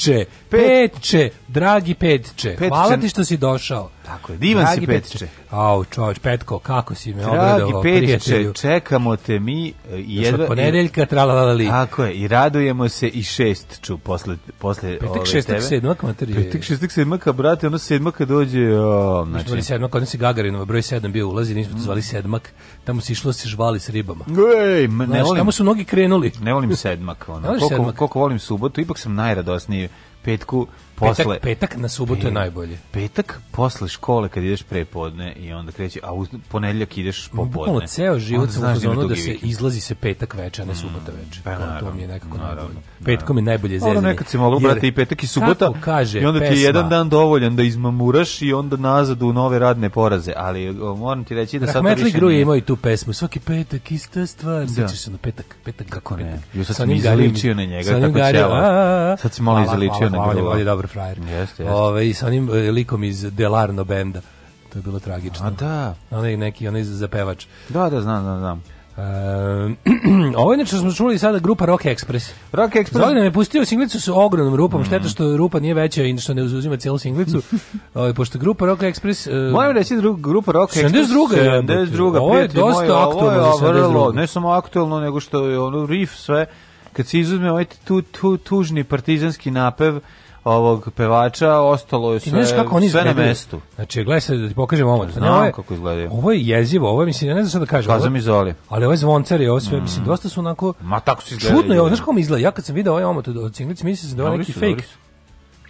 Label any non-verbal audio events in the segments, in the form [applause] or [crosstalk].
uče Petče, dragi Petče, Petče. hvala ti što si došao. Tako je, divan dragi si Petče. petče. Au, čovječ, Petko, kako si me obradovao, prijatelju. čekamo te mi jedva... Još od ponedeljka, tralalali. Tako je, i radujemo se i šest ču posle, posle Petak, ove šestak, tebe. Sedmak, materi, Petak, šestak, sedmaka, brate, ono sedmaka dođe... O, znači. Mi znači. smo zvali sedmak, odnosi Gagarinova, broj sedam bio ulazi, nismo to mm. zvali sedmak, tamo se išlo da se žvali s ribama. Ej, ne znači, volim, tamo su mnogi krenuli. Ne volim sedmak, ono. koliko, sedmak? koliko volim subotu, ipak sam najradosniji petku posle... Petak, petak na subotu pe, je najbolje. Petak posle škole kad ideš prepodne i onda kreće, a u ponedeljak ideš popodne. Bukalo ceo život sam uzmano da se izlazi se petak večer, ne subota večer. Pa, naravno, to mi je nekako naravno, najbolje. Petkom je najbolje zezanje. Onda nekad se moglo brati i petak i subota kaže, i onda ti je jedan dan dovoljan da izmamuraš i onda nazad u nove radne poraze, ali moram ti reći da sad to više nije. imao i tu pesmu, svaki petak ista stvar, da. sećaš se na petak, petak kako ne. Jo sad sam izličio na njega, tako celo. Sad se malo izličio na njega. Ovo dobro frajer. Jeste, jeste. Ove, sa onim e, likom iz Delarno benda. To je bilo tragično. A da. Onaj neki, onaj zapevač. Da, da, znam, znam, znam. Uh, [clears throat] ovo inače smo čuli sada grupa Rock Express. Rock Express. Zoli nam je pustio singlicu sa ogromnom rupom, mm. šteta što rupa nije veća i što ne uzuzima cijelu singlicu. [laughs] Ovo, pošto grupa Rock Express... Uh, Moram reći drug, grupa Rock 72. Express. 72. 72. Ovo je dosta moje, aktualno ovo je za vrlo, Ne samo aktualno, nego što je ono riff sve. Kad se izuzme ovaj tu, tu, tužni partizanski napev, ovog pevača, ostalo je sve, kako oni sve na mestu. Znači, gledaj se da ti pokažem ovo. Znači, Znam ovo je, kako izgledaju. Ovo je jezivo, ovo je, mislim, ja ne znam šta da kažem. Kazam izoli. Ali ovo je zvoncar, ovo sve, mm. mislim, dosta su onako... Ma tako su izgledaju. Čudno je ovo, znaš kako mi izgleda? Ja kad sam vidio ovaj omot od Cinglic, mislim da je ovo neki fake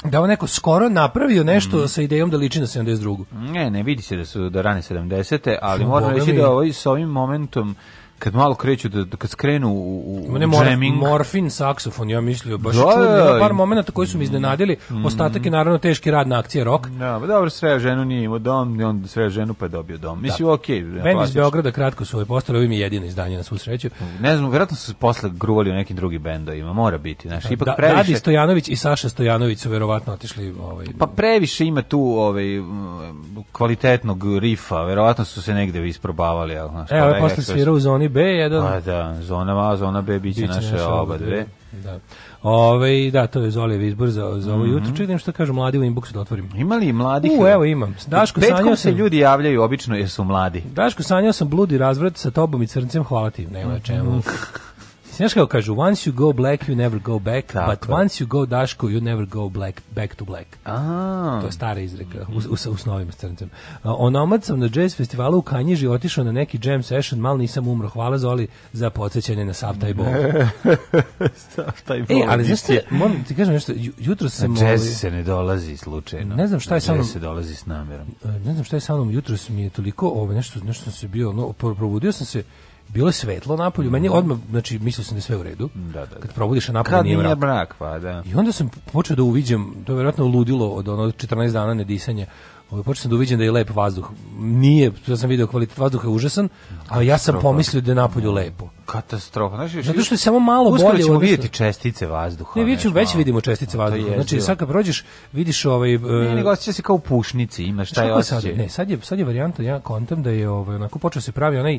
da on neko skoro napravio nešto mm. sa idejom da liči na 72. Ne, ne vidi se da su do da rane 70. te ali moram reći da ovaj, s ovim momentom kad malo kreću da, da kad skrenu u, u ne, jamming morfin saksofon ja mislio baš da, čudno da, da, par momenata koji su me iznenadili mm. ostatak je naravno teški rad na akcije rok da pa dobro sve ženu nije imao dom i on sve ženu pa je dobio dom mislio da. okej okay, meni iz Beograda kratko su ovaj postale ovim je jedino izdanje na svu sreću ne znam verovatno su posle gruvali u nekim drugi bendovima mora biti znači ipak da, previše Dadi Stojanović i Saša Stojanović su verovatno otišli ovaj pa previše ima tu ovaj kvalitetnog rifa verovatno su se negde isprobavali al znači e, posle svirao u zoni B1. A pa da, zona A, zona B biće naše, naše oba dve. Da. Ove, da, to je Zolijev izbor za, za ovo mm -hmm. jutro. Čitam da što kažu mladi u inboxu da otvorim. Ima li mladih? U, evo imam. Daško, Petkom sanjao sam, se ljudi javljaju obično jer su mladi. Daško, sanjao sam bludi razvrat sa tobom i crncem, hvala ti. Nema mhm. čemu. Znaš kao kažu, once you go black, you never go back, Tako. but once you go Daško, you never go black, back to black. A. To je stara izreka, u, u, u snovima s crncem. Onomad sam na jazz festivalu u Kanjiži otišao na neki jam session, mal nisam umro, hvala Zoli za podsjećanje na sav taj bol. [laughs] sav taj e, bol. E, ali znaš šta, moram ti kažem nešto, jutro sam... Na jazz ovaj- se ne dolazi slučajno. Ne znam šta je sa mnom... se dolazi s namerom. E, ne znam šta je sa mnom, jutro mi je toliko, ovo, nešto, nešto sam se bio, no, probudio sam se, bilo je svetlo napolju, meni odmah, znači, mislio sam da je sve u redu. Da, da, da. Kad probudiš a napolju Kad nije mrak. mrak pa, da. I onda sam počeo da uviđam, to je vjerojatno ludilo od ono 14 dana nedisanja, Ovaj počeo sam da uviđam da je lep vazduh. Nije, ja sam video kvalitet vazduha je užasan, a ja sam pomislio da je napolju lepo. Katastrofa. Znači, Zato što je samo malo bolje. Uskoro ćemo vidjeti čestice vazduha. Ne, već, već vidimo čestice vazduha. Znači, sad kad prođeš, vidiš ovaj... Ne, e, nego osjeća se kao u pušnici, imaš taj osjećaj. Ne, sad je, sad je varijanta, ja kontam da je ovaj, onako počeo se pravi onaj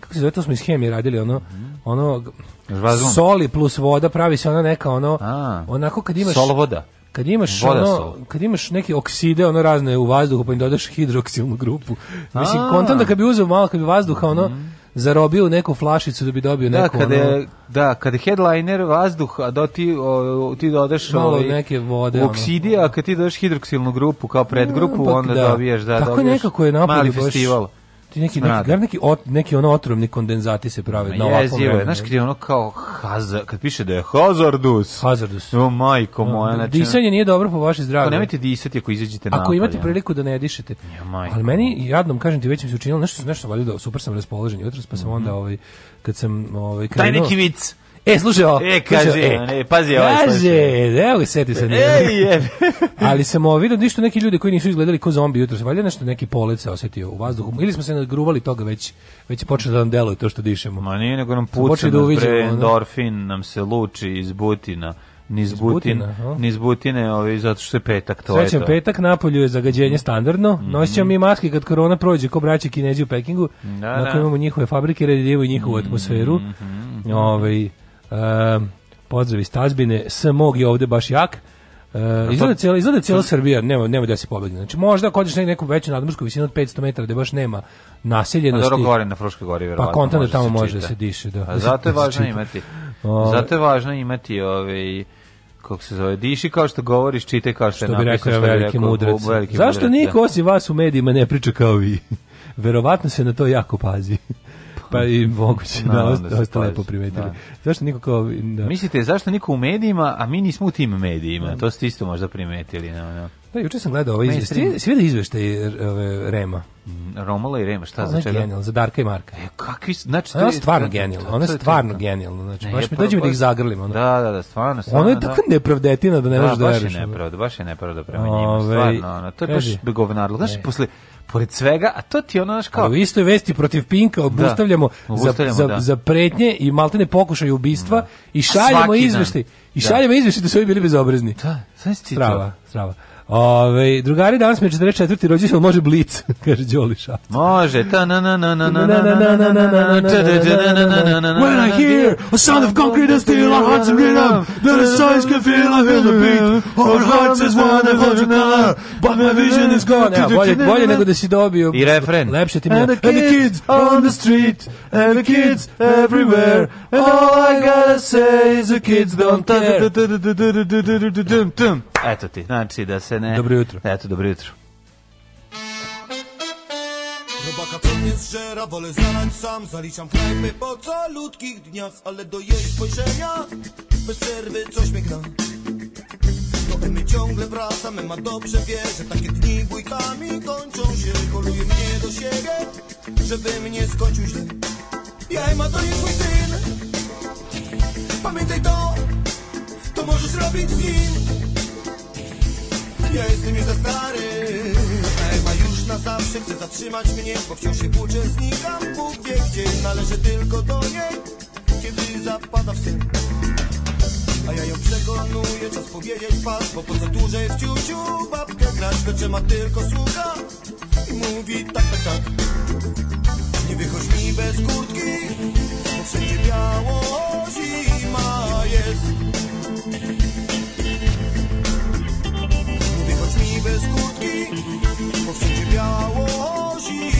kako se zove, to smo iz hemije radili, ono, ono, Žvazum. soli plus voda pravi se ona neka, ono, A, onako kad imaš... Sol voda. Kad imaš Voda ono, sol. kad imaš neki okside, ono razne u vazduhu, pa im dodaš hidroksilnu grupu. Mislim, A. kontam da kad bi uzeo malo, kad bi vazduha, ono, zarobio neku flašicu da bi dobio Da, neku, kada ono, je, da, kad je headliner vazduh, a da ti, o, ti dodaš malo ovaj, neke vode. ono. oksidi, a kad ti dodaš hidroksilnu grupu kao predgrupu, Pa, onda da. dobiješ, da, Tako dobiješ nekako je napolje mali baš- festival ti neki neki gar neki ot, neki ono otrovni kondenzati se prave na ovakvom. Je, znaš kad je ono kao hazard, kad piše da je hazardus. Hazardus. Jo majko da, moja, da, znači. Disanje nije dobro po vaše zdravlje. Pa nemojte disati ako izađete na. Ako imate priliku da ne dišete. Ja, Ali meni jadnom kažem ti već mi se učinilo nešto nešto valjda da, super sam raspoložen jutros pa sam mhm. onda ovaj kad sam ovaj krenuo. Taj neki vic E, slušaj ovo. E, kaže, e, e, pazi ovaj kaže, slušaj. E, evo ga, seti se. Ne, [laughs] ali sam ovo vidio ništa neki ljudi koji nisu izgledali kao zombi jutros. Valjda nešto neki polet se osetio u vazduhu. Ili smo se nagruvali toga već, već je počelo da nam deluje to što dišemo. Ma nije, nego nam puca da uviđemo, pre, endorfin nam se luči iz butina niz Butin, niz butine, ovaj zato što je petak to Srećan je Sećam petak napolju je zagađenje standardno. Mm. Nosit ćemo mi maske kad korona prođe, ko braća Kinezi u Pekingu. Da, da. imamo njihove fabrike, redimo i njihovu mm. atmosferu. Mm -hmm. Ovaj Um, pozdrav iz Tazbine, S je ovde baš jak. Uh, izgleda cijela, izgleda cijela Srbija, nema, nema da se pobedi. Znači, možda ako odeš neku veću nadmorsku visinu od 500 metara, da baš nema naseljenosti. Pa gore na Fruškoj gori, pa verovatno. Pa konta da tamo može da se diše. Da, A zato je da važno imati. Zato je važno imati ovaj kako se zove, diši kao što govoriš, čitaj kao što, što je napisao, što bi veliki mudrac. Zašto niko da. osim vas u medijima ne priča kao vi? Verovatno se na to jako pazi. Pa i moguće, no, da, ovo da da lepo primetili. Da. Zašto niko kao... Da. Mislite, zašto niko u medijima, a mi nismo u tim medijima? Da. To ste isto možda primetili. No, no. Da, juče sam gledao ovaj izveštaj. Svi eh, vidi izveštaj Rema. Mm, Romola i Rema, šta za čega? Genijalno, za Darka i Marka. E, kakvi, znači, ona je stvarno genijalna, ona je stvarno genijalna, znači, baš mi dođemo da ih zagrlimo. Ono. Da, da, da, stvarno, stvarno. Ona je da. tako da. nepravdetina da ne možeš da veruješ. Baš je nepravda, baš je nepravda prema njima, ovaj, stvarno, ona, to je baš begovnarlo. Znaš, posle, pored svega, a to ti ono naš kao... Ali u istoj vesti protiv Pinka da. obustavljamo, da, obustavljamo za, da. za, za, pretnje i maltene pokušaju ubistva da. i šaljemo izveštaj. I da. šaljemo izveštaj da su ovi bili bezobrazni. Da, znači ti strava, Strava. Ove, drugari, danas mi je 44. rođendan, može blic, kaže Đoliša. Može, ta na na na na na na na When I hear a sound of concrete and steel, our hearts are rhythm, that the science can feel, I feel the beat, our hearts is one and hundred color, but my vision is gone. Ja, bolje, bolje nego da si dobio. I refren. Lepše ti mi je. And the kids on the street, and the kids everywhere, and all I gotta say is the kids don't care. Eto ti, znači da se te Dobro jutro. Eto, dobro jutro. Robaka pewnie zżera, wolę zarań sam Zaliczam knajpy po calutkich dniach Ale do jej spojrzenia bez przerwy coś mnie gna To my ciągle wracamy, ma dobrze wie Że takie dni bójkami kończą się Koluje mnie do siebie, żeby mnie skończył źle Jaj ma to jest mój syn Pamiętaj to, to możesz robić z nim ja jestem już za stary Ewa już na zawsze chce zatrzymać mnie Bo wciąż się płuczę, znikam Bóg wie gdzie Należy tylko do niej Kiedy zapada w sen a ja ją przekonuję, czas powiedzieć pas Bo po co dłużej w ciuciu babkę grać Lecz ma tylko słucha i mówi tak, tak, tak Nie wychodź mi bez kurtki, bo wszędzie biało zima jest bez kurtki Bo wszędzie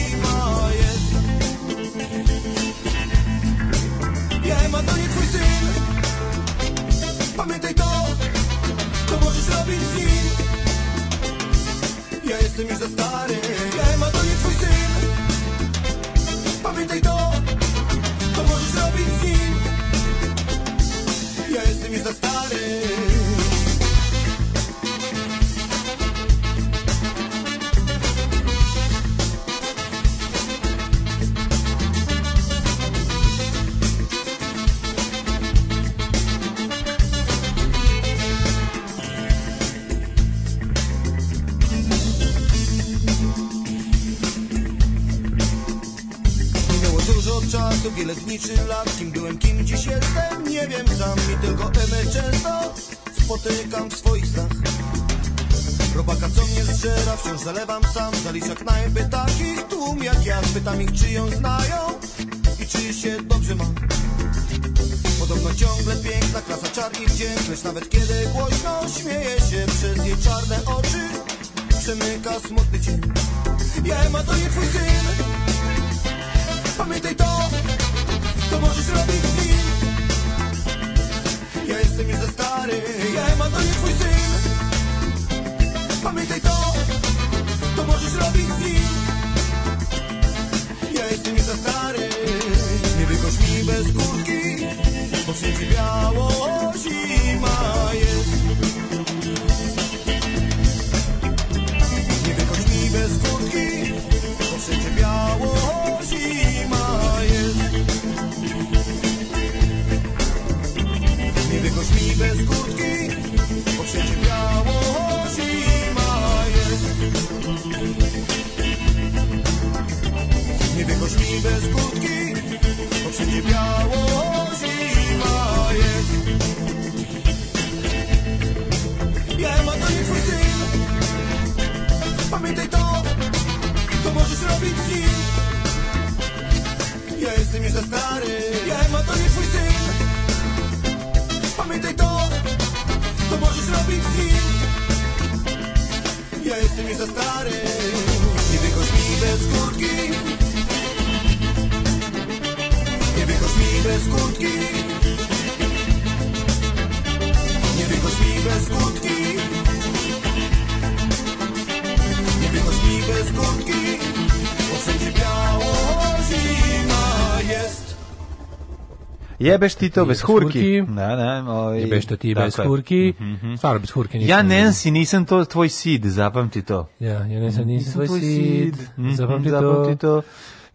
Jebeš ti to bez hurki. Da, da, ovaj, Jebeš to ti bez hurki. Mhm. Stvarno bez hurke nisam. Ja Nancy nisam to tvoj sid, zapamti to. Ja, ja nisam, nisam tvoj sid, mhm, zapamti to. Zapamti to.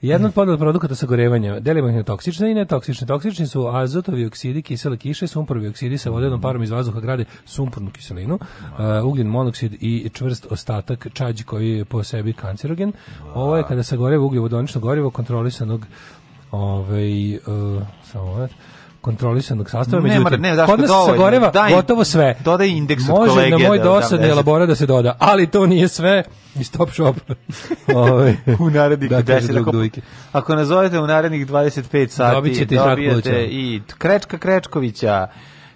Jedan od podnog produkata sagorevanja, delimično toksične i netoksične. Toksični su azotovi oksidi, kisele kiše, sumporovi oksidi sa vodenom mhm. parom iz vazduha grade sumpornu kiselinu, uh, ugljen monoksid i čvrst ostatak čađi koji je po sebi kancerogen. Ovo je kada sagoreva ugljevodonično gorivo kontrolisanog ovaj uh, samo kontrolisanog sastava. Ne, Međutim, ne, kod nas se sagoreva daj, gotovo sve. Dodaj indeks od Može na moj da- da dosadni da, elaborat da se doda, ali to nije sve iz Top Shop. [laughs] Ove, ovaj, u narednih da, 10, ako, ako nazovete u narednih 25 sati, dobit ćete dobijete i Krečka Krečkovića,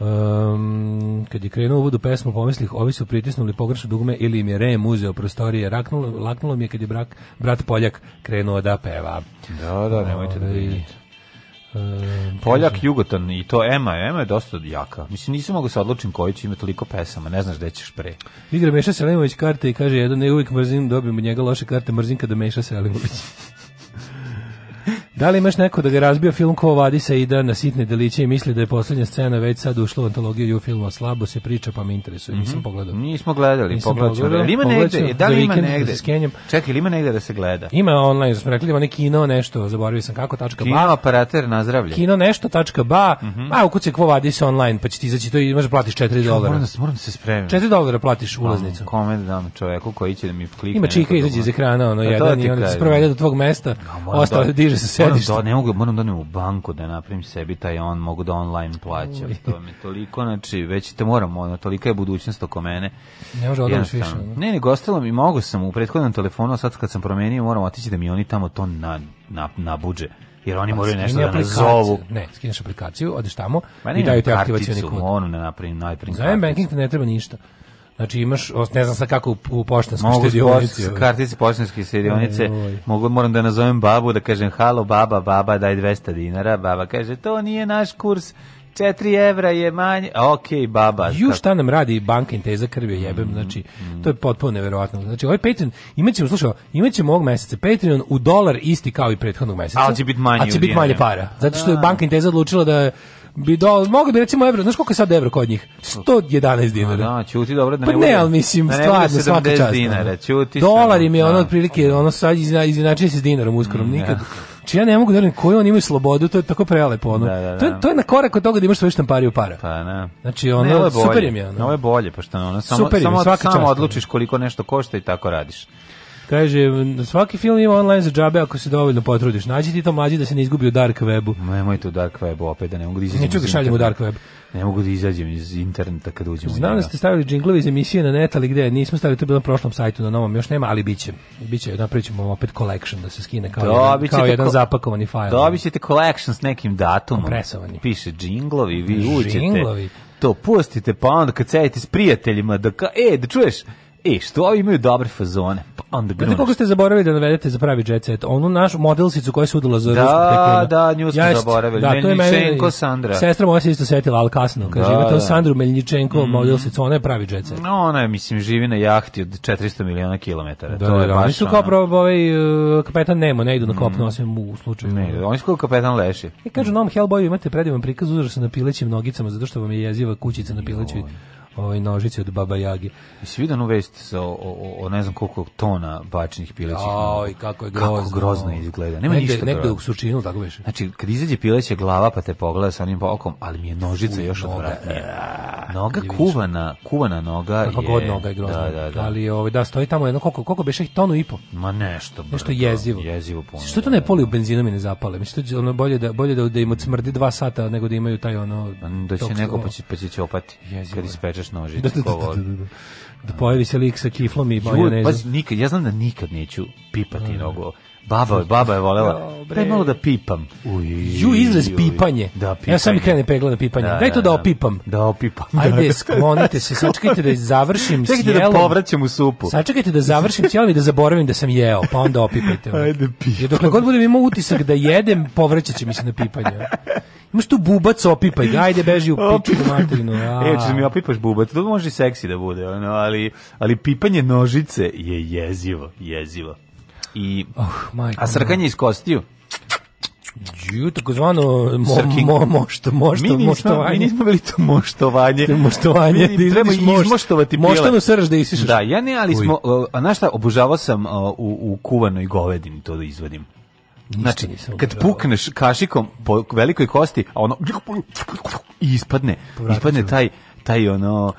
Um, kad je krenuo uvodu pesmu pomislih, ovi su pritisnuli pogrešno dugme ili im je rem uzeo prostorije. Raknulo, laknulo mi je kad je brak, brat Poljak krenuo da peva. Da, da, nemojte da vidite. Ovaj, um, ehm, Poljak kažem. Jugotan i to Ema, Ema je dosta jaka. Mislim, nisam mogao da se odlučim koji će ima toliko pesama, ne znaš gde ćeš pre. Igra Meša Selimović karte i kaže, jedan ne uvijek mrzim, dobijem od njega loše karte, mrzim kada Meša Selimović. [laughs] da li imaš neko da ga razbio film ko Vadisa i da na sitne deliće i misli da je poslednja scena već sad ušla u antologiju u filma slabo se priča pa me interesuje, mm -hmm. nisam mhm. pogledao. Nismo gledali, nisam pogledao. Ima negde, da li ima negde? Čekaj, ima negde da se gleda? Ima online, smo rekli, da ima neki kino nešto, zaboravio sam kako, tačka kino, ba. aparater nazdravlje. Kino nešto, tačka ba, mm -hmm. a ukuci Kvo Vadisa online, pa će ti izaći to i imaš da platiš 4 dolara. Moram, da moram se spremiti. 4 dolara platiš pa, ulaznicu. Kome da dam čoveku koji će da mi klikne. Ima čika izađe iz ekrana, ono, pa jedan i on se sprovede do tvog mesta, ostao diže Da se sediš. da, ne mogu, moram da ne u banku da napravim sebi taj on, mogu da online plaćam. To mi toliko, znači, već te moram, ono, tolika je budućnost oko mene. Ne može odnoš više. Ne, nego ostalo mi, mogu sam u prethodnom telefonu, a sad kad sam promenio, moram otići da mi oni tamo to na, na, budže. jer oni pa, moraju nešto da nazovu. Ne, skineš aplikaciju, odeš tamo i daju da te aktivacioni kod. Ono ne napravim najprim. Za banking ne treba ništa. Znači imaš, ne znam sad kako u poštanskoj štedionici. Mogu ovaj. kartice poštanske štedionice, mogu, moram da nazovem babu, da kažem halo baba, baba daj 200 dinara, baba kaže to nije naš kurs, 4 evra je manje, okay, baba. Ju šta nam radi banka Inteza krvio jebem, znači, mm-hmm. to je potpuno neverovatno. Znači, ovaj Patreon, imat ćemo, slušaj, imat ćemo ovog meseca Patreon u dolar isti kao i prethodnog meseca. Ali će biti manje, a će biti manje para. Zato što je da. banka Inteza odlučila da bi do, mogu bi da recimo evro, znaš koliko je sad evro kod njih? 111 pa dinara. Da, ćuti dobro da ne Pa ne, al mislim, da ne stvarno, svaka čast. Da. dinara, ćuti. Dolar da. im je ono, otprilike, ono sad izna, izinačio se s dinarom uskoro, mm, nikad. Ja. Znači, ja ne mogu da verujem koji oni imaju slobodu, to je tako prelepo. Ono. Da, da, da. To, je, to je na korak od toga da imaš sve svoju štampariju para. Pa, znači, ne. Znači, ono, ne, ovo je bolje, super im je. Ono. Ovo je bolje, pošto ono, samo, super im, samo, svaka samo odlučiš koliko nešto košta i tako radiš. Kaže, svaki film ima online za džabe ako se dovoljno potrudiš. Nađi ti to mlađi da se ne izgubi u dark webu. Nemojte u dark webu opet, da ne mogu da izađem. Neću ga šaljem u dark web. Ne mogu da izađem iz interneta kad uđem. Znam da ste stavili džinglove iz emisije na net, ali gde? Nismo stavili, to bilo na prošlom sajtu, na novom još nema, ali biće. Biće, napravit ćemo opet collection da se skine kao, da, jedan, kao jedan zapakovani fajl. Dobit da, ćete collection s nekim datumom. Presovani. Piše džinglovi, vi uđete. Džinglovi. To pustite, pa onda kad sedite s prijateljima, da ka, e, da čuješ, E, što ovi imaju dobre fazone. Pa onda gruneš. Znate koga ste zaboravili da navedete za pravi jet set? Onu našu modelsicu koja se udala za da, rusku teklinu. Da, nju smo ja, zaboravili. Da, to Sandra. Sestra moja se isto setila, ali kasno. Kaže, da, imate da. Sandru Meljičenko, mm. modelsicu, ona je pravi jet set. No, ona je, mislim, živi na jahti od 400 miliona kilometara. Da, to je da, da baš oni su kao pravo ovaj, e, kapetan Nemo, ne idu na kopno, mm. osim u slučaju. Ne, oni su kao kapetan Leši. I e, kažu, mm. na ovom Hellboyu imate predivan prikaz, uzrašan na pilećim nogicama, zato što vam je jeziva kućica na pilećoj ovaj nožić od Baba I Jesi vidio vest sa o, o, o, ne znam koliko tona bačnih pilećih? Aj, kako je grozno. Kako grozno izgleda. Nema negde, ništa. Negde su sučinu tako beše. Znači, kad izađe pileća glava pa te pogleda sa onim bokom, ali mi je nožica Uj, još odvratnija. E, noga kuvana, kuvana noga pa, pa god je. noga je grozna. Da, da, da. Ali ovaj da stoji tamo jedno koliko koliko beše tonu i po. Ma nešto. Brdo, nešto jezivo. Jezivo puno. Što to da, ne da. u benzinom i ne zapale? Mislim što ono bolje da bolje da da im odsmrdi 2 sata nego da imaju taj ono da će neko pa će pa će Jezivo. kad ispečeš bacuješ nožić. Da, da da da, da, da, da, pojavi se lik sa kiflom i majonezom. Pa, nikad, ja znam da nikad neću pipati nogu Baba, baba je volela. Daj malo da pipam. Uj, Ju izraz pipanje. Da, pipanje. Ja sam i krene pegla da pipanje. Da, Daj to da, da, da opipam. Da, opipam. Ajde, [laughs] sklonite se, sačekajte da završim s da jelom. Čekajte da povraćam u supu. Sačekajte da završim s jelom i da zaboravim da sam jeo, pa onda opipajte. Ajde, pipam. Jer dokle god budem imao utisak da jedem, povraćat će mi se na pipanje. Imaš tu bubac opipaj, ajde beži u pičku materinu. E, ćeš mi opipaš bubac, to može seksi da bude, ali, ali pipanje nožice je jezivo, jezivo i oh, majko, a srkanje iz kostiju. Ju, takozvano mo, mo, mošto, mošto, mi nismo, moštovanje. Mi nismo bili to moštovanje. moštovanje, mi, da treba mošt, izmoštovati pile. Moštanu srž da isišaš. Da, ja ne, ali smo, uh, a znaš šta, obožavao sam u, u kuvanoj govedini to da izvadim. Ništa znači, kad pukneš kašikom po velikoj kosti, a ono i ispadne, ispadne taj, taj ono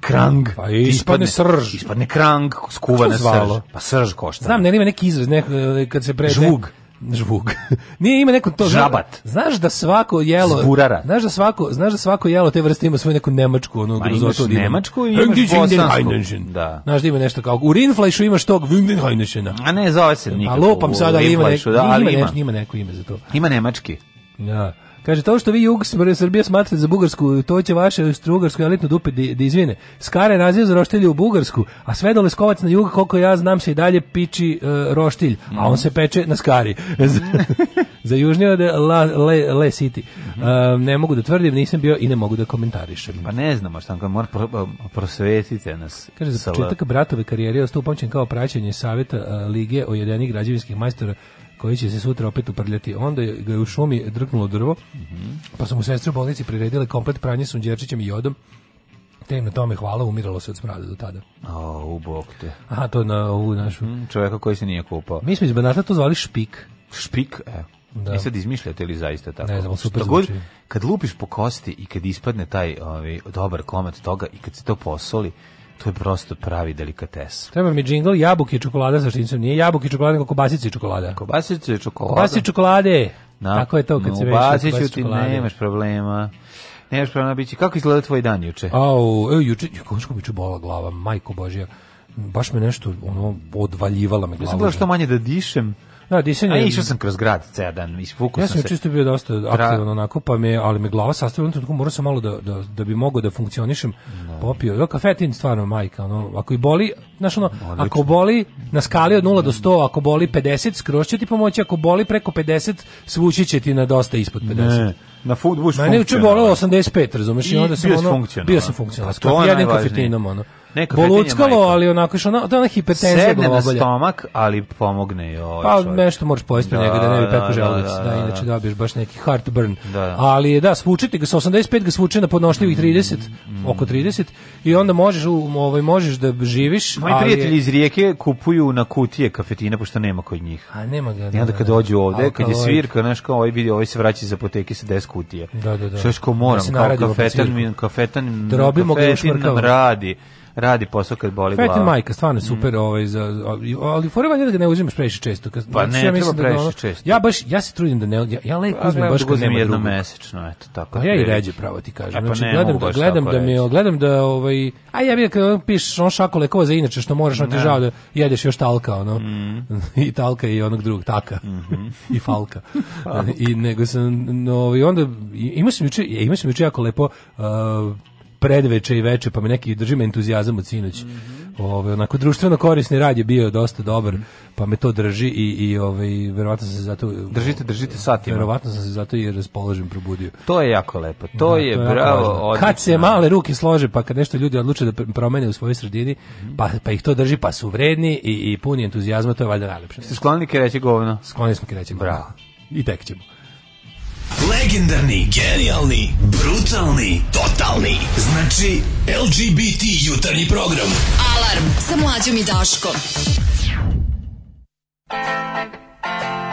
krang, pa ispadne, ispadne srž. Ispadne krang, skuvana srž. Pa srž košta. Znam, ne, ima neki izraz, nek, e, kad se pre... Žvug. Žvug. [laughs] Nije ima neko to žabat. Znaš da svako jelo Zburara. Znaš da svako, znaš da svako jelo te vrste ima svoju neku nemačku, ono Ma, imaš od da nemačku i imaš bosansku. Da. Znaš da ima nešto kao u Rinfleišu imaš tog Windenheinešena. A ne zove se pa nikako. A lopam sada ima, nek, da, ima, ima. ima neko ime za to. Ima nemački. Ja. Da. Kaže, to što vi jug Srbije smatrate za Bugarsku, to će vaše strugarsko elitno dupe da, da izvine. Skare naziv za roštilje u Bugarsku, a sve dole skovac na jug, koliko ja znam se i dalje piči uh, roštilj, a on se peče na skari. [laughs] za južnije od La, Le, Le City. Mm ne mogu da tvrdim, nisam bio i ne mogu da komentarišem. Pa ne znamo šta ga mora pro, prosvetite nas. Kaže, za početak bratove karijere ostao upamćen kao praćenje savjeta uh, Lige ojedenih građevinskih majstora koji će se sutra opet uprljati. Onda ga je u šumi drknulo drvo, mm -hmm. pa su mu sestre u bolnici priredile komplet pranje sunđerčićem i jodom, te im na tome hvala, umiralo se od smrade do tada. A, u bok te. Aha, to na ovu našu. Mm, čoveka koji se nije kupao. Mi smo iz Banata to zvali špik. Špik, e. Da. I sad izmišljate li zaista tako? Ne znam, super god, Kad lupiš po kosti i kad ispadne taj ovaj, dobar komad toga i kad se to posoli, To je prosto pravi delikates. Treba mi džingl jabuke i čokolada sa štincem. Nije jabuke i čokolada, nego kobasice i čokolada. Kobasice i čokolada. Kobasice i čokolade. Na, Tako je to kad se veš. Kobasice ti nemaš problema. Nemaš problema bići. Kako izgleda tvoj dan juče? Au, evo juče, kako mi bola glava, majko božja. Baš me nešto ono odvaljivalo me glava. Mislim da što manje da dišem. Da, disanje. Ja išao sam kroz grad ceo dan, isvukao ja sam, se. Ja sam čisto bio dosta aktivan onako, pa me, ali me glava sastavila, tako morao sam malo da, da, da bi mogao da funkcionišem. No. Da. Popio, da kafetin stvarno majka, ono, ako i boli, znaš ono, Odlično. ako boli na skali od 0 do 100, ako boli 50, skroz će ti pomoći, ako boli preko 50, svući će ti na dosta ispod 50. Ne na food bush funkcionalno. Mene juče bolelo 85, razumeš, i onda sam ono bio sam funkcionalan. Pa to je jedan kafetinom ono. Neka Boluckalo, ali onako što ona, to ona hipertenzija Sedne na stomak, ali pomogne joj. Pa nešto moraš pojesti da, njega da ne bi da, peko da, da, želudac, da, da, da, inače dobiješ baš neki heartburn. Da, Ali da, svučite ga sa 85 ga svuče na podnošljivih 30, mm, mm. oko 30 i onda možeš ovaj možeš da živiš. Moji prijatelji iz Rijeke kupuju na kutije kafetine pošto nema kod njih. A nema ga. I onda kad dođu ovde, kad je svirka, znaš kao ovaj vidi, ovaj se vraća iz apoteke sa 10 kutija. Da, da, da. Što moram, kao kafetan, kafetan, kafetan, radi radi posao kad boli glava. Fat Majka, stvarno mm. super, mm. ovaj, za, ali, ali forever da ne uzimaš previše često. Kad, pa ne, ja treba da previše da, ono, često. Ja, baš, ja se trudim da ne, ja, ja lek uzmem baš kad nema jedno mesečno, eto, tako. A pa ja i ređe pravo ti kažem. A, pa znači, ne, gledam, da, gledam da mi, gledam da, ovaj, a ja bih kad pišeš on šako lekova za inače što možeš, on ti da. žao da jedeš još talka, ono, mm. [laughs] i talka i onog drugog, taka, mm [laughs] i falka. I nego sam, no, ovaj, i onda, imao sam juče, e, imao sam juče jako lepo, uh, predveče i veče, pa me neki drži me entuzijazam od sinoć. Mm -hmm. Ove, onako društveno korisni rad je bio dosta dobar, pa me to drži i i ovaj verovatno sam se zato Držite, držite satima. Verovatno sam se zato i raspoložen probudio. To je jako lepo. To da, je to bravo. Kad se male ruke slože, pa kad nešto ljudi odluče da promene u svojoj sredini, mm -hmm. pa pa ih to drži, pa su vredni i i puni entuzijazma, to je valjda najlepše. Ste skloni kreći govno? Skloni smo kreći. Bravo. I tek ćemo. Legendarni, genijalni, brutalni, totalni. Znači, LGBT jutarnji program. Alarm sa mlađom i Daškom. Thank you.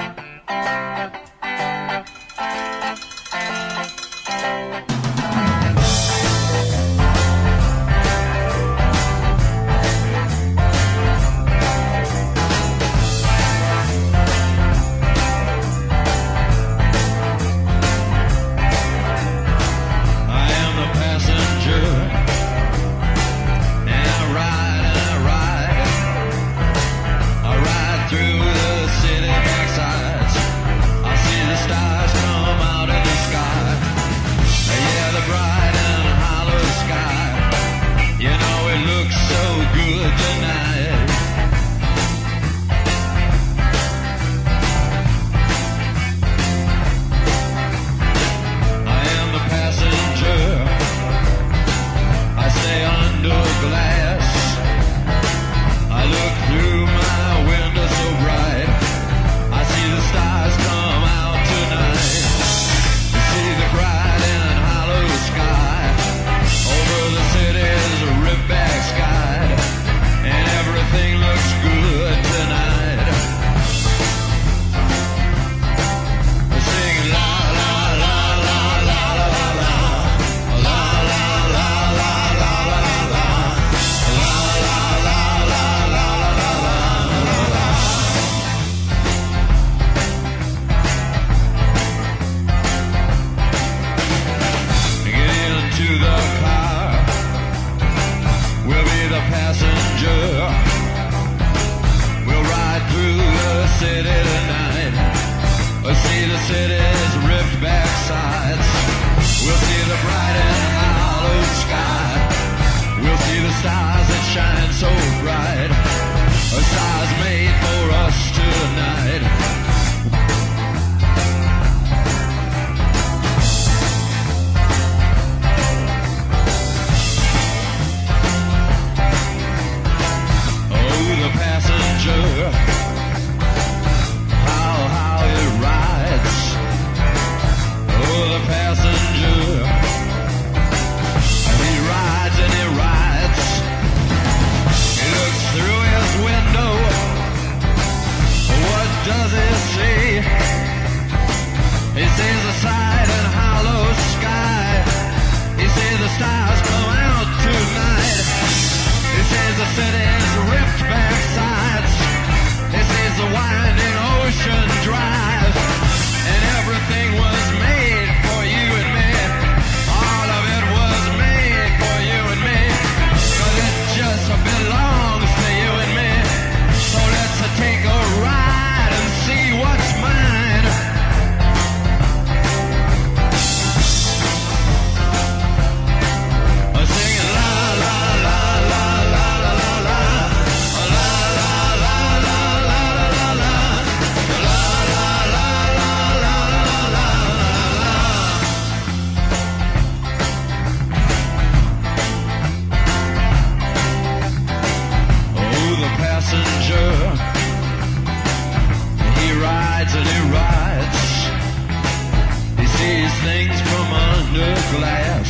glass.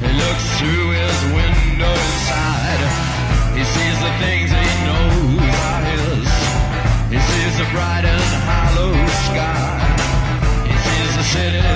He looks through his window inside. He sees the things he knows are his. He sees the bright and hollow sky. He sees the city.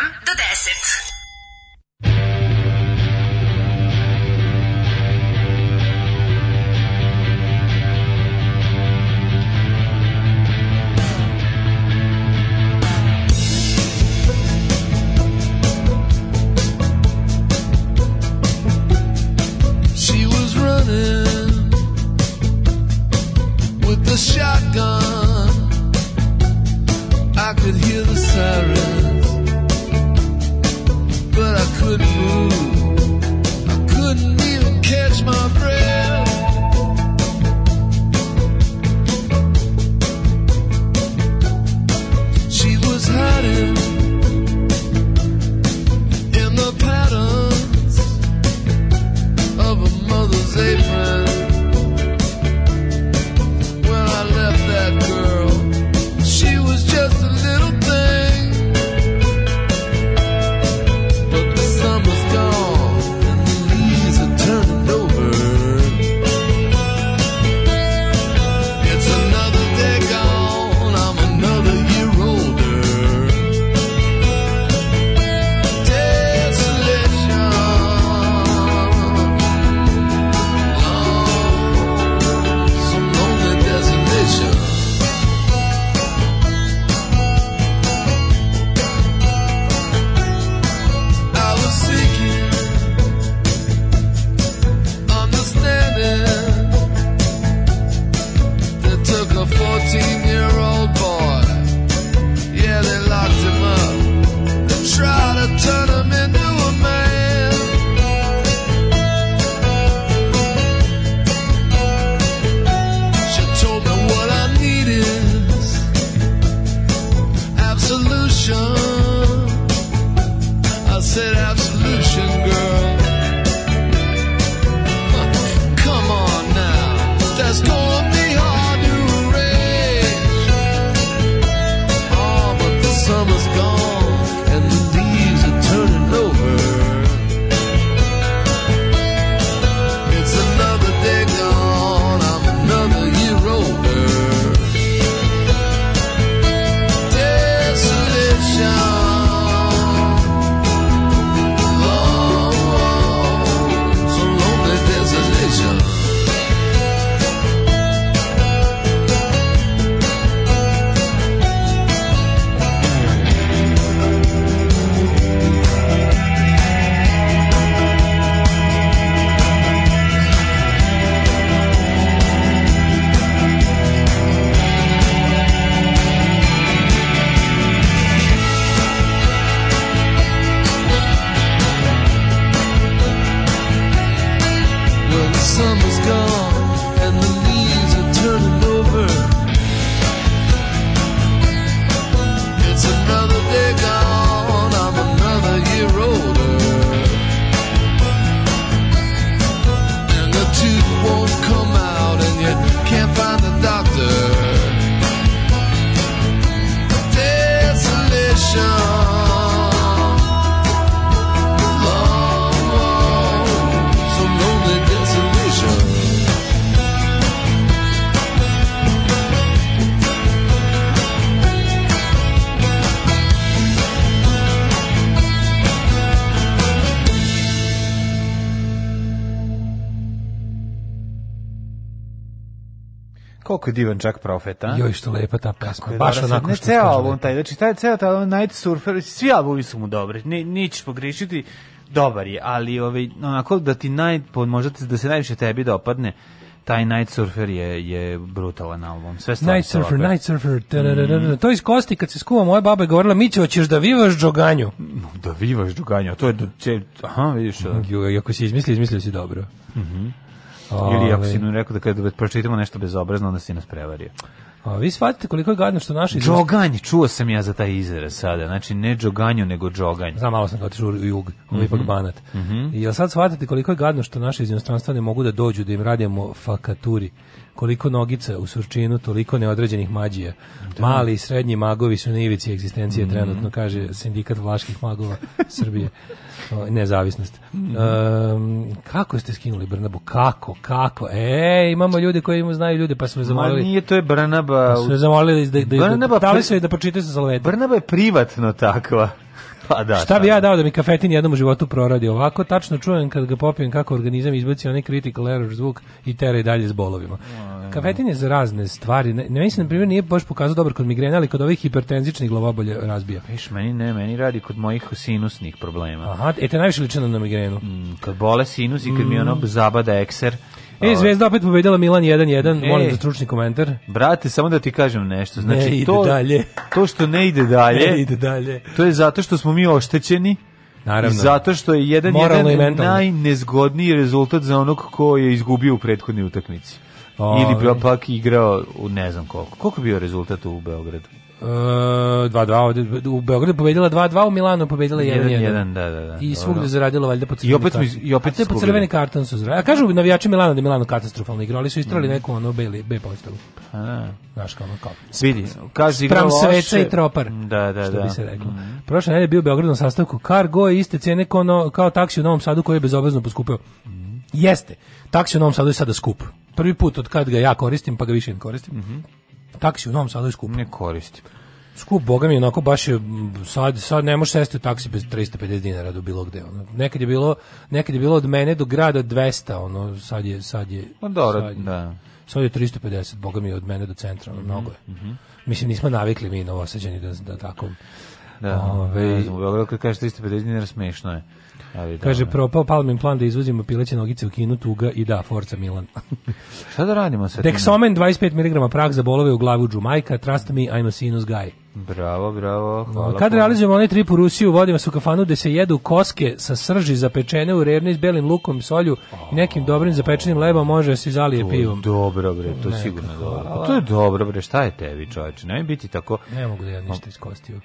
je divan Jack Prophet, a? Joj, što lepa ta pesma. Baš onako ne, što ceo album, taj, znači, taj, ceo taj ovaj Night Surfer, svi albumi su mu dobri, ni, nić pogrišiti, dobar je, ali ovaj, onako da ti naj, možda da se najviše tebi dopadne, taj Night Surfer je je brutalan album. Sve stvari. Night Surfer, opet. Night Surfer. Mm. To iz kosti kad se skuva moja baba je govorila mi hoćeš da vivaš džoganju. Da vivaš džoganju, to je aha, vidiš. Mm. Ako si izmislio, izmislio si dobro. Ili ako si nam rekao da kada pročitamo nešto bezobrazno, onda si nas prevario. A vi shvatite koliko je gadno što naši Džoganj, čuo sam ja za taj izraz sada. Znači ne džoganju nego džoganj. Znam, malo sam ga otišao u jug, mm -hmm. ipak mhm. banat. Mm -hmm. I jel sad shvatite koliko je gadno što naši iz inostranstva ne mogu da dođu da im radimo fakaturi koliko nogica u surčinu, toliko neodređenih mađija. Da. Mali i srednji magovi su na ivici egzistencije mm -hmm. trenutno, kaže sindikat vlaških magova [laughs] Srbije. O, nezavisnost. Mm -hmm. um, kako ste skinuli Brnabu? Kako? Kako? E, imamo ljude koji im znaju ljude, pa smo zamolili. Ma nije, to je Brnaba. Pa smo zamolili da, da, da- Brnaba, da, da, da, da, da, da, da, da, da, da, je privatno takva. Pa da, Šta bi da, ja da. dao da mi kafetin jednom u životu proradi? Ovako tačno čujem kad ga popijem kako organizam izbaci onaj critical error zvuk i tera i dalje s bolovima. Kafetin je za razne stvari. Ne, ne mislim, na primjer, nije baš pokazao dobro kod migrene, ali kod ovih hipertenzičnih glavobolje razbija. Viš, meni ne, meni radi kod mojih sinusnih problema. Aha, e te najviše ličeno na migrenu. Mm, kad bole sinus i kad mm. mi ono zabada ekser. E, ovaj. Zvezda opet pobedila Milan 1-1, e. molim za stručni komentar. Brate, samo da ti kažem nešto. Znači, ne ide to, dalje. To što ne ide dalje, [laughs] ne ide dalje, to je zato što smo mi oštećeni, Naravno. I zato što je jedan Moralno najnezgodniji rezultat za onog ko je izgubio u prethodnoj utakmici. Ili bi pa pak igrao u ne znam koliko. Koliko je bio rezultat u Beogradu? 2-2, e, u Beogradu pobedila 2-2, u Milanu pobedila 1-1. Da, da, da. I svugde zaradilo valjda po crveni I opet smo i opet po crveni karton su zaradili. A kažu navijači Milana da je Milano katastrofalno igrali, su istrali mm. neko ono beli B postavu. A. Pa da. Znaš kao kao. Vidi, kaže igra loše. sveca i tropar. Da, da, što da. bi se reklo. Mm. Prošle nedelje bio u Beogradu na sastanku Cargo je iste cene kao, no, kao taksi u Novom Sadu koji je bezobrazno poskupeo. Mm. Jeste. Taksi u Novom Sadu je sada skup. Prvi put od kad ga ja koristim, pa ga više ne koristim. Mm -hmm taksi u Novom Sadu je skup. Ne koristim. Skup, boga mi, onako baš je, sad, sad ne možeš sesti u taksi bez 350 dinara do bilo gde. Ono. Nekad, je bilo, nekad je bilo od mene do grada 200, ono, sad je... Sad je, no, pa dobro, sad je, da. Sad je 350, boga mi, od mene do centra, ono, mm -hmm. mnogo je. Mm -hmm. Mislim, nismo navikli mi novoseđani da, da tako... Da, Ove, ovaj- u Beogradu kad kažeš 350 dinara smešno je. Ali da, Kaže, da. propao palmin plan da izvozimo pileće nogice u kinu, tuga i da, Forca Milan. [laughs] Šta da radimo sa tim? Dexomen, 25 mg prah za bolove u glavu Džumajka, trust me, I'm a sinus guy. Bravo, bravo. Hvala Kad realizujemo onaj trip u Rusiju, vodimo se u kafanu gde se jedu koske sa srži zapečene u revni s belim lukom, solju i nekim dobrim zapečenim lebom, može se zalije pivom. Dobro bre, to sigurno dobro. To je dobro bre, šta je tebi, čoveče? Ne biti tako. Ne mogu da ja ništa iskostio.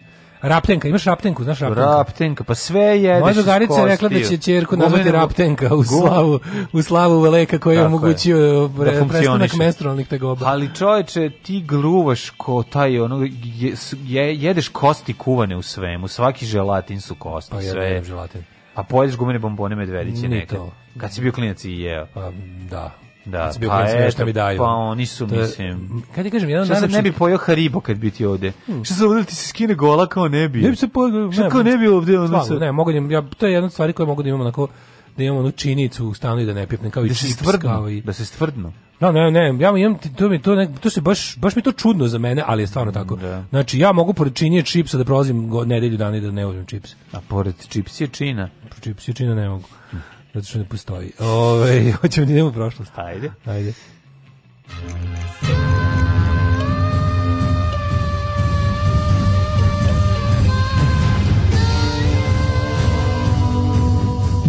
Raptenka, imaš Raptenku, znaš Raptenka? Raptenka, pa sve jedeš Moja drugarica je rekla da će ćerku nazvati Raptenka u slavu, u slavu Veleka koji je omogućio da e, prestanak menstrualnih tegoba. Ali čoveče, ti gruvaš ko taj, ono, je, je, jedeš kosti kuvane u svemu, svaki želatin su kosti, pa sve. Pa želatin. A pojedeš gumene bombone medvediće nekad. Kad si bio klinac i jeo. Pa, da. Da, kad bio pa eto, mi daju. Pa oni su, to, mislim... Kad ti kažem, jedan najlepši... ne bi pojao Haribo kad bi ti ovde? Hmm. Šta se ovde ti se skine gola kao ne bi? Ne bi se pojao... Šta kao ne bi ovde? Ono se... Ne, mogu da, ja, to je jedna stvari koja mogu da imam onako da imamo onu činicu u stanu i da ne pipnem kao da i čips, stvrdno, kao i... Da se stvrdno. No, da, ne, ne, ja imam, to mi to, ne, to se baš, baš mi to čudno za mene, ali je stvarno mm, tako. Da. Znači, ja mogu pored činije čipsa da prolazim nedelju dana i da ne uzmem čips. A pored čips je čina? Čips je čina ne mogu. Hm. Zato što ne postoji. Ove, [laughs] hoćemo da idemo u prošlost. Ajde. Ajde.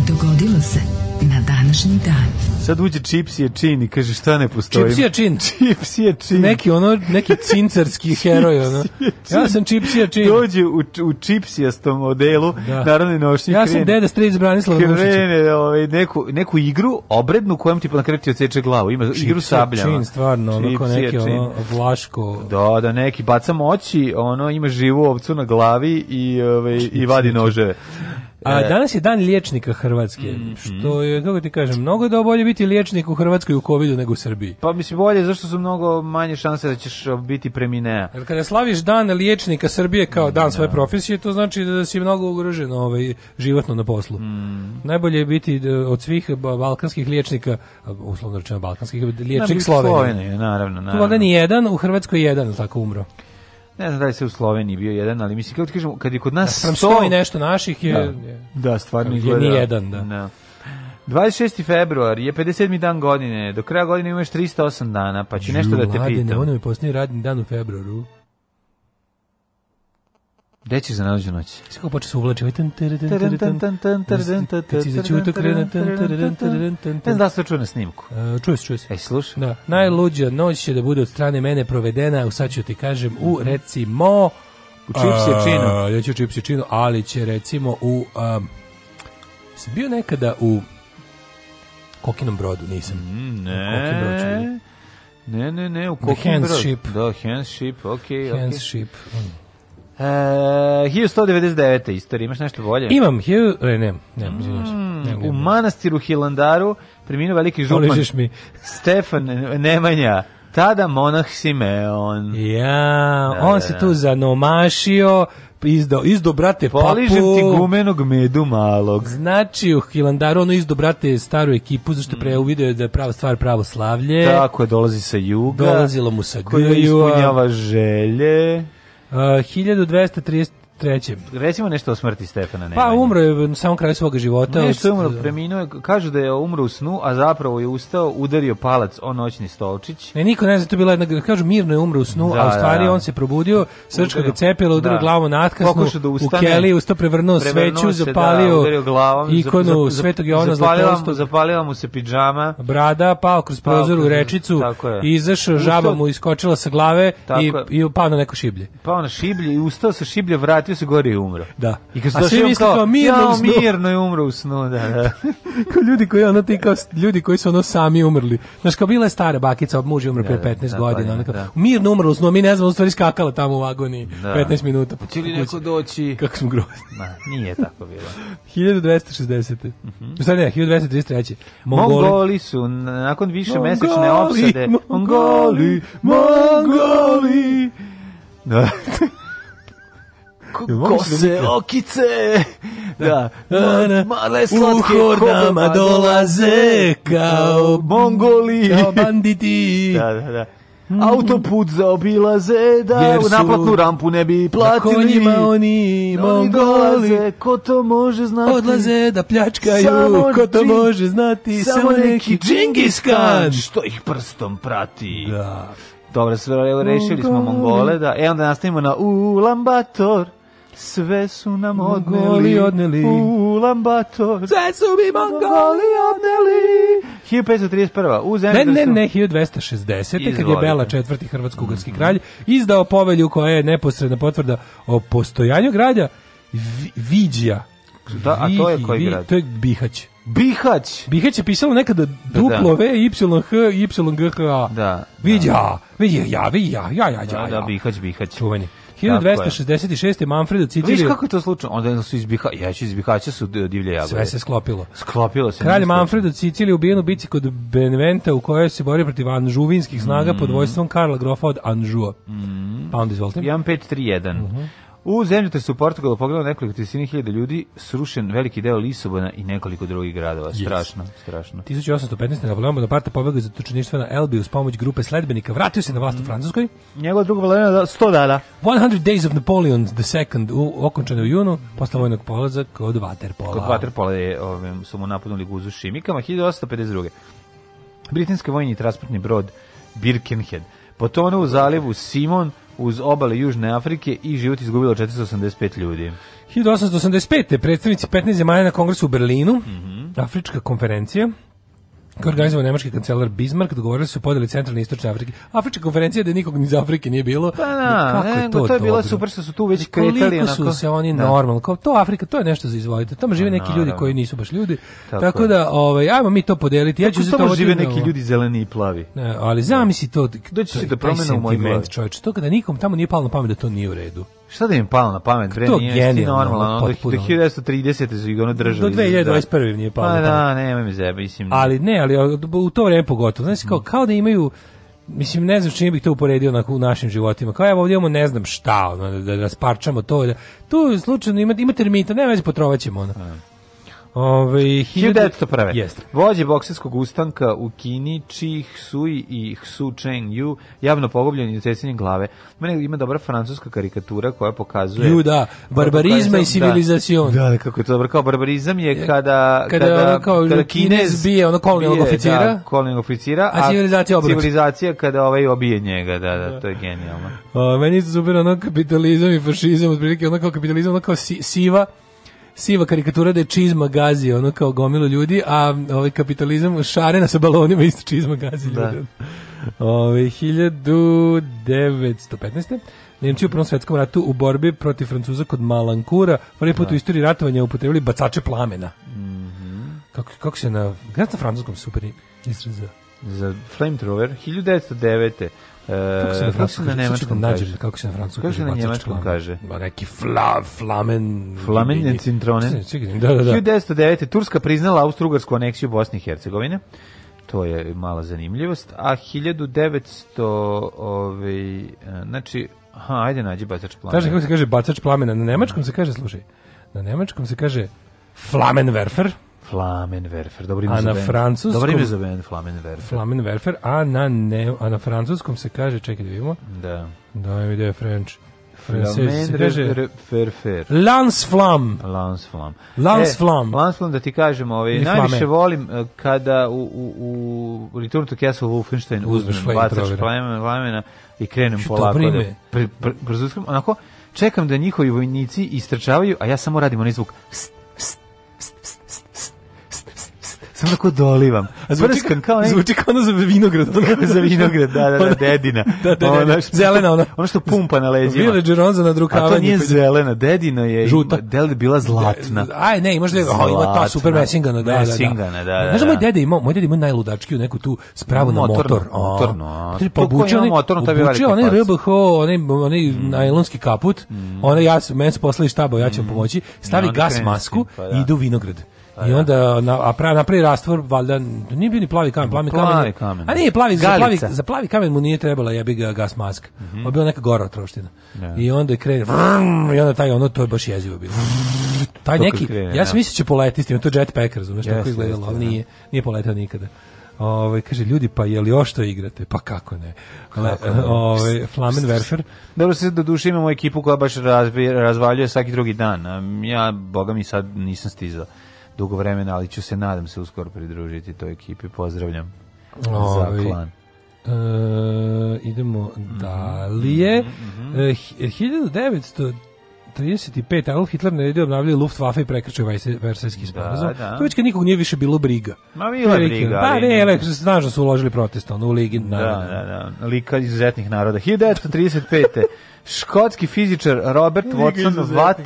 Dogodilo se na današnji dan. Sad uđe čips je čin i kaže šta ne postoji. Čips je čin. čips je čin. Neki ono neki cincarski heroj ono. Ja sam čips je čin. Dođe u, u čipsijastom odelu, da. narodni nošnji Ja krene. sam deda stric Branislav Nušić. Krene ovaj, neku, neku igru obrednu kojom ti na kraju odseče glavu. Ima čips igru sabljama. Čin stvarno, ono neki ono vlaško. Da, da neki baca oči, ono ima živu ovcu na glavi i ovaj i vadi noževe. A e. danas je dan liječnika Hrvatske, mm -hmm. što je, kako ti kažem, mnogo je da bolje biti liječnik u Hrvatskoj u covid nego u Srbiji. Pa mislim bolje, zašto su mnogo manje šanse da ćeš biti preminea. Jer kada slaviš dan liječnika Srbije kao dan svoje da. profesije, to znači da si mnogo ugrožen ovaj, životno na poslu. Mm. Najbolje je biti e, od svih e, balkanskih liječnika, uslovno rečeno balkanskih, liječnik Slovenije. Naravno, naravno. Tu valjda ni jedan, u Hrvatskoj jedan tako umro ne znam da li se u Sloveniji bio jedan, ali mislim kad kažemo kad je kod nas da, sto... i nešto naših je da, je, da stvarno izgleda. Je jedan, da. da. 26. februar je 57. dan godine. Do kraja godine imaš 308 dana, pa će nešto da te pitam. Mladene, ono mi postoji radni dan u februaru. Gde ćeš za najluđu noć? Sve kako počne se uvlači. Kad si začuto krene... Ne da se čuje na snimku. Čuje se, čuje se. Ej, slušaj. Da. Najluđa noć će da bude od strane mene provedena, sad ću ti kažem, u recimo... U Čipsječinu. Ja ću u Čipsječinu, ali će recimo u... Sam bio nekada u Kokinom brodu, nisam. Ne, ne, ne, ne, u Kokinom brodu. The Handship. Da, Handship, okej. Handship, okej. Uh, eh, 1199. istorija, imaš nešto bolje? Imam, hil... E, ne, ne, nemam, mm, nemam, U manastiru Hilandaru preminuo veliki župan mi. Stefan Nemanja tada monah Simeon. Ja, da, on da, se da. tu zanomašio, izdao, izdo brate papu. Poližem ti gumenog medu malog. Znači, u Hilandaru ono izdo brate staru ekipu, zašto je hmm. pre uvidio da je prava stvar pravo slavlje. Tako je, dolazi sa juga. Dolazilo mu sa koja ispunjava želje. Uh, 1230 trećem. Recimo nešto o smrti Stefana Nemanje. Pa umro je na samom kraju svog života. Nešto je umro, preminuo je, kaže da je umro u snu, a zapravo je ustao, udario palac o noćni stolčić. Ne, niko ne zna, to bila jedna, da kažu mirno je umro u snu, da, a u da, stvari da. on se probudio, srčka ga cepila, udario da. glavu natkasnu, da ustane, u keli, ustao prevrnuo, prevrnuo sveću, se, da, zapalio da, glavom, ikonu zap, zap, Svetog Jovana Zlatolstog. Zapalila mu se pidžama. Brada, pao kroz prozor u rečicu, izašao, žaba mu iskočila sa glave i, i pao na neko šiblje. Pao na šiblje i ustao sa šiblje, vrat vratio se gore i umro. Da. I kad A svi misle kao, mirno, ja, u mirno je umro u snu, da, da. [laughs] ljudi koji ono ti kao ljudi koji su ono sami umrli. Znaš, kao bila je stara bakica, od je umro da, pre 15 da, da godina, ona kao, da. mirno umro u snu, mi ne znamo, u stvari skakala tamo u vagoni da. 15 minuta. Hoće li neko doći? Kako smo grozni. Ma, nije tako bilo. 1260. [laughs] Mhm. Mm -hmm. Stari, ne, 1233. Mongoli. Mongoli su nakon više Mongoli, mesečne opsade Mongoli, Mongoli. Mongoli. Da. [laughs] Kose, da okice, da, da. male slatke u hordama dolaze kao mongoli, kao [laughs] banditi. Da, da, da. Mm. Autoput zaobilaze da Jer u naplatnu rampu ne bi platili. Na konjima oni da mongoli. Ko to može znati? Odlaze da pljačkaju. Samo ko to može znati? Samo, samo neki Džingis Khan. Što ih prstom prati. Da. Dobro, sve rešili smo Mongole, da. E onda nastavimo na Ulambator sve su nam odneli, odneli. u Lambator. Sve su mi Mongoli odneli. 1531. U ne, da ne, ne, 1260. Izvolite. kad je Bela četvrti hrvatsko-ugarski mm -hmm. kralj izdao povelju koja je neposredna potvrda o postojanju grada Vidija. Da, a to je koji grad? To je Bihać. Bihać. Bihać je pisalo nekada duplo da. V, Y, H, Y, G, H, A. Da. Viđa, da. viđa, ja, vi, ja, ja, ja, ja. Da, da, Bihać, Bihać. Čuvanje. 1266. Manfredu Ciciliju... Viš kako je to slučajno? Onda su iz ja ću iz su divlje jagode. Sve se sklopilo. Sklopilo se. Kralj Manfredu Ciciliju ubijen u bici kod Benventa u kojoj se borio protiv anžuvinskih snaga mm. pod vojstvom Karla Grofa od Anžua. Mm. Pa onda izvolite. 1531. Uh -huh. U zemljotresu u Portugalu pogledalo nekoliko tisini hiljada ljudi, srušen veliki deo Lisobona i nekoliko drugih gradova. Strašno, yes. strašno. 1815. Napoleon Bonaparte pobegao za tučeništva na Elbi uz pomoć grupe sledbenika. Vratio se na vlast u mm. Francuskoj. Njegova druga vladina da 100 dana. 100 Days of Napoleon II u, okončane u junu, posle vojnog polaza kod Waterpola. Kod Waterpola je, ovim, ovaj, su mu napunuli guzu šimikama. 1852. Britinski vojni transportni brod Birkenhead. Potonuo u zalivu Simon uz obale Južne Afrike i život izgubilo 485 ljudi. 1885. predstavnici 15 zemalja na kongresu u Berlinu, mm -hmm. Afrička konferencija, koji organizovao nemački kancelar Bismarck, dogovorili su podeli centralne istočne Afrike. Afrička konferencija da nikog iz Afrike nije bilo. Pa na, da, kako ne, to, to je bilo super što su tu već kretali onako. su se oni da. normalno, kao to Afrika, to je nešto za izvojite. Tamo žive neki ljudi koji nisu baš ljudi. Tako, tako da, ovaj, ajmo mi to podeliti. Ja ću se to žive neki ljudi zeleni i plavi. Ne, ali zamisli to. Doći da se da promene u moj moment, čovjek. To kada nikom tamo nije palo na pamet da to nije u redu. Šta da im palo na pamet, bre, nije genijalno, normalno, ono, 1930. su ih ono držali. Do 2021. Da. nije palo pa na pamet. Da, nema mi zebe, mislim. Ali ne, ali u to vreme pogotovo, znaš, kao, kao da imaju, mislim, ne znam čime bih to uporedio na, u našim životima, kao ja ovdje imamo ne znam šta, ono, da, da rasparčamo da to, da, tu slučajno ima, ima termita, nema veze, potrovaćemo, ono. A. Da. Ove, 1901. Jeste. Vođe bokserskog ustanka u Kini, Chi Hsui i Hsu Cheng Yu, javno pogobljeni u cecinjem glave. Mene ima dobra francuska karikatura koja pokazuje... Ju, da, barbarizma i da. civilizacion. Da, da, kako je to dobro. Kao barbarizam je kada... Kada, kada, kao, kada kinez, bije ono kolonijalnog da, oficira. Da, kolonijalnog oficira. A, a civilizacija obrać. Civilizacija kada ovaj obije njega, da, da, da. to je genijalno. O, meni je super ono kapitalizam i fašizam, otprilike ono kao kapitalizam, ono kao si, siva siva karikatura da je čizma gazi, ono kao gomilo ljudi, a ovaj kapitalizam šarena sa balonima isto čizma gazi da. ljudi. Ove, 1915. Nemci u Prvom svjetskom ratu u borbi protiv Francuza kod Malankura prvi put da. u istoriji ratovanja upotrebili bacače plamena. Mm kako, kako se na... Gledajte na francuskom super izraza. Za flamethrower, 1909. Kako se na e, nemačkom kaže? Kako se na francuskom kaže? Kako se na nemačkom kaže? Ba neki fla, flamen... Flamen Flamenjen cintronen. Da, da, da. 1909. Turska priznala Austro-Ugarsku aneksiju Bosne i Hercegovine. To je mala zanimljivost. A 1900... Ovaj, znači, aha, ajde nađi bacač plamena. Kaže, kako se kaže bacač plamena? Na nemačkom se kaže, slušaj, na nemačkom se kaže Flamenwerfer. Flamenwerfer, dobro ime za band. Francuskom, dobro ime za band, Flamenwerfer. Flamenwerfer, a na, ne, a na francuskom se kaže, čekaj da vidimo. Da. Da, je ide French. Flamenwerfer. Lansflam. Lansflam. Lansflam. E, Flam, da ti kažem, ovaj, najviše flame. volim eh, kada u, u, u Return to Castle Wolfenstein uzmeš bacaš flamena i krenem Što polako. Što prime? Da, kroz uskrom, onako, čekam da njihovi vojnici istrčavaju, a ja samo radim onaj zvuk. Pst, pst, pst, Samo tako dolivam. A zvuči, Prskan, kao ne? zvuči kao ono za vinograd. za vinograd, da, da, pa da, dedina. da, da, da ona, da. dedina. Što, zelena ona. Ono što pumpa na leđima. Bila je za nadrukavanje. A to nije pa- zelena, dedina je žuta. Del bila zlatna. Da, aj, ne, možda je, o, ima ta super mesingana, da, da, da. Mesingana, da, da. Znaš, moj dede imao, moj dede imao najludačkiju neku tu spravu na motor. Motorno. Obučio onaj RBH, onaj, onaj mm. najlonski kaput, mm. onaj ja, meni se poslali štaba, ja ću vam mm. pomoći, stavi gas masku pa i idu vinograd. Pa I da. onda na, a pra, napravi rastvor, valjda, nije bio ni plavi kamen, plavi, plavi kamen, kamen. A da. nije plavi, za plavi, za plavi kamen mu nije trebala jebi ga gas mask. Mm -hmm. Ovo neka gora troština. Yeah. Da. I onda je krene, vrm, i onda taj ono, to je baš jezivo bilo. Taj neki, ja sam mislio će poletiti, s to jetpack, razumeš, yes, tako izgledalo, ali nije, nije poletao nikada. Ovaj kaže ljudi pa je li još ošto igrate? Pa kako ne. Ovaj Flamenwerfer. Dobro se do duše imamo ekipu koja baš razvaljuje svaki drugi dan. Ja boga mi sad nisam stizao dugo vremena, ali ću se, nadam se, uskoro pridružiti toj ekipi. Pozdravljam Ovi. za klan. E, idemo dalje. Mm -hmm. e, 1935. Mhm. E, Adolf Hitler naredio obnavljaju Luftwaffe i prekrčio Versajski da, sporazum. Da, To već kad nikog nije više bilo briga. Ma bila je briga. Pa ne, ali se znaš da su uložili protest ono, u Ligi naroda. Da, da, da. Lika izuzetnih naroda. 1935. Škotski fizičar Robert Watson Watt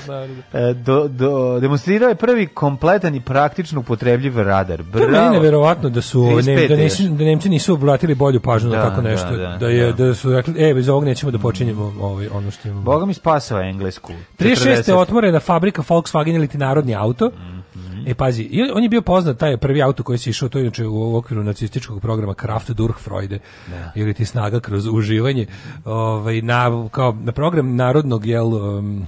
e, do, do, demonstrirao je prvi kompletan i praktično upotrebljiv radar. Bravo. To je neverovatno da su ne, da, neš, da Nemci nisu obratili bolju pažnju da, na tako da, nešto. Da, da, da je, da. su rekli, e, bez ovog nećemo da počinjemo ovaj, ono što imamo. Boga mi spasava Englesku. 36. otmorena fabrika Volkswagen ili ti narodni auto. Mm. -hmm. E pazi, on je bio poznat taj prvi auto koji se išao to inače u okviru nacističkog programa Kraft durch Freude. Da. Ili ti snaga kroz uživanje. Ovaj na kao na program narodnog jel um,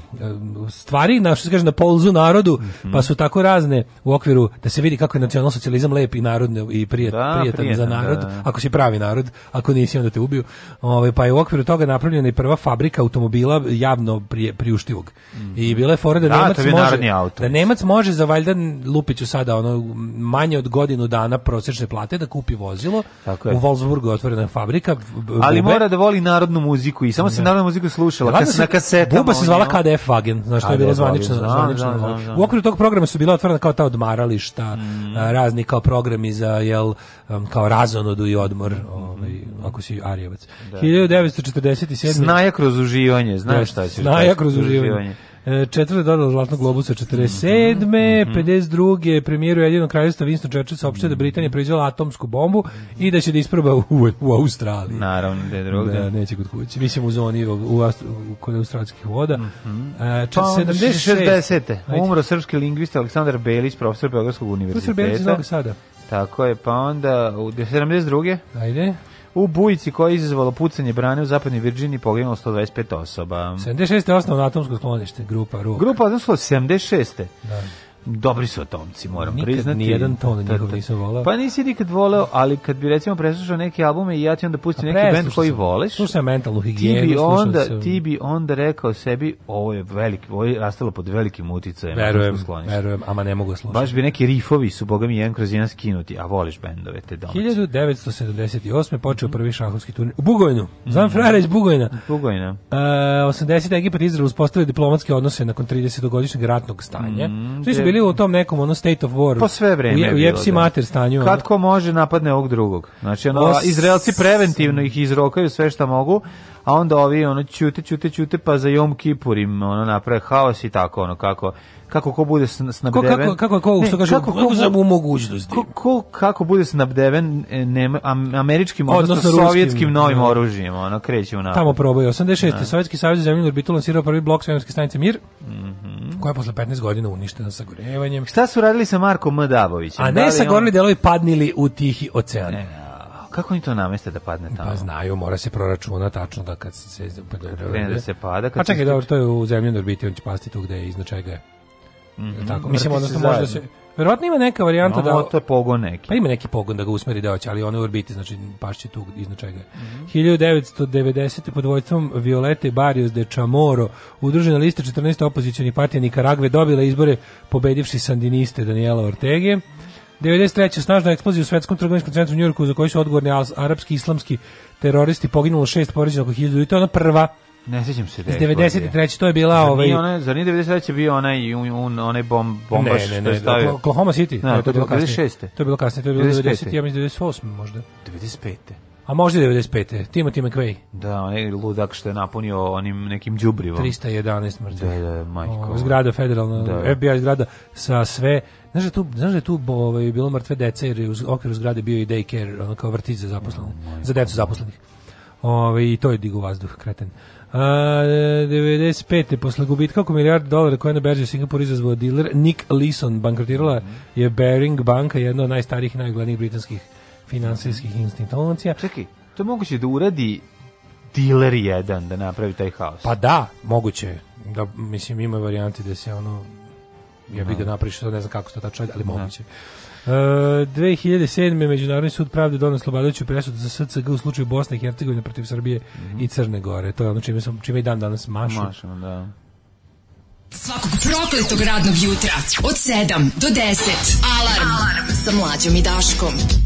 stvari na što se kaže na polzu narodu, mm -hmm. pa su tako razne u okviru da se vidi kako je nacionalsocijalizam lep i narodno i prijet, da, prijetan, za narod, da, ako si pravi narod, ako nisi onda te ubiju. Ovaj pa je u okviru toga napravljena i prva fabrika automobila javno prije, priuštivog. Mm -hmm. I bile fore da, da Nemac može, da Nemac može za valjda Lupiću sada ono manje od godinu dana prosečne plate da kupi vozilo. Tako je. U Wolfsburgu je otvorena fabrika. Ali mora da voli narodnu muziku i samo se da. narodnu muziku slušala ja, kas, na kasetama. Buba se zvala KDF Wagen, znaš što je bilo zvanično. Znam, zvanično znam, znam, u okviru tog programa su bila otvorena kao ta odmarališta, mm. razni kao programi za jel um, kao razonodu i odmor, ovaj mm. ako si Arjevac. Da. 1947. Snaja kroz uživanje, znaš da, šta ćeš. Snaja kroz uživanje. E, četvrta dodala Zlatnog globusa 47. Mm -hmm. 52. premijeru Jedinog kraljevstva Winston Churchill saopštio da Britanija proizvela atomsku bombu i da će da isproba u, u Australiji. Naravno, da je drugde. Da, neće kod kuće. Mislim u zoni u, u, u kod australskih voda. Mm -hmm. Čet, 76. Pa 60. Umro srpski lingvista Aleksandar Belić, profesor Beogradskog univerziteta. Profesor Belić iz Sada. Tako je, pa onda u 72. Ajde. U bujici koja je izazvala pucanje brane u zapadnoj Virđini poginulo 125 osoba. 76. osnovno atomsko sklonište, grupa RUK. Grupa, odnosno 76. Da dobri su atomci, moram nikad priznati. Nikad nijedan ton da, njihov da. nisam volao. Pa nisi nikad voleo, ali kad bi recimo preslušao neke albume i ja ti onda pustim neki bend koji voliš. Slušam mentalnu higijenu. Ti bi, onda, sam... ti bi onda rekao sebi, ovo je veliki, ovo je rastalo pod velikim uticajem. Verujem, verujem, ama ne mogu slušati. Baš bi neki rifovi su, boga mi, jedan kroz jedan skinuti, a voliš bendove, te domaće. 1978. počeo prvi šahovski turnir. U Bugojnu, Zvan mm. Frareć Bugojna. Bugojna. E, 80. Egipat Izrael uspostavio diplomatske odnose nakon 30-godišnjeg ratnog stanja. Mm, bili u tom nekom ono state of war. Po pa sve vreme U Jepsi da. mater stanju. Kad ko može napadne ovog drugog. Znači ono, Os... Izraelci preventivno ih izrokaju sve što mogu, a onda ovi ono ćute, ćute, ćute, pa za Jom im ono naprave haos i tako ono kako kako ko bude snabdeven. Ko, kako kako ko, što kaže kako ko, za mu mogućnosti. Ko, da ko, kako bude snabdeven e, nema američkim odnosno, odnosno sovjetskim da. novim no. oružjem, ono kreće u napad. Tamo probaju 86. Da. No. Sovjetski savez za zemlju orbitu lansirao prvi blok svemirske stanice Mir. Mhm. Mm koja je posle 15 godina uništena sa gorevanjem. Šta su radili sa Marko M. Davovićem? A ne da sa gorili on... delovi padnili u tihi ocean. Ne, kako oni to nameste da padne pa tamo? Pa znaju, mora se proračuna tačno da kad se... Kad, kad da se pada... Kad A pa čekaj, dobro, to je u zemljenoj orbiti, on će pasti tu gde je, iznad čega je. Mm -hmm. tako, mislim, odnosno može da se... Verovatno ima neka varijanta no, da... to je pogon neki. Pa ima neki pogon da ga usmeri da hoće, ali on je u orbiti, znači baš će tu iznad čega Mm -hmm. 1990. pod vojstvom Violete Barrios de Chamorro, udružena lista 14 opozicionih partija Nikaragve, dobila izbore pobedivši sandiniste Daniela Ortega 93. snažna eksplozija u svetskom trgovinskom centru u Njurku za koju su odgovorni arapski islamski teroristi poginulo šest poređenih oko 1000 ljudi. To je ona prva Ne sećam se da 93. to je bila zar ovaj. Nije ona, zar nije 93. bio onaj un, un onaj bomb bombaš ne, ne, ne, što je stavio. Oklahoma City. Da, ne, to je bilo 96. To je bilo kasnije, to je bilo 90. Ja mislim 98. možda. 95. A možda 95. Timothy McVeigh. Da, onaj ludak što je napunio onim nekim đubrivom. 311 mrtvih. Da, da, majko. O, zgrada federalna, da. da. FBI zgrada sa sve Znaš da tu, znaš da tu ovaj, bilo mrtve dece jer je u okviru zgrade bio i daycare, ono kao vrtić za zaposlene, da, za decu zaposlenih. Ove, I to je digu vazduh, kreten. Uh, 95. posle gubitka oko milijarda dolara koja je na berži u Singapuru izazvao dealer Nick Leeson bankrotirala je Bering banka, jedna od najstarijih i najuglednijih britanskih finansijskih institucija. Čekaj, to je moguće da uradi dealer jedan da napravi taj haos. Pa da, moguće Da, mislim, ima varijanti da se ono, ja bih da. ga napraviš, ne znam kako se to tačno, ali da. moguće je. E, 2007. Međunarodni sud pravde donio slobodajuću presudu za SCG u slučaju Bosne i Hercegovine protiv Srbije mm -hmm. i Crne Gore. To je ono čime, sam, čime i dan danas mašu. Mašemo, da. Svakog prokletog radnog jutra od 7 do 10. Alarm, Alarm. sa mlađom i Daškom.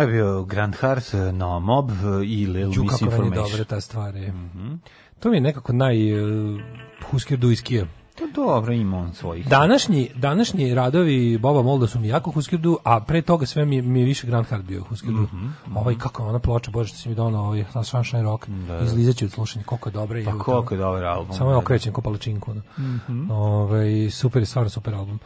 A bio Grand Heart, eh, No Mob eh, i Lil Ju, Miss Information. Ju, dobra ta stvar je. Mm -hmm. To mi je nekako naj... Uh, Husker Duiskija. To dobro ima on svojih. Današnji, današnji radovi Boba Molda su mi jako Huskirdu, a pre toga sve mi, mi je više Grand Hard bio Huskirdu. Mm -hmm, ovaj, kako je ona ploča, bože što si mi donao, ovaj Sunshine Rock, da, izlizeći od slušanja, koliko je dobro. Pa koliko je dobar album. Samo je okrećen da. ko palačinku. Da. Mm -hmm. Ove, ovaj, super je, stvarno super album.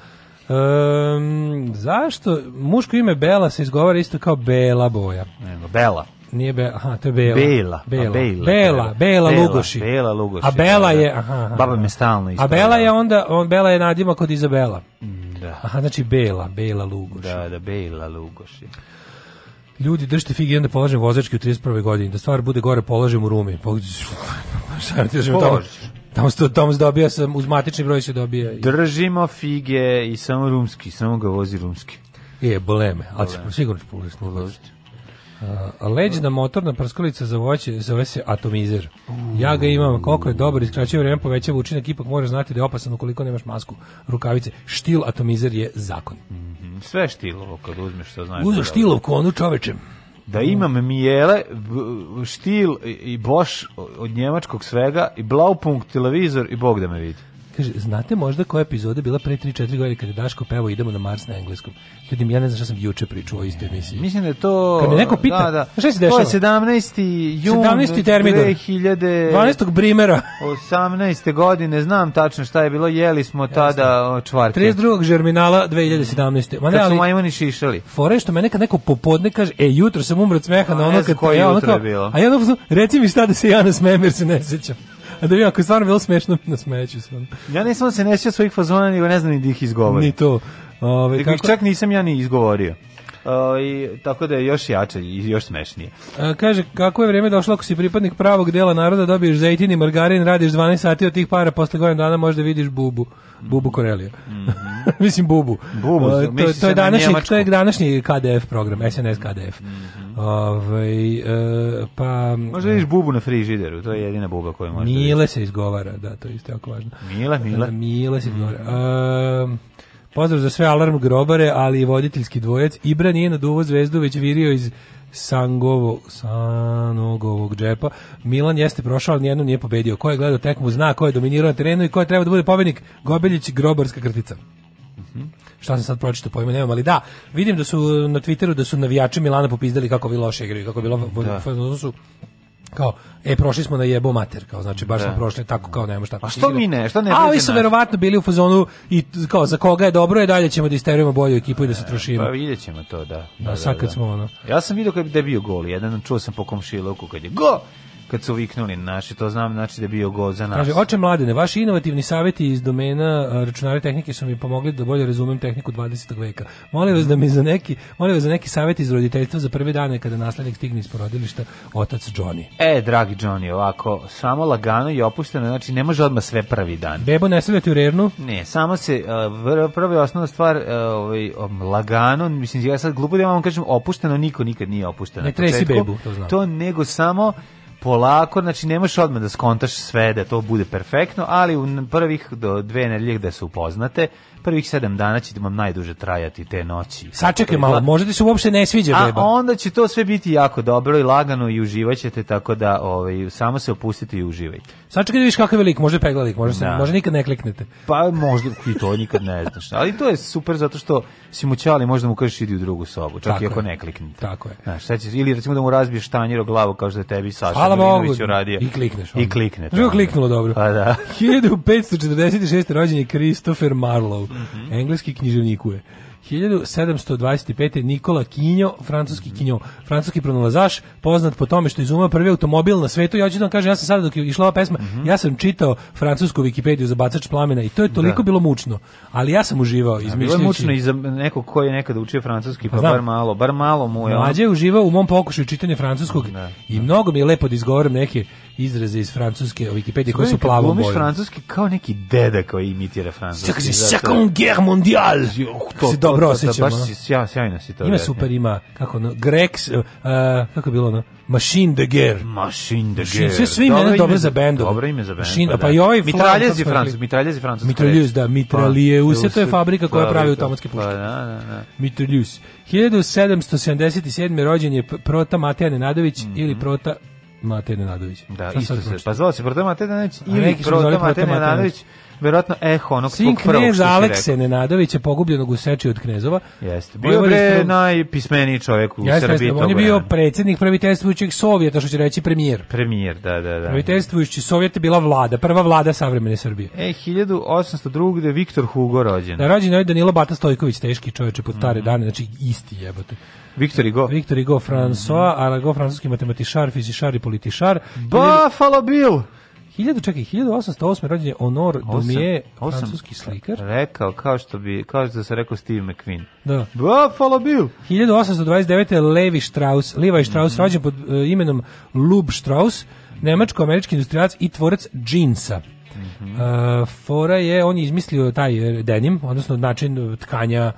Um, zašto muško ime Bela se izgovara isto kao Bela boja? Nego Bela. Nije Bela, aha, to je Bela. Bela, Bela, Bela, Bela, Bela, Lugoši. Bela Lugoši. A Bela je, aha, aha. Baba me stalno isto. A Bela je onda, on Bela je nadima kod Izabela. Da. Aha, znači Bela, Bela Lugoši. Da, da, Bela Lugoši. Ljudi, držite jedan da polažem vozački u 31. godini. Da stvar bude gore, polažem u rumi. Polažem, polažem, polažem, polažem, Tamo se tamo se dobija sam uz matični broj se dobija. I... Držimo fige i samo rumski, samo ga vozi rumski. Je boleme, al se sigurno spolesno voziti. A leđna motorna prskalica za voće zove se atomizer. Ja ga imam, koliko je dobro, iskraćuje vreme, povećava učinak, ipak moraš znati da je opasan ukoliko nemaš masku, rukavice. Štil atomizer je zakon. Mhm. Sve štilovo kad uzmeš, to znaš. Uzo da štilovku, onu čovečem da imam Miele, Stil i Bosch od njemačkog svega i blaupunkt televizor i Bog da me vidi. Kaže, znate možda koja epizoda bila pre 3-4 godine kada je Daško pevao Idemo na Mars na engleskom? Ljudi, ja ne znam šta sam juče pričao o istoj emisiji. Mislim da je to... Kad me neko pita, da, da. šta se dešava? To je 17. jun 17. Termidor. 2000... 12. Brimera. 18. godine, znam tačno šta je bilo, jeli smo Jasne. tada čvarke. 32. žerminala 2017. Ma ne, kad su majmoni šišali. Fore što mene kad neko popodne kaže, e, jutro sam umro smeha na ono kad... Ja, ono kao, je bilo. A ja ono, reci mi šta da se ja nasmejem jer se ne sećam. A da vidim, ako je stvarno bilo smešno, [laughs] nasmeću se. Ja nisam da se ne svojih fazona, nego ne znam ni da ih izgovorim. Ni to. Ove, kako... Čak nisam ja ni izgovorio i, tako da je još jače i još smešnije. A, e, kaže, kako je vreme došlo ako si pripadnik pravog dela naroda, dobiješ zejtin i margarin, radiš 12 sati od tih para, posle godina dana možda vidiš bubu. Bubu Korelija. Mm -hmm. [laughs] Mislim bubu. bubu e, to, to, to, je današnji, to je današnji KDF program, SNS KDF. Mm -hmm. Ove, ovaj, e, pa... Možda vidiš bubu na frižideru, to je jedina buba koju možda Mile vidiš. se izgovara, da, to je isto jako važno. Mile, da, da, Mile. Mile se izgovara. Mm -hmm. Pozdrav za sve alarm grobare, ali i voditeljski dvojac. Ibra nije naduvo zvezdu, već virio iz Sangovo, Sanogovog džepa. Milan jeste prošao, ali nijednom nije pobedio. Ko je gledao tekmu, zna ko je dominirao na terenu i ko je trebao da bude pobednik. Gobeljić, grobarska kratica. Mm Šta sam sad pročitao, pojma nemam, ali da, vidim da su na Twitteru da su navijači Milana popizdali kako vi loše igraju, kako je bilo, da. su kao e prošli smo na jebo mater kao znači baš da. smo prošli tako kao nema šta. A što mi ne, šta ne. A oni su verovatno bili u fazonu i kao za koga je dobro je dalje ćemo da isterujemo bolju ekipu i da se e, trošimo. Pa videćemo to da, da. da, da sad kad da. smo ono. Ja sam video kad je bio gol, jedan čuo sam po komšiluku kad je gol kad su viknuli naši, to znam znači da je bio go za nas. Kaže, oče mladene, vaši inovativni savjeti iz domena e, računare tehnike su mi pomogli da bolje razumem tehniku 20. veka. Molim vas da mi za neki, molim vas za neki savjet iz roditeljstva za prve dane kada naslednik stigne iz porodilišta, otac Johnny. E, dragi Johnny, ovako, samo lagano i opušteno, znači ne može odmah sve prvi dan. Bebo ne stavljati u rernu? Ne, samo se, uh, prva osnovna stvar, uh, ovaj, um, lagano, mislim, ja sad glupo da vam kažem, opušteno, niko nikad nije opušteno. Ne tresi bebu, to znam. To nego samo polako, znači ne možeš odmah da skontaš sve da to bude perfektno, ali u prvih do dve nedelje gde se upoznate, prvih sedam dana će vam najduže trajati te noći. Sačekaj malo, možda ti se uopšte ne sviđa A beba. A onda će to sve biti jako dobro i lagano i uživaćete, tako da ovaj, samo se opustite i uživajte. Sačekaj da vidiš kakav je lik, možda pegla lik, možda, se, da. možda nikad ne kliknete. Pa možda i to nikad ne znaš, ali to je super zato što si mu ćali, možda mu kažeš idi u drugu sobu, čak tako i ako ne kliknete. Tako je. Znaš, sad ćeš, ili recimo da mu razbiješ tanjir o glavu kao što je tebi Saša Milinović uradio. I klikneš. Onda. I klikne. Živo kliknulo dobro. Pa da. 1546. [laughs] rođen je Christopher Marlowe, mm -hmm. engleski književnikuje. 1725. Nikola Kinjo, francuski Kinjo, francuski pronalazaš, poznat po tome što izumao prvi automobil na svetu. Ja hoću da vam kažem, ja sam sada dok je išla ova pesma, mm -hmm. ja sam čitao francusku Wikipediju za bacač plamena i to je da. toliko da. bilo mučno, ali ja sam uživao da, izmišljajući. Bilo je mučno i za nekog ko je nekada učio francuski, pa, pa bar malo, bar malo mu je. Mlađe je uživao u mom pokušaju čitanja francuskog da. i da. mnogo mi je lepo da izgovorim neke izraze iz francuske Wikipedije koji su plavo boje. francuski kao neki deda koji imitira francuski. Čekaj, second guerre mondiale. To se dobro osećamo. Baš si sja, sjajno si to. Ima super, ima, kako ono, Grex, uh, kako je bilo ono, Machine de guerre. Machine de guerre. Sve sve ime dobro za bendom. Dobro ime za bendom. Machine, da. pa i ovaj Mitraljez je Francuz, Mitraljez je Francuz. Mitraljez, da, Mitraljez, pa, to je fabrika koja pravi automatske puške. Pa, da, da, da. Mitraljez. 1777. rođen je Prota Mateja Nenadović mhm. ili Prota Mate Nenadović. Da, Šta isto se. Pa zvao se Proto Mate Nenadović ili Proto Mate Nenadović. Verovatno eho onog Sin knjez Alekse Nenadovića pogubljenog u seči od knezova. Jeste. Bio je ispravo... najpismeniji čovjek u Jeste, Srbiji. on je bio predsjednik praviteljstvujućeg Sovjeta, što će reći premijer. Premijer, da, da, da. Praviteljstvujući Sovjet je bila vlada, prva vlada savremene Srbije. E, 1802. gde je Viktor Hugo rođen. Da, rođen je ovaj Danilo Bata Stojković, teški čovječe pod stare mm -hmm. dane, znači isti jebote. Victor Hugo. Victor Hugo François, mm -hmm. Arago, francuski matematičar, fizičar i političar. Buffalo Bill! 1000 čekaj 1808 rođen je Honor Domie, francuski slikar. Rekao kao što bi kao što da se rekao Steve McQueen. Da. Buffalo Bill. 1829 Levi Strauss, Levi Strauss mhm. mm -hmm. rođen pod uh, imenom Lub Strauss, nemačko-američki industrijac i tvorac džinsa. Mm uh, fora je on je izmislio taj e, denim, odnosno način tkanja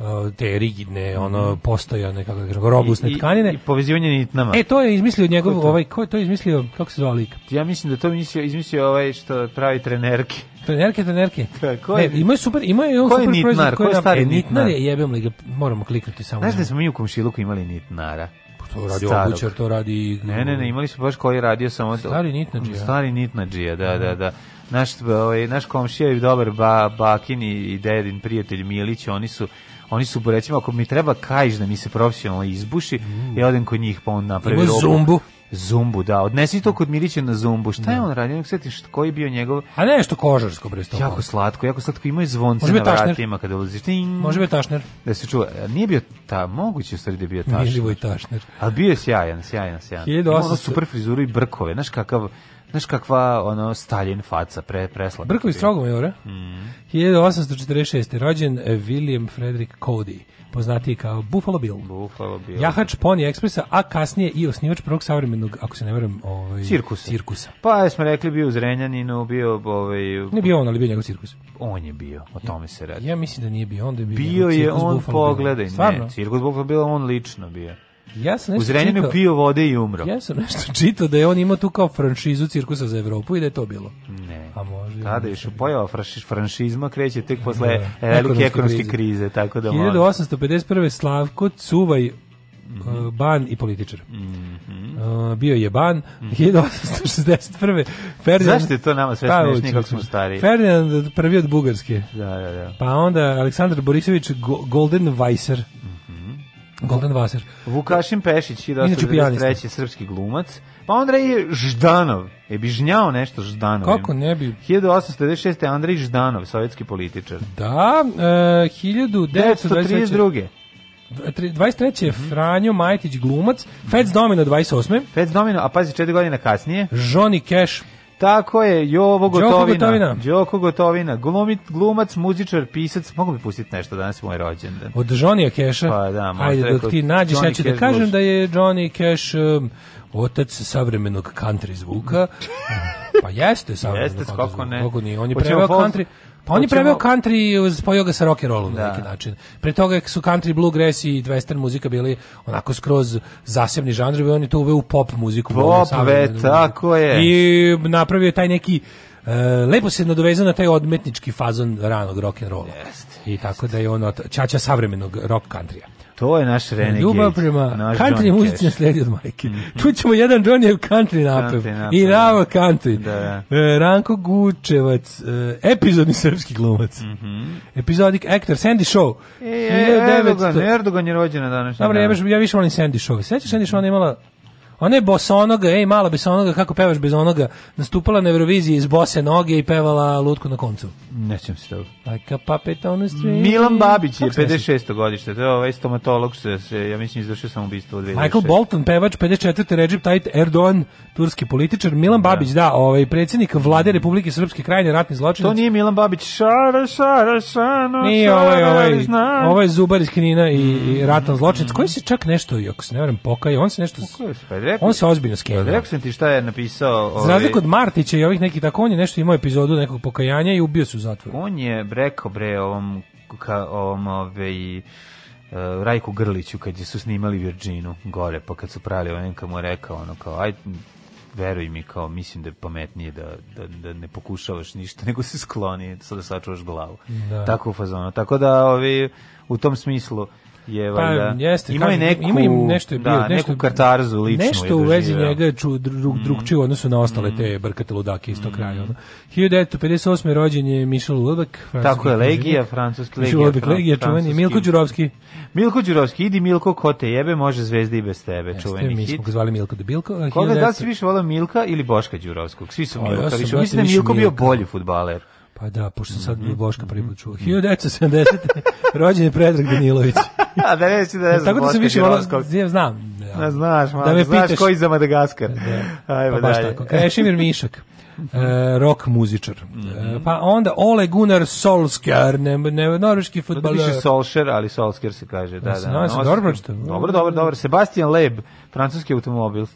Uh, te rigidne mhm. ono postojane kako da kažem robustne I, tkanine i povezivanje nitnama. E to je izmislio njegov ko to? ovaj ko je to izmislio kako se zove lik? Ja mislim da to mislio izmislio ovaj što pravi trenerke. Trenerke, trenerke. [laughs] Ko je? Ne, ima super, ima je on super nitnar, proizvod koji je stari e, nitnar. je jebem li ga, moramo kliknuti samo. Znaš da smo mi u komšiluku imali nitnara. Pa to radi Starog. obućar, to radi... Ne, ne, ne, imali su baš koji radio samo... Stari nitnađija. Stari nitnađija, da, da, da naš, ovaj, naš komšija i dobar ba, Bakin i, i dedin prijatelj Milić, oni su oni su recimo ako mi treba kajš da mi se profesionalno izbuši, mm. ja odem kod njih pa on napravi Ima zumbu. Zumbu, da. Odnesi to da. kod Milića na Zumbu. Šta da. je on radio? Ne setiš koji je bio njegov... A nešto kožarsko bre Jako slatko, jako slatko. Imao je zvonce na vratima kada ulaziš. Ting. Može bio tašner. Da se čuva. Nije bio ta, moguće u stvari da je bio tašner. Milivoj tašner. Ali bio je sjajan, sjajan, sjajan. 1800... Imao super frizuru i brkove. Znaš kakav Znaš kakva ono Stalin faca pre presla. Brko iz Trogomajora. Mm. 1846. rođen eh, William Frederick Cody poznatiji kao Buffalo Bill. Buffalo Bill. Jahač Pony Ekspresa, a kasnije i osnivač prvog savremenog, ako se ne verujem, ovaj, cirkusa. cirkusa. Pa jesmo rekli bio u Zrenjaninu, bio... Ovaj, ne bio on, ali bio njegov cirkus. On je bio, o tome se radi. Ja, ja mislim da nije bio, onda je bio... Bio je on, pogledaj, ne, cirkus Buffalo Bill, on lično bio. Ja sam nešto U Zrenjaninu čitao, pio vode i umro. Ja sam nešto čitao da je on imao tu kao franšizu cirkusa za Evropu i da je to bilo. Ne. A može. Tada još pojava franšiz, franšizma kreće tek posle da. velike ekonomske krize. krize. tako da 1851. Slavko Cuvaj Mm -hmm. ban i političar. Mm -hmm. bio je ban mm -hmm. 1861. Ferdinand, Zašto je to nama sve smešnije kako smo stari? Ferdinand prvi od Bugarske. Da, da, da. Pa onda Aleksandar Borisović Golden Weiser. Golden Vaser. Vukašin Pešić, 1993. srpski glumac. Pa Andrej Ždanov, je bi žnjao nešto Ždanov. Kako ne bi? 1896. Andrej Ždanov, sovjetski političar. Da, e, 1932. 23. je Franjo Majtić glumac, Fats Domino 28. Fats Domino, a pazi, četiri godine kasnije. Johnny Cash. Tako je, Jovo Gotovina. Gotovina. Đoko Gotovina. Glumit, glumac, muzičar, pisac. Mogu bi pustiti nešto danas moj rođendan. Od Johnny Casha? Pa da, možda. Ajde, dok ti nađeš, Johnny ja ću da Cash da kažem blues. da je Johnny Cash um, otac savremenog country zvuka. [laughs] pa jeste savremenog jeste, country zvuka. Jeste, kako ne. Kako nije. On je preveo country. Pa on je preveo country i spojio ga sa rock and rollom da. na neki način. Pre toga su country, bluegrass i western muzika bili onako skroz zasebni žanrovi, on je to uveo u pop muziku. Pop, ve, tako je. I napravio taj neki E, lepo se nadovezao na taj odmetnički fazon ranog rock and rolla. Jeste. I tako yes. da je ono čača savremenog rock countrya. To je naš Renegade. Ljubav prema naš country muzici nasledi od majke. Mm -hmm. Čućemo jedan Johnny country Country napev. I da. Rava country. Da, da. E, Ranko Gučevac, e, epizodni srpski glumac. Mm -hmm. Epizodik aktor Sandy Show. E, e, 1900... Erdogan, Erdogan je rođena današnja. Dobro, ja, ja više volim Sandy Show. Sećaš Sandy Show, ona imala Ona je bosa onoga, ej, mala bez onoga, kako pevaš bez onoga, nastupala na Euroviziji iz bose noge i pevala lutku na koncu. Nećem se toga. Like a puppet on the string. Milan Babić je 56. godište, to je ovaj stomatolog što se, ja mislim, izvršio samoubistvo u 2006. Michael Bolton, pevač, 54. Recep Tayyip Erdogan, turski političar. Milan da. Babić, da, da ovaj, predsjednik vlade Republike Srpske krajine, ratni zločinac. To nije Milan Babić, šara, šara, šano, nije, ovaj, ovaj, ovaj zubar iz Knina i, mm. i ratan zločinac, koji se čak nešto, ako se ne varam, pokaje, on se nešto... Pokaje se, pa rekao, on se ozbiljno skenio. Rekao sam ti šta je napisao... Ove... Za razliku ovaj- Martića i ovih nekih tako, on je nešto imao epizodu nekog pokajanja i ubio se u zatvoru. On je rekao, bre, ovom, ka, ovom ove, ovaj, i, uh, Rajku Grliću kad su snimali Virđinu gore, pa kad su pravili on kad mu je rekao ono kao, aj, veruj mi kao mislim da je pametnije da, da, da ne pokušavaš ništa [laughs] nego se skloni da sad da sačuvaš glavu da. tako fazonu. tako da ovi ovaj, u tom smislu je pa, valjda. Pa, jeste, ima kažem, neku, ima im nešto da, je bio, da, nešto, neku katarzu lično. Nešto u vezi njega ču, drug, mm. drugčije odnosu na ostale mm. te brkate ludake iz tog mm. kraja. Ono. 1958. rođen je Michel Ulbeck. Tako je, Legija, francuski Legija. Michel Ulbeck, Legija, čuveni. Milko Đurovski. Milko Đurovski, idi Milko, ko te jebe, može zvezdi i bez tebe, jeste, čuveni mi hit. Mi smo ga zvali Milko de Bilko. Koga da si više volao Milka ili Boška Đurovskog? Svi su Milka, više. Mislim da Milko bio bolji futbaler. Pa da, pošto sad mm Boška prvi put mhm, čuo. 1970. Mhm. [laughs] rođen je Predrag Danilović. [laughs] A da reći da ne znam Tako da sam više volao, ja znam. Ja. Ne znaš, malo, da me znaš koji za Madagaskar. Da. [laughs] Ajme, pa baš dalje. tako. Krešimir Mišak. Mhm. E, rock muzičar. Mm -hmm. e, pa onda Ole Gunnar Solskjaer, ne, ne, norveški fudbaler. Da piše Solskjaer, ali Solskjaer se kaže, da, da. da, da Dobro, dobro, da, da, da, da, da, da,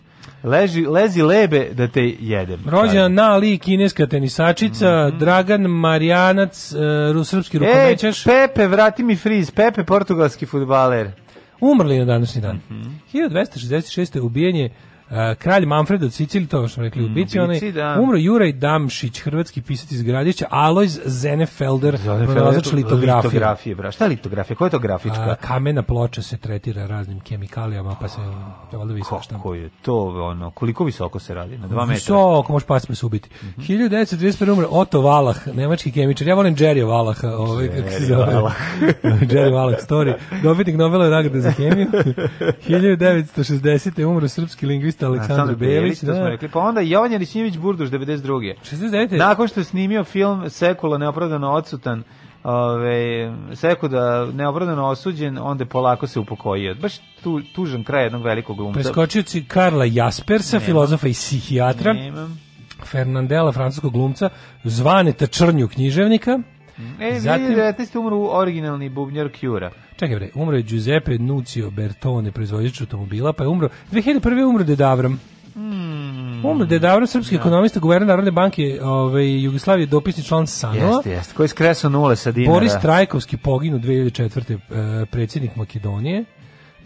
Leži, lezi lebe da te jedem. Rođena na li kineska tenisačica, mm -hmm. Dragan Marijanac, e, uh, srpski rukomećaš. E, Pepe, vrati mi friz. Pepe, portugalski futbaler. Umrli na današnji dan. Mm -hmm. 1266. ubijenje kralj Manfred od Sicilije, to što rekli, mm, u Bici, onaj, da. umro Juraj Damšić, hrvatski pisac iz gradića, Alojz Zenefelder, pronalazač litografije. litografije bra. Šta je litografija? Koja je to grafička? A, kamena ploča se tretira raznim kemikalijama, pa se valjda visoko šta. Kako je to, ono, koliko visoko se radi? Na dva metra? Visoko, može pas me subiti. Mm -hmm. 1931. umre Otto Valah, nemački kemičar. Ja volim Jerry Valah, ovaj, kako se zove. Valah. [laughs] Jerry Valah story. Dobitnik Nobelove nagrade za hemiju. 1960. [laughs] umro srpski lingvist aktivista Aleksandar Belić, da. smo rekli. Pa onda Jovan Jelićević Burduš 92. 69. Nakon što je snimio film Sekula neopravdano odsutan, Ove, seko da neobradano osuđen, onda polako se upokojio. Baš tu, tužan kraj jednog velikog glumca. Preskočio si Karla Jaspersa, Nemam. filozofa i psihijatra. Nemam. Fernandela, francuskog glumca, Zvaneta Črnju književnika, E, Zatim, 19. umru originalni bubnjar Cura. Čekaj bre, umro je Giuseppe Nucio Bertone, proizvođač automobila, pa je umro 2001. umro Dedavram. Mm. Umro Dedavram, srpski ja. Da. ekonomista, guverner Narodne banke ovaj, Jugoslavije, dopisni član Sanova. Jeste, jeste, koji je skresao nule sa dinara. Boris da. Trajkovski poginu 2004. Uh, e, predsjednik Makedonije.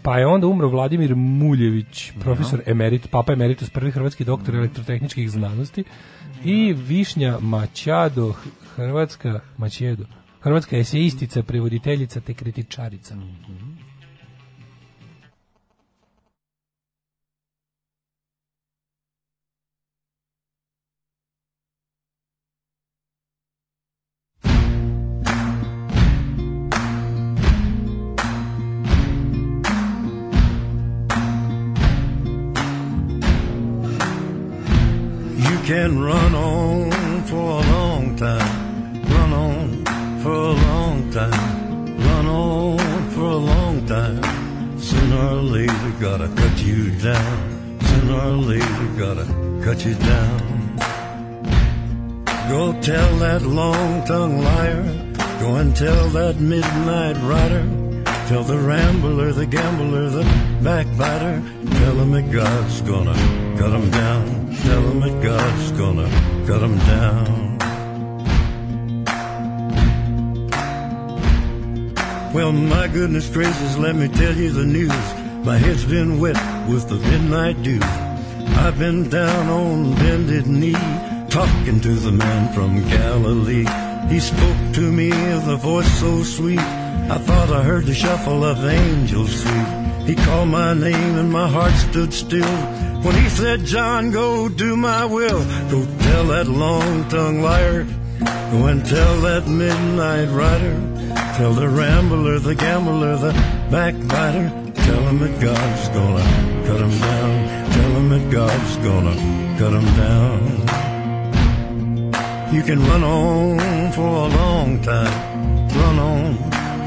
Pa je onda umro Vladimir Muljević, da. profesor emerit, papa emeritus, prvi hrvatski doktor mm. elektrotehničkih znanosti i Višnja Mačado, Hrvatska Mačedo. Hrvatska je seistica, prevoditeljica te kritičarica. Mm -hmm. You can run on for a long time time, run on for a long time. Sooner or later, gotta cut you down. Sooner or later, gotta cut you down. Go tell that long tongued liar. Go and tell that midnight rider. Tell the rambler, the gambler, the backbiter. Tell him that God's gonna cut him down. Tell him that God's gonna cut him down. Well, my goodness gracious, let me tell you the news. My head's been wet with the midnight dew. I've been down on bended knee, talking to the man from Galilee. He spoke to me with a voice so sweet. I thought I heard the shuffle of angels sweet. He called my name and my heart stood still. When he said, John, go do my will. Go tell that long-tongued liar. Go and tell that midnight rider. Tell the rambler, the gambler, the backbiter, tell him that God's gonna cut him down. Tell him that God's gonna cut him down. You can run on for a long time, run on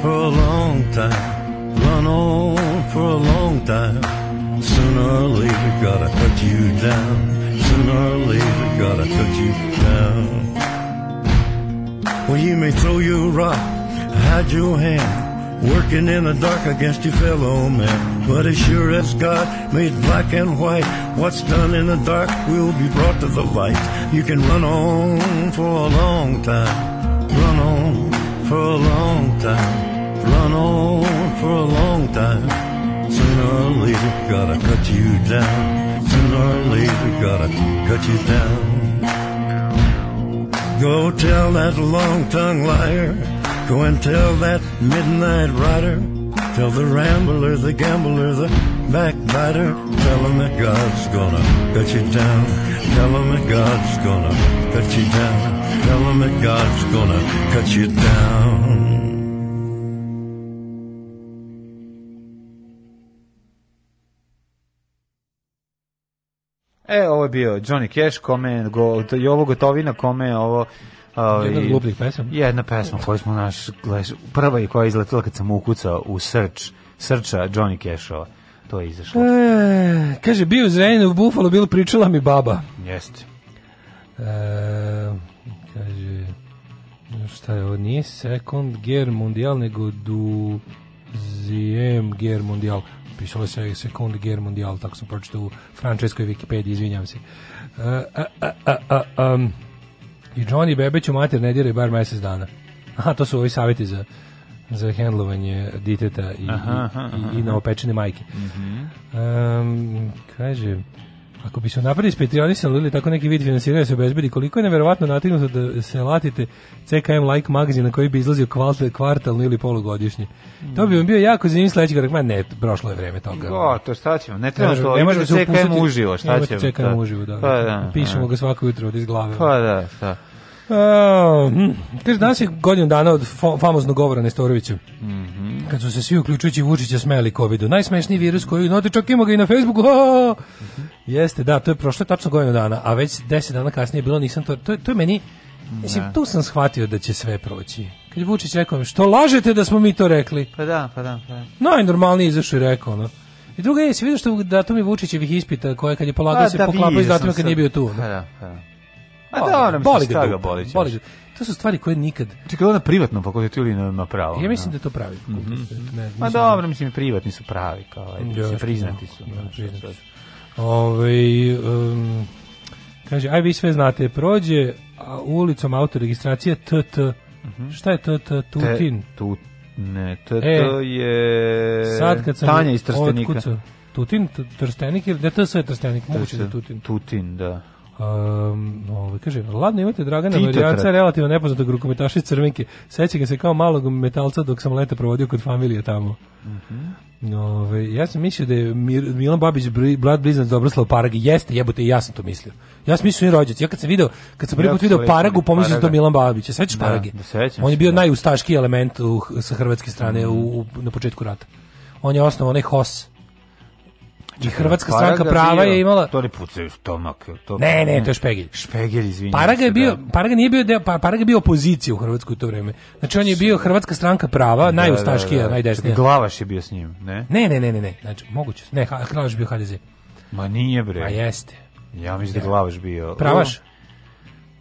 for a long time, run on for a long time. Sooner or later, gotta cut you down. Sooner or later, gotta cut you down. Well, you may throw your rock Hide your hand, working in the dark against your fellow man. But as sure as God made black and white, what's done in the dark will be brought to the light. You can run on for a long time, run on for a long time, run on for a long time. Sooner or later, gotta cut you down. Sooner or later, gotta cut you down. Go tell that long tongue liar Go and tell that midnight rider, tell the rambler, the gambler, the backbiter, tell him that God's gonna cut you down. Tell him that God's gonna cut you down. Tell him that God's gonna cut you down. E, ovo je bio Johnny Cash, kome je go, Gotovina, kome je ovo Ovi, jedna ovaj, od glupnih pesama. Jedna pesma koju smo naš, prva je koja je izletila kad sam ukucao u srč, srča Johnny Cashova. To je izašlo. E, kaže, bio u Zrenjenu u Buffalo, bilo pričala mi baba. Jeste. E, kaže, šta je ovo, nije Second Gear Mundial, nego du Ziem Gear Mundial. Pisalo se Second Gear Mundial, tako sam pročitao u frančeskoj Wikipediji, izvinjam se. E, a, a, a, a, a, um. I Johnny Bebeću mater ne diraj bar mjesec dana. Aha, to su ovi savjeti za za hendlovanje diteta i, aha, aha, aha. i, i na opečene majke. Mm -hmm. um, kaže, Ako bi se napred ispetrionisali ili tako neki vid finansiranja da se obezbedi, koliko je neverovatno natignuto da se latite CKM Like magazin na koji bi izlazio kvartalno ili polugodišnje. Mm. To bi vam bio jako zanimljiv sledeći korak. Ma ne, prošlo je vreme toga. Go, to šta ćemo? Ne treba što Ne možete CKM uživo, šta ćemo? CKM uživo, da. Pa, da, Pišemo da. ga svako jutro od iz glave. Pa da, da. Uh, hm. Kaže, danas je godinu dana od famoznog govora Nestorovića. Mm -hmm. Kad su se svi, uključujući Vučića, smeli COVID-u. Najsmešniji virus koji, no, čak ima ga i na Facebooku. Oh! Mm -hmm. Jeste, da, to je prošlo tačno godinu dana, a već deset dana kasnije bilo nisam to, to, to je meni, mislim, da. tu sam shvatio da će sve proći. Kad je Vučić rekao, što lažete da smo mi to rekli? Pa da, pa da, pa da. Najnormalnije izašao i rekao, no. I druga je, si vidio što da to mi Vučićevih ispita koje kad je polagao pa se da, poklapao iz datumima kad sam... nije bio tu. No? Pa da, pa da. A pa da, ona boli ga, ga boli, boli ga. To su stvari koje nikad... Čekaj, ona privatno pa fakultetu ili na pravo? Ja mislim da je to pravi. Mm -hmm. ne, Ma pa dobro, mislim, privatni su pravi, kao, ja, priznati da, su. Ja, da, priznati su. Ove, ovaj, um, kaže, aj vi sve znate, prođe a, ulicom autoregistracija TT. Mm -hmm. Šta je TT? Tutin? Tut, ne, TT e, je sad kad sam Tanja iz Trstenika. Otkucu, tutin, Trstenik ili da TS je Trstenik, moguće da Tutin. Tutin, da. Um, ovo, ovaj, kaže, ladno imate Dragana Varijaca, relativno nepoznatog rukometaša iz Crvenke. Seća ga se kao malog metalca dok sam leta provodio kod familije tamo. Mm -hmm. Ove, ja sam mislio da je Milan Babić brat blizanac Dobroslav Paragi. Jeste, jebote, ja sam to mislio. Ja sam mislio da i rođac. Ja kad sam video, kad sam prvi put video Paragu, pomislio sam da to Milan Babić. Ja sećaš da, Parage? On je bio da. najustaški element u, sa hrvatske strane mm -hmm. u, u, na početku rata. On je osnovao onaj HOS I Hrvatska stranka prava je imala... To ne pucaju stomak. To... Ne, ne, to je Špegelj. Špegelj, izvinjam Paraga je bio, da. Paraga nije bio deo, pa Paraga je bio opozicija u Hrvatskoj u to vreme. Znači on je bio Hrvatska stranka prava, da, najustaškija, da, da, najdesnija. Glavaš je bio s njim, ne? Ne, ne, ne, ne, ne. Znači, moguće. Ne, Glavaš je bio HDZ. Ma nije bre. A pa jeste. Ja mislim da Glavaš bio. Pravaš?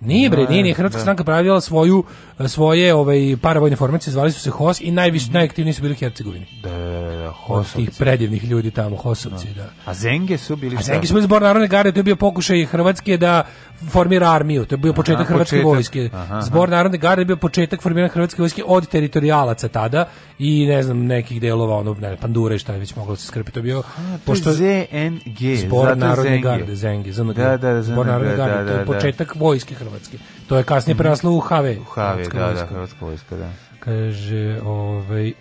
Nije bre, nije, nije Hrvatska da. stranka pravila svoju eh, svoje ovaj paravojne formacije, zvali su se HOS i najviše mm najaktivniji su bili Hercegovini. Da, da, da, da, da HOS tih predivnih ljudi tamo, HOSovci, da. da. A Zenge su bili A Zenge su bili zbor narodne garde, to je bio pokušaj Hrvatske da formira armiju, to je bio početak aha, Hrvatske početak. vojske. Aha, aha. Zbor narodne garde je bio početak formiranja Hrvatske vojske od teritorijalaca tada i ne znam nekih delova onog ne, pandure šta je već moglo da se skrpiti, to je bio aha, to pošto ZNG, zbor narodne garde, Zenge, da, da, zbor narodne garde, to je početak vojske Hrvatske. To je kasnije preraslo u HV. U HV, da, da, vojska. da, Hrvatska vojska, da. Kaže, ovaj...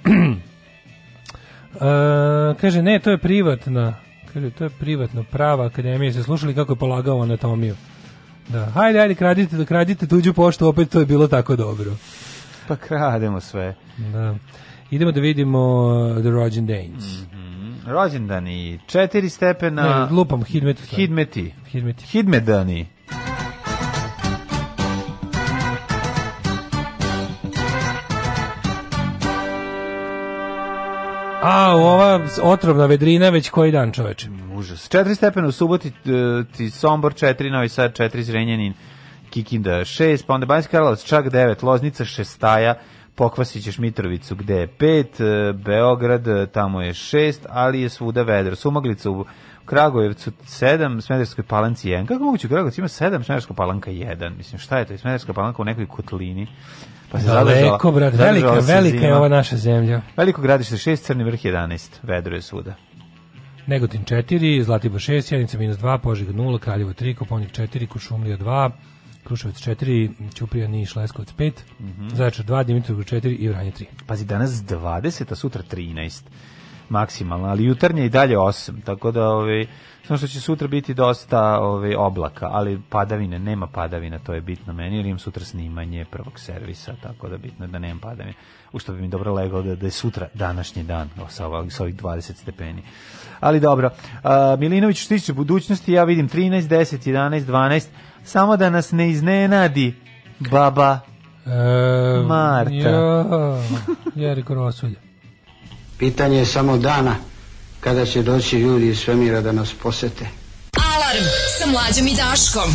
a, [clears throat] e, kaže, ne, to je privatna. Kaže, to je privatno prava akademija. Se slušali kako je polagao anatomiju. Da, hajde, hajde, kradite, kradite tuđu poštu, opet to je bilo tako dobro. Pa krademo sve. Da. Idemo da vidimo uh, The Rođen Danes. Mm -hmm. Rođendani, četiri stepena... Ne, lupam, hidmeti. Hidmeti. Hidmeti. Hidmedani. A, ova otrovna vedrina već koji dan, čoveče. Užas. 4 stepena u Suboti, e, ti Sombor 4, Novi Sad 4, Zrenjanin, Kikinda 6, pa onda Banjska Karlovac čak 9, Loznica 6, Pokvasit ćeš Mitrovicu gde je 5, e, Beograd e, tamo je 6, ali je svuda vedro. Sumaglica u Kragujevcu 7, Smederskoj palanci 1. Kako moguće u Kragujevcu ima 7, Smederska palanka 1? Mislim, šta je to? Smederska palanka u nekoj kotlini. Pa se Daleko, brat, velika, velika je ova naša zemlja. Veliko gradište 6, Crni vrh 11, vedro je svuda. Negotin 4, Zlatibor 6, Janica minus 2, Požeg 0, Kraljevo 3, Koponik 4, Kušumlija 2, Kruševac 4, Ćuprija, Niš, Leskovac 5, mm -hmm. Zaječar 2, Dimitrovgrad 4 i Vranje 3. Pazi, danas 20, a sutra 13 maksimalno, ali jutarnje i dalje 8, tako da ovaj samo što će sutra biti dosta ovaj oblaka, ali padavine, nema padavina, to je bitno meni, jer im sutra snimanje prvog servisa, tako da bitno da nema padavina. U bi mi dobro legao da, da je sutra današnji dan sa ovih, sa ovih 20 stepeni. Ali dobro, a, Milinović što tiče budućnosti, ja vidim 13, 10, 11, 12, samo da nas ne iznenadi baba e, Marta. Ja, Jeriko Rosulja. Pitanje je samo dana kada će doći ljudi iz svemira da nas posete. Alarm sa mlađom i Daškom.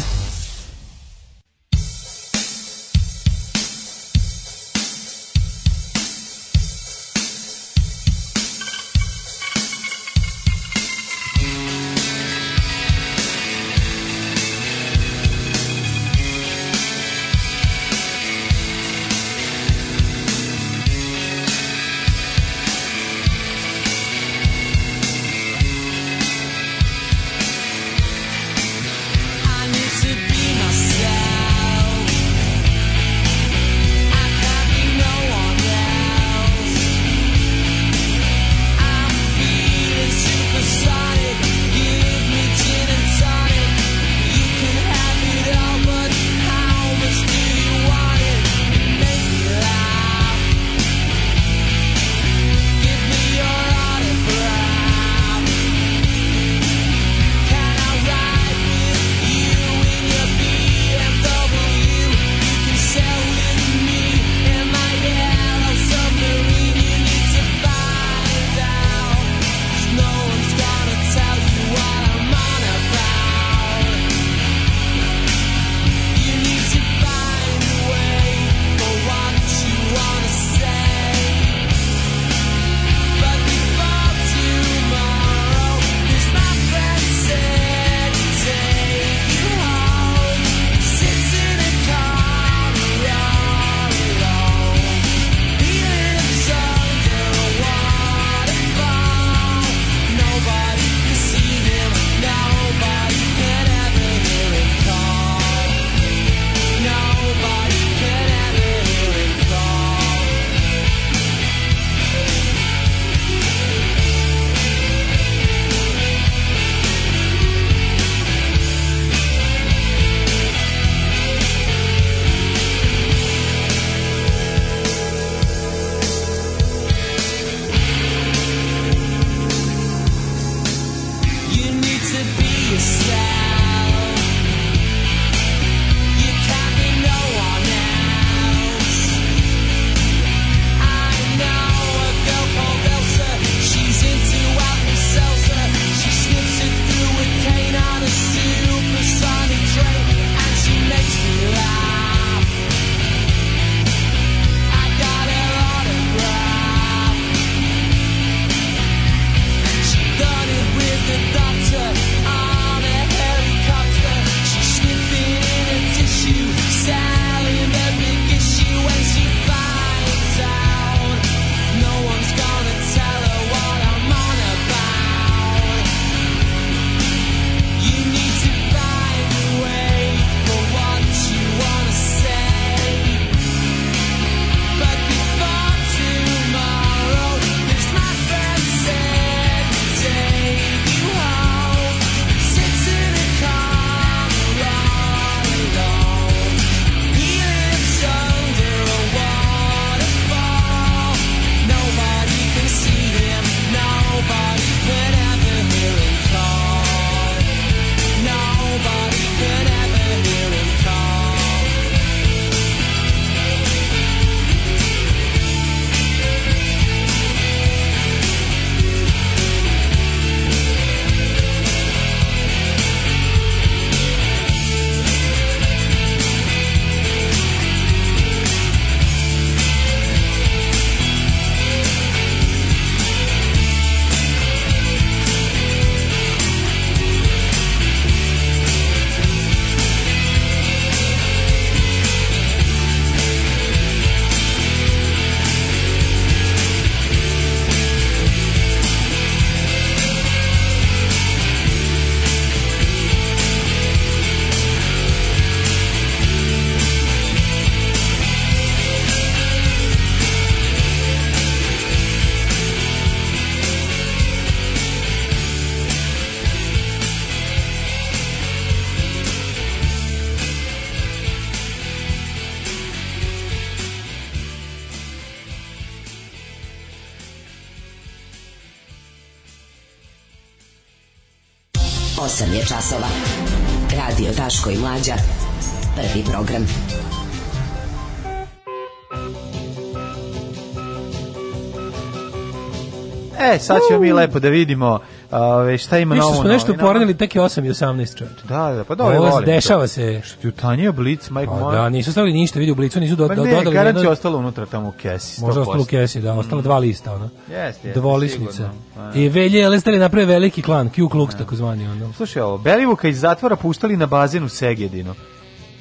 sad ćemo mi lepo da vidimo ove, šta ima novo. Mi smo nešto poranili, tek je 8 i 18 čovječ. Da, da, pa dobro, volim. Dešava to. se. Što je utanio blic, majko pa moja. Da, nisu stavili ništa, vidi u blicu, nisu do, pa do, ne, dodali. Pa ne, garant je ostalo unutra tamo u kesi. Možda ostalo u kesi, da, ostalo dva lista, ono. Jeste, jeste. Dvolisnica. Pa. I Velje Lester je napravio veliki klan, Q Klux, tako zvani, ono. Slušaj, ovo, Belivuka iz zatvora puštali na bazinu Segedinu.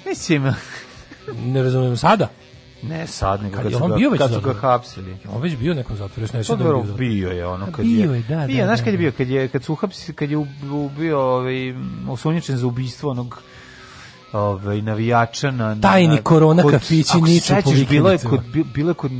Mislim... ne razumijem sada. Ne sad, nego kad, su ga, bio kad su ga hapsili. On već bio nekom zatvoru, ne sad pa da bio. Bio je ono kad bio je, da, bio, da, znaš da, kad je da. bio, kad je kad su hapsili, kad je ubio ovaj osumnjičen za ubistvo onog ovaj navijača na, na tajni korona kod, kafići nisu bilo je kod bilo je kod,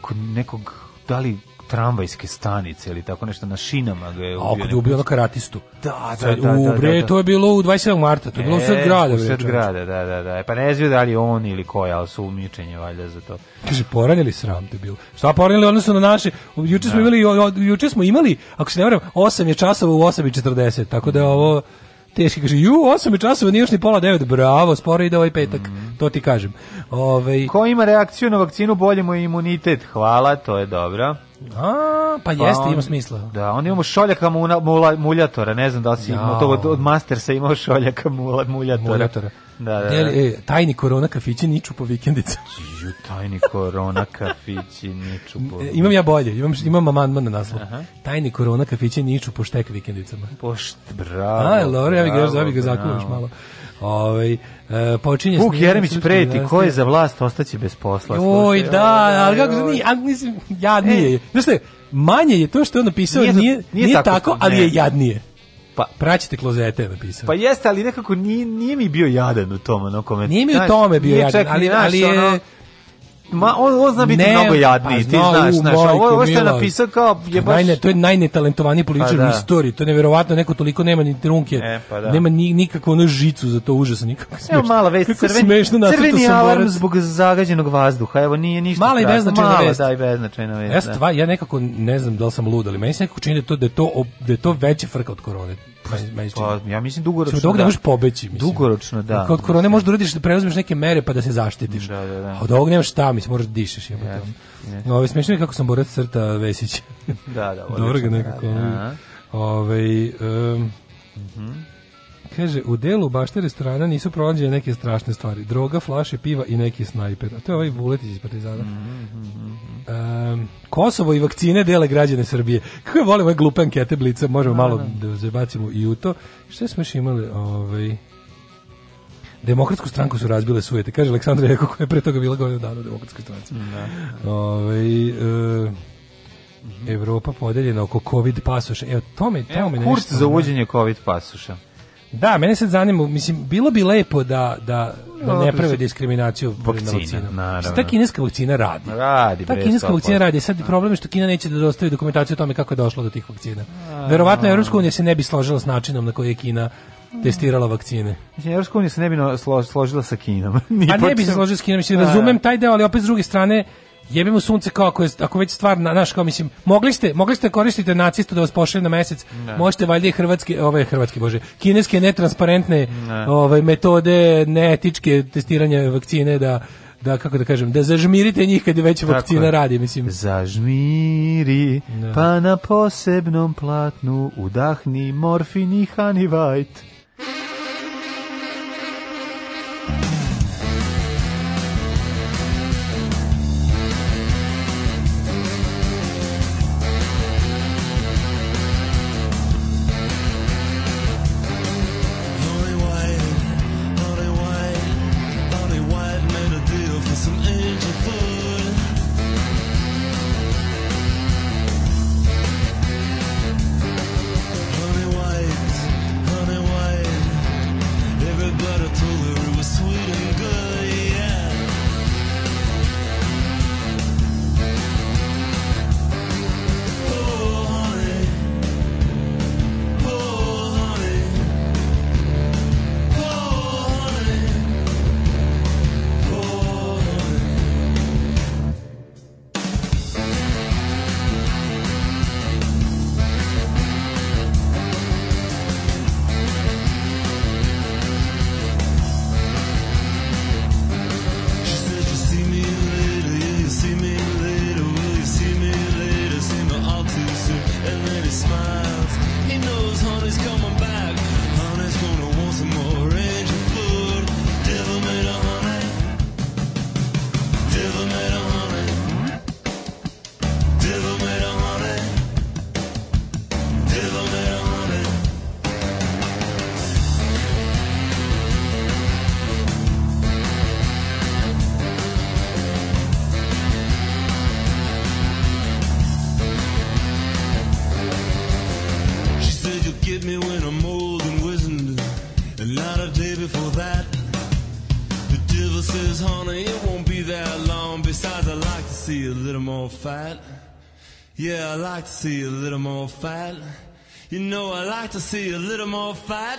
kod nekog da li tramvajske stanice ili tako nešto na šinama ga je ubio. A kad je ubio na karatistu. Da, da, da, da, Ubre, da, da. to je bilo u 27. marta, to je bilo u sred e, grada. U sred grada, da, da, da. E, pa ne znam da li on ili ko, ali su umičenje valjda za to. Kaže, poranjali sram te bilo. Šta poranili odnosno na naše, juče smo da. imali, juče smo imali, ako se ne varam, 8 je časova u 8.40, tako da ovo teški, kaže, ju, 8 časova, nije još ni pola 9, bravo, sporo ide ovaj petak, mm. to ti kažem. Ove... Ovaj, Ko ima reakciju na vakcinu, bolje mu je imunitet, hvala, to je dobro. A, pa, pa jeste, da, on, ima smisla. Da, onda imamo šoljaka mula, muljatora, ne znam da li si ja. Da. imao to od, od Mastersa imao šoljaka mula, muljatora. muljatora. Da, da, da. E, tajni korona kafići niču po vikendica. Ju, tajni korona kafići niču po... E, imam ja bolje, imam, mm. imam amandman na naslov. Tajni korona kafići niču po štek vikendicama. Po št, bravo. A, dobro, ja bih ga, ja bih ga zakuvaš malo. Ovaj e, počinje Vuk Jeremić preti ko je za vlast ostaće bez posla. Oj da, ali kako ni, ali mislim ja nije. E. Znaš manje je to što je on napisao, nije, nije, nije, tako, ali je jadnije. Pa praćite klozete napisao. Pa jeste, ali nekako nije, nije mi bio jadan u tom ono komentar. Nije mi u tome bio jadan, ali, ali je Ma on, on zna biti ne, mnogo jadniji, pa, ti znaš, znaš, ovo, ovo što je napisao kao pa je baš Najne, to je najnetalentovaniji političar pa, da. u istoriji. To je neverovatno, neko toliko nema ni trunke. E, pa, da. Nema ni nikakvu onu žicu za to užasno nikako. Evo mala vest, crveni, smešno, crveni alarm zbog zagađenog vazduha. Evo nije ništa. Mala i beznačajna vest. Mala da i beznačajna vest. Ja, da. stva, ja nekako ne znam da li sam lud, ali meni se nekako čini da to da je to, da je to veća frka od korone. Pa, pa ja mislim dugoročno. Od da možeš pobeći, mislim. Dugoročno, da. Kod korone možeš da uradiš da preuzmeš neke mere pa da se zaštitiš. Da, da, da. A od ovog nemaš šta, mislim, možeš da dišeš, jebote. Yes, yes. Ovo smešno je kako sam borac crta Vesić. da, da, [laughs] odlično. Dobro ga da, da, nekako. Da, da. Ove, ovaj, um, mm -hmm. Kaže, u delu bašte restorana nisu pronađene neke strašne stvari. Droga, flaše, piva i neki snajper. A to je ovaj Vuletić iz Partizana. Mm -hmm. um, Kosovo i vakcine dele građane Srbije. Kako je volim ove glupe ankete blica, možemo malo da, da zabacimo i u to. Šta smo još imali? Ovaj... Demokratsku stranku su razbile sujete, kaže Aleksandra Jeko koja je pre toga bila godinu dana u demokratskoj stranci. Da. Ove, ovaj, e, mhm. Evropa podeljena oko COVID pasoša. Evo, tome, tome Evo, nešto. Kurs za uvođenje COVID pasoša. Da, mene se zanima, mislim, bilo bi lepo da, da, da ne prave diskriminaciju vakcina, na vakcinu. Naravno. Ta kineska vakcina radi. Radi. Ta kineska vakcina radi. Sad je problem što Kina neće da dostavi dokumentaciju o tome kako je došlo do tih vakcina. A, Verovatno Evropska unija se ne bi složila s načinom na koji je Kina testirala vakcine. Znači, Evropska unija se ne bi složila sa Kinom. [laughs] Ni A pa ne bi se složila s Kinom, mislim, razumem da. taj deo, ali opet s druge strane, jebimo sunce kao ako, je, ako već stvar na naš kao mislim mogli ste mogli ste da koristiti nacistu da vas pošalje na mesec ne. možete valjda i hrvatske ove hrvatske bože kineske netransparentne ne. ove metode neetičke testiranja vakcine da da kako da kažem da zažmirite njih kad već vakcina je. radi mislim zažmiri ne. Da. pa na posebnom platnu udahni morfin i honey white Yeah, I like to see a little more fight. You know, I like to see a little more fight.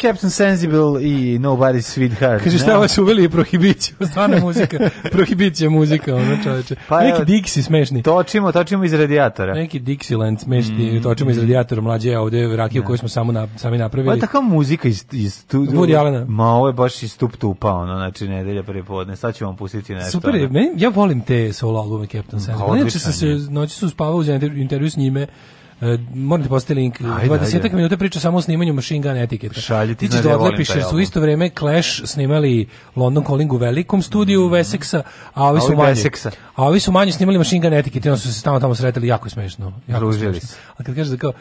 Captain Sensible i Nobody's Sweetheart. Kaže, šta vas uveli je prohibiciju, [laughs] stvarno muzika, prohibicija muzika, ono čoveče. Pa, Neki Dixi smešni. Točimo, točimo iz radijatora. Neki Dixieland smešni, mm. točimo iz radijatora, mlađe, je ovde rakiju da. koju smo samo na, sami napravili. Pa takva muzika iz, iz tu, Woody Allena. Ma, ovo je baš iz tup tupa, ono, znači, nedelja podne. sad ćemo pustiti nešto. Super, meni, ja volim te solo albume Captain Sensible. Pa, Inače, se, noći su spavao uz intervju s njime, E, morate postaviti link. 20 minuta priča samo o snimanju Machine Gun etiketa. Šalji ti znaš da odlepiš jer su u isto vrijeme Clash snimali London Calling u velikom studiju mm -hmm. Veseksa, a ovi su manji. A ovi su manji snimali Machine Gun Etiquette, onda su se tamo tamo sretali jako smešno. Jako Ružili smešno. A kad kažeš da kao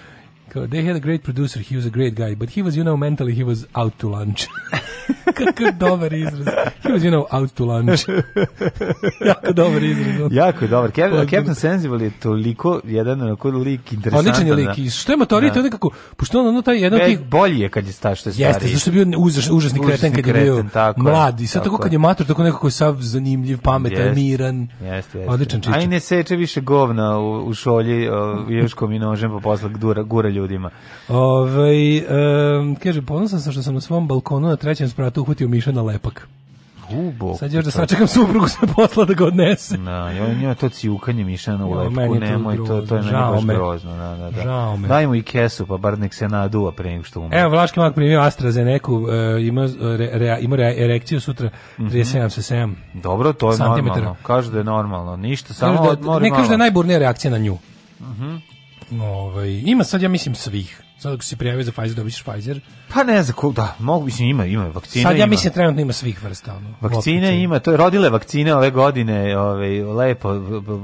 Kao, they had a great producer, he was a great guy, but he was, you know, mentally he was out to lunch. [laughs] Kako dobar izraz. He was, you know, out to lunch. [laughs] jako dobar izraz. jako dobar. Captain, Captain Sensible je toliko jedan onako lik interesantan. Odličan je da. lik. što je motorita, da. nekako, pošto on ono taj jedan tih... Bolji je kad je star, što je stariji. Jeste, zašto je bio užas, užasni kreten kad je bio mlad. I sad tako, kad je matur, tako nekako sav zanimljiv, pametan, jest, miran. Jeste, jeste. Odličan čičan. Aj ne seče više govna u, u šolji, uh, još kom i nožem, pa posle gura, gura ljudima. Ovaj um, kaže, ponosan sam što sam na svom balkonu na trećem spratu uhvatio miša na lepak. Ubo. Sad je da sačekam suprugu sa posla da ga odnese. Da, na, ja njoj to ciukanje mišana u lepku, nemoj to, to je na baš grozno. Da, da, da. Žao me. Daj mu i kesu, pa bar nek se naduva pre nego što umre. Evo, Vlaški mak primio AstraZeneca, uh, e, ima, e, re, re, ima re, erekciju sutra, 37,7. Mm -hmm. Dobro, to je normalno. Kaže da je normalno, ništa, samo da, odmori Ne kažu da je najburnija reakcija na nju. Mhm. Mm ovaj, ima sad, ja mislim, svih. Sad ako si prijavio za Pfizer, dobićeš Pfizer. Pa ne znam, ko, da, mogu, mislim, ima, ima vakcine. Sad ja ima. mislim, trenutno ima svih vrsta. Ono, vakcine ima, to je rodile vakcine ove godine, ove, lepo,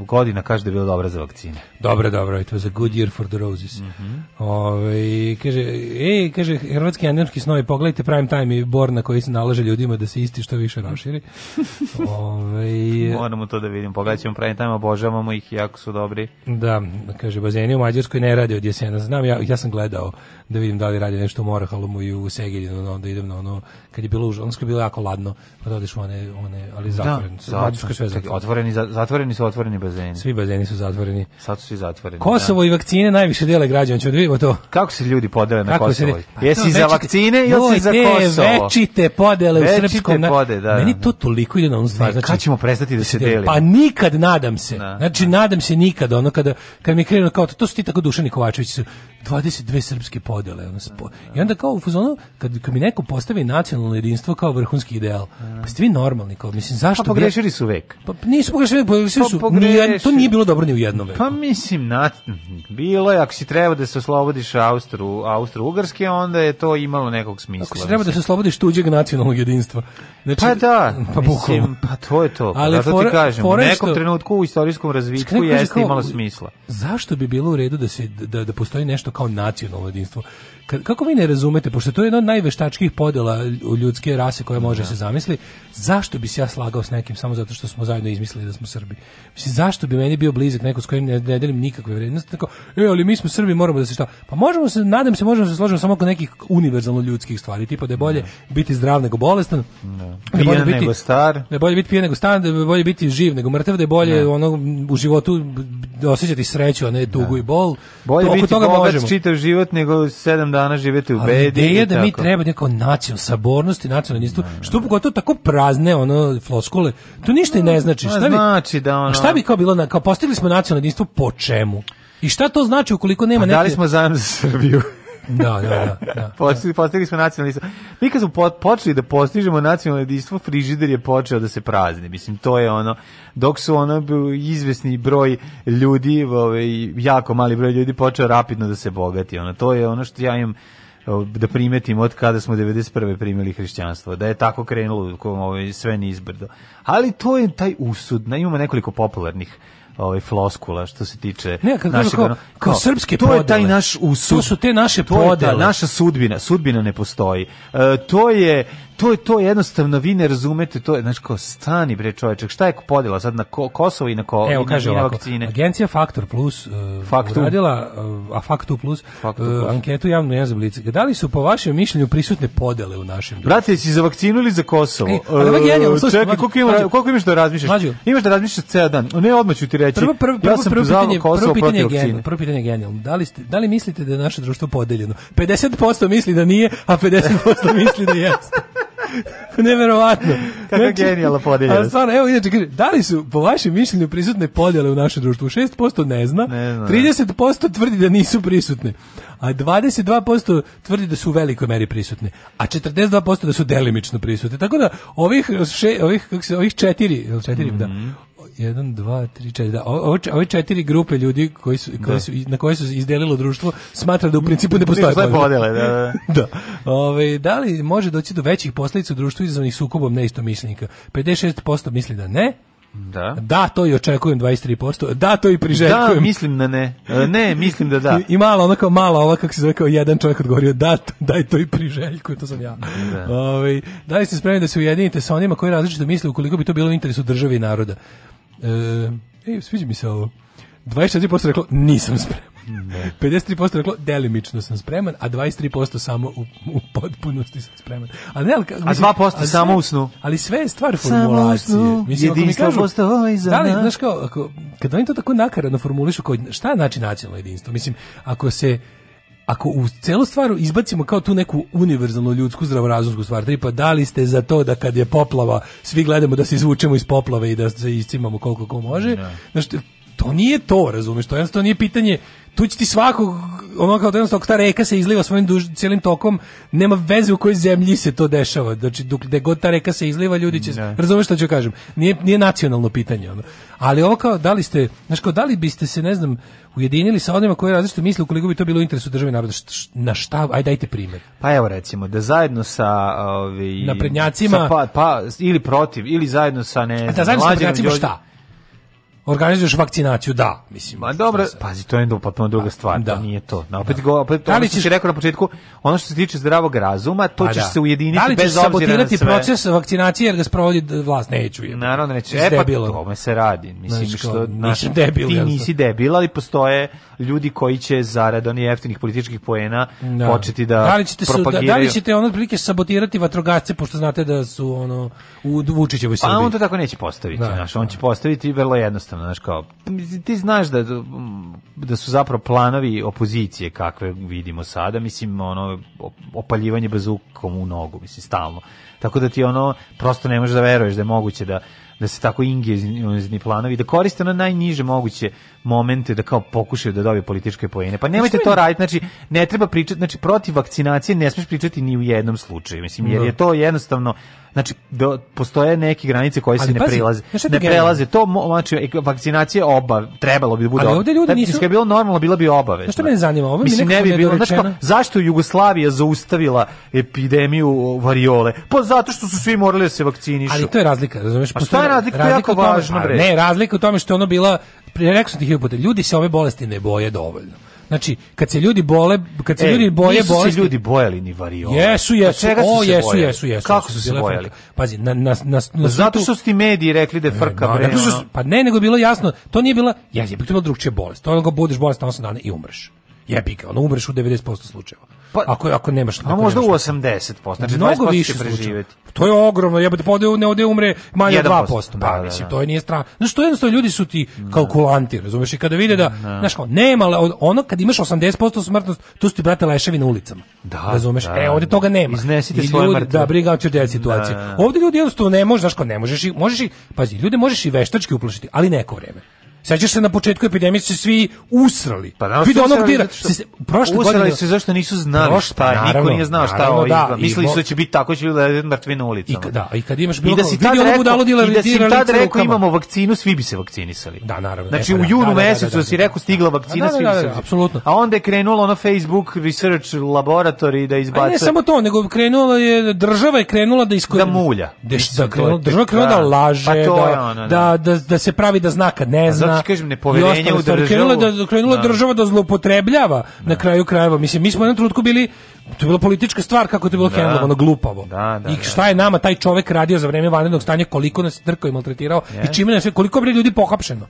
godina kaže da je bila dobra za vakcine. Dobro, dobro, to was a good year for the roses. Mm -hmm. ove, kaže, e, kaže, hrvatski endemski snovi, pogledajte prime time i bor na koji se nalaže ljudima da se isti što više raširi. [laughs] ove, Moramo to da vidimo, pogledat ćemo prime time, obožavamo ih, jako su dobri. Da, kaže, bazeni u Mađarskoj ne radi od jesena, znam, ja, ja sam gledao Matteo da vidim da li radi nešto u Morahalom i u Segedinu, onda idem na ono, kad je bilo, ono je bilo jako ladno, pa da odeš u one, one ali da, zatvoreni su, da, sve zatvoreni. Otvoreni, zatvoreni su otvoreni bazeni. Svi bazeni su zatvoreni. Sad su svi zatvoreni. Kosovo da. i vakcine najviše dele građana, ćemo da vidimo to. Kako se ljudi podele na Kako Kosovo? Pa, Jesi pa za vakcine ili si za Kosovo? Večite podele u srpskom. Pode, da, Meni da, to da. toliko ide na onu stvar. Znači, kad ćemo prestati da se delimo? Pa nikad nadam se. Da. Znači, nadam se nikad, ono, kada, kad mi krenu kao to, to su ti tako Dušani Kovačević, 22 srpske podele podele. Ono, spo... I onda kao u fazonu, kad, kad mi neko postavi nacionalno jedinstvo kao vrhunski ideal, pa ste vi normalni, kao, mislim, zašto... Pa pogrešili su vek. Pa nisu pogrešili, pa pa pogrešili su, pa nije, to nije bilo dobro ni u jednom veku. Pa mislim, na, bilo je, ako si treba da se oslobodiš Austru, Austro-Ugrske, onda je to imalo nekog smisla. Ako si treba da se oslobodiš tuđeg nacionalnog jedinstva. Znači, pa da, pa, mislim, pa to je to. Pa Ali Zato ti kažem, for, u nekom što, trenutku u istorijskom razvitku jeste kao, imalo smisla. Zašto bi bilo u redu da, se, da, da postoji nešto kao nacionalno jedinstvo? kako vi ne razumete, pošto to je jedna od najveštačkih podela u ljudske rase koja može ja. Da. se zamisli, zašto bi se ja slagao s nekim samo zato što smo zajedno izmislili da smo Srbi? Mislim, zašto bi meni bio blizak neko s kojim ne, ne delim nikakve vrednosti? Tako, e, ali mi smo Srbi, moramo da se šta... Pa možemo se, nadam se, možemo se složiti samo oko nekih univerzalno ljudskih stvari, tipa da je bolje ja. Da. biti zdrav nego bolestan, da. da je bolje biti, nego star, da je bolje biti pijen nego star, da je bolje biti živ nego mrtav, da je bolje ono, u životu osjećati sreću, a ne tugu i bol. Bolje Oko biti toga bogat čitav život nego sedam dana živete u bedi. Ali ideja da mi treba neko nacional, sabornost i nacionalnistu, no, što pogotovo tako prazne ono floskule, to ništa ne mm, znači. Pa šta bi, znači da ono... Šta bi kao bilo, na, kao postigli smo nacionalnistu po čemu? I šta to znači ukoliko nema neke... A dali smo zajem za Srbiju. Da, da, da. da. [laughs] Postigli smo nacionalno jedinstvo. Mi kad smo počeli da postižemo nacionalno jedinstvo, frižider je počeo da se prazni. Mislim, to je ono, dok su ono izvesni broj ljudi, ovaj, jako mali broj ljudi počeo rapidno da se bogati. Ono, to je ono što ja imam da primetim od kada smo 91. primili hrišćanstvo, da je tako krenulo ovaj, sve nizbrdo. Ali to je taj usud, ima nekoliko popularnih ovaj floskula što se tiče ne, kako našeg kao, kao, kao, srpske to podele. je taj naš usud. To su te naše podele. Ta naša sudbina, sudbina ne postoji. E, to je to je to jednostavno vi ne razumete to je znači kao stani bre čovječek šta je podela sad na ko, Kosovo i na ko Evo, i kaže i na vakcine agencija Faktor Plus uh, uradila uh, a faktor Plus, Faktu e, plus. Uh, anketu javno jezablice da li su po vašem mišljenju prisutne podele u našem društvu brate si za vakcinu ili za Kosovo e, ali ovo genijalno čekaj koliko imaš koliko imaš da razmišljaš mađu. imaš da razmišljaš ceo dan ne odmah ću ti reći prvo prvo prvo, ja sam prvo pitanje prvo pitanje je prvo pitanje je genijalno da li ste da li mislite da je naše društvo podeljeno 50% misli da nije a 50% misli da jeste [laughs] Neverovatno. Kako znači, genijalno podeljeno. Ali stvarno, evo, inače, kaže, da li su, po vašem mišljenju, prisutne podjele u našem društvu? 6% ne zna, ne zna 30% da. tvrdi da nisu prisutne, a 22% tvrdi da su u velikoj meri prisutne, a 42% da su delimično prisutne. Tako da, ovih, še, ovih, kako se, ovih četiri, četiri mm -hmm. da, mhm. 1 2 3 4 Da, ove četiri grupe ljudi koji su, koji da. su, na koje su izdelilo društvo smatra da u principu ne postoje podjele. podjele. Da, da. Da. [laughs] da. Ove, da li može doći do većih posledica u društvu izazvanih sukobom neistomišljenika? 56% misli da ne, da. Da, to i očekujem 23%. Da, to i priželjkujem. Da, mislim na da ne. Ne, mislim da da. I, i malo, onako malo, ova kako se zove kao jedan čovjek odgovorio, da, daj to i priželjkujem, to sam ja. Da. Ove, da li ste spremni da se ujedinite sa onima koji različito misle ukoliko bi to bilo u interesu države i naroda? E, ej, sviđa mi se ovo. 24% reklo nisam spreman. Ne. 53% reklo delimično sam spreman, a 23% samo u, u potpunosti sam spreman. A, ne, ali, mislim, a 2% ali sve, samo u Ali sve je stvar formulacije. Mislim, jedinstvo mi postoji za da li, znaš kao, ako, kad oni to tako nakaradno formulišu, kao, šta znači nacionalno jedinstvo? Mislim, ako se ako u celu stvaru izbacimo kao tu neku univerzalnu ljudsku zdravorazumsku stvar, tipa da li ste za to da kad je poplava, svi gledamo da se izvučemo iz poplave i da se iscimamo koliko ko može, ne. Da. Znači, to nije to, razumeš, to jednostavno nije pitanje, tu će ti svakog, ono kao da jednostavno ta reka se izliva svojim duž, cijelim tokom, nema veze u kojoj zemlji se to dešava, znači dok gde god ta reka se izliva, ljudi će, ne. Da. razumeš što ću kažem, nije, nije nacionalno pitanje, ono. ali ovo kao, da li ste, znaš kao, da li biste se, ne znam, ujedinili sa onima koji različito misle ukoliko bi to bilo u interesu države naroda, na šta, aj dajte primjer. Pa evo recimo, da zajedno sa, ovi, ovaj, naprednjacima, sa pa, pa, ili protiv, ili zajedno sa, ne da zajedno sa naprednjacima Đorđe... šta? organizuješ vakcinaciju, da, mislim. Ma dobro, pazi, to je potpuno druga da, stvar, da. to nije to. Na da. opet da. go, opet da što si rekao na početku, ono što se tiče zdravog razuma, to pa ćeš da. se ujediniti da bez obzira na sve. proces vakcinacije jer ga sprovodi vlast neću. Je. Naravno neću. E pa to se radi, mislim što, što naš, debil, ti nisi debil, ali postoje ljudi koji će zarad onih jeftinih političkih poena da. početi da da li ćete propagiraju. da, da li ćete ono otprilike sabotirati vatrogasce pošto znate da su ono u Vučićevoj pa Srbiji. A on to tako neće postaviti, da, znaš, on će postaviti vrlo jednostavno, znači kao ti znaš da da su zapravo planovi opozicije kakve vidimo sada, mislim ono opaljivanje bazukom u nogu, mislim stalno. Tako da ti ono prosto ne možeš da veruješ da je moguće da da se tako ingezni planovi, da koriste na najniže moguće momente da kao pokušaju da dobiju političke pojene. Pa nemojte to raditi, znači ne treba pričati, znači protiv vakcinacije ne smiješ pričati ni u jednom slučaju, mislim, jer je da. to jednostavno Znači, do, postoje neke granice koje se ne pazi, prelaze. Ne prelaze. To, znači, e, vakcinacije oba, trebalo bi da bude ovdje ljudi nisu... je bilo normalno, bila bi obavezna. Što mene zanima? Ovo Mislim, ne bi bilo, znači, zašto Jugoslavija zaustavila epidemiju variole? Pa zato što su svi morali da se vakcinišu. Ali to je razlika, razumeš Pa šta je razlika? To je jako važno. bre Ne, razlika u tome što ono bila, rekao sam ti ljudi se ove bolesti ne boje dovoljno. Znači, kad se ljudi bole, kad se e, ljudi boje nisu bolesti, se ljudi bojali ni variole. Jesu, jesu, o, jesu, jesu, jesu. Kako su se bojali? Pazi, na, na, na, na pa Zato što su ti mediji rekli da je frka, bre. Pa ne, nego je bilo jasno, to nije bila, ja je bilo drugčija bolest. To je ono budeš bolestan 8 dana i umreš. Jebi ga, ono umreš u 90% slučajeva. Pa, ako, ako nemaš... A pa možda u 80%, znači mnogo 20% više će preživjeti. To je ogromno, jebate, pa ovde, ne ovde umre manje od 2%. Da, pa, da, da, mislim, to je nije strano. Znaš, što jednostavno ljudi su ti da. kalkulanti, razumeš, i kada vide da, da. znaš, kao, nema, ono kad imaš 80% smrtnost, tu su ti, brate, leševi na ulicama. Da, razumeš? Da, e, ovde toga nema. Iznesite svoje ljudi, mrtve. Da, briga o te da. situaciji Da, Ovde ljudi jednostavno ne možeš, znaš, ne možeš i, možeš i, pazi, ljude možeš i veštački uplašiti, ali neko vreme. Sećaš se na početku epidemije su svi usrali. Pa da, Vidio onog dira. Prošle usrali godine su zašto nisu znali prošle, šta naravno, niko nije znao šta ovo da, izgleda. Mislili su da će biti tako, će biti da mrtvi na ulicama. I, da, i kad imaš bilo... da, da si tad rekao, i da si tad rekao imamo vakcinu, svi bi se vakcinisali. Da, naravno. Znači e, pa u da, junu mesecu da si rekao stigla vakcina, svi bi se apsolutno. A onda je krenulo ono Facebook Research Laboratory da izbacuje. Ne samo to, nego krenula je država je krenula da iskoristi. da mulja. Da, da krenula, država krenula da laže, pa da, da, da se pravi da zna kad ne pa zna na znači, kažem nepoverenje u državu. Da- da- krenula da krenula država da zloupotrebljava na da. kraju krajeva. Mislim mi smo na trenutku bili to je bila politička stvar kako je bilo da. hendlovano glupavo. Da, da, I šta je nama taj čovjek radio za vrijeme vanrednog stanja, koliko nas drkao i maltretirao yes. i čime nas koliko je ljudi pohapšeno.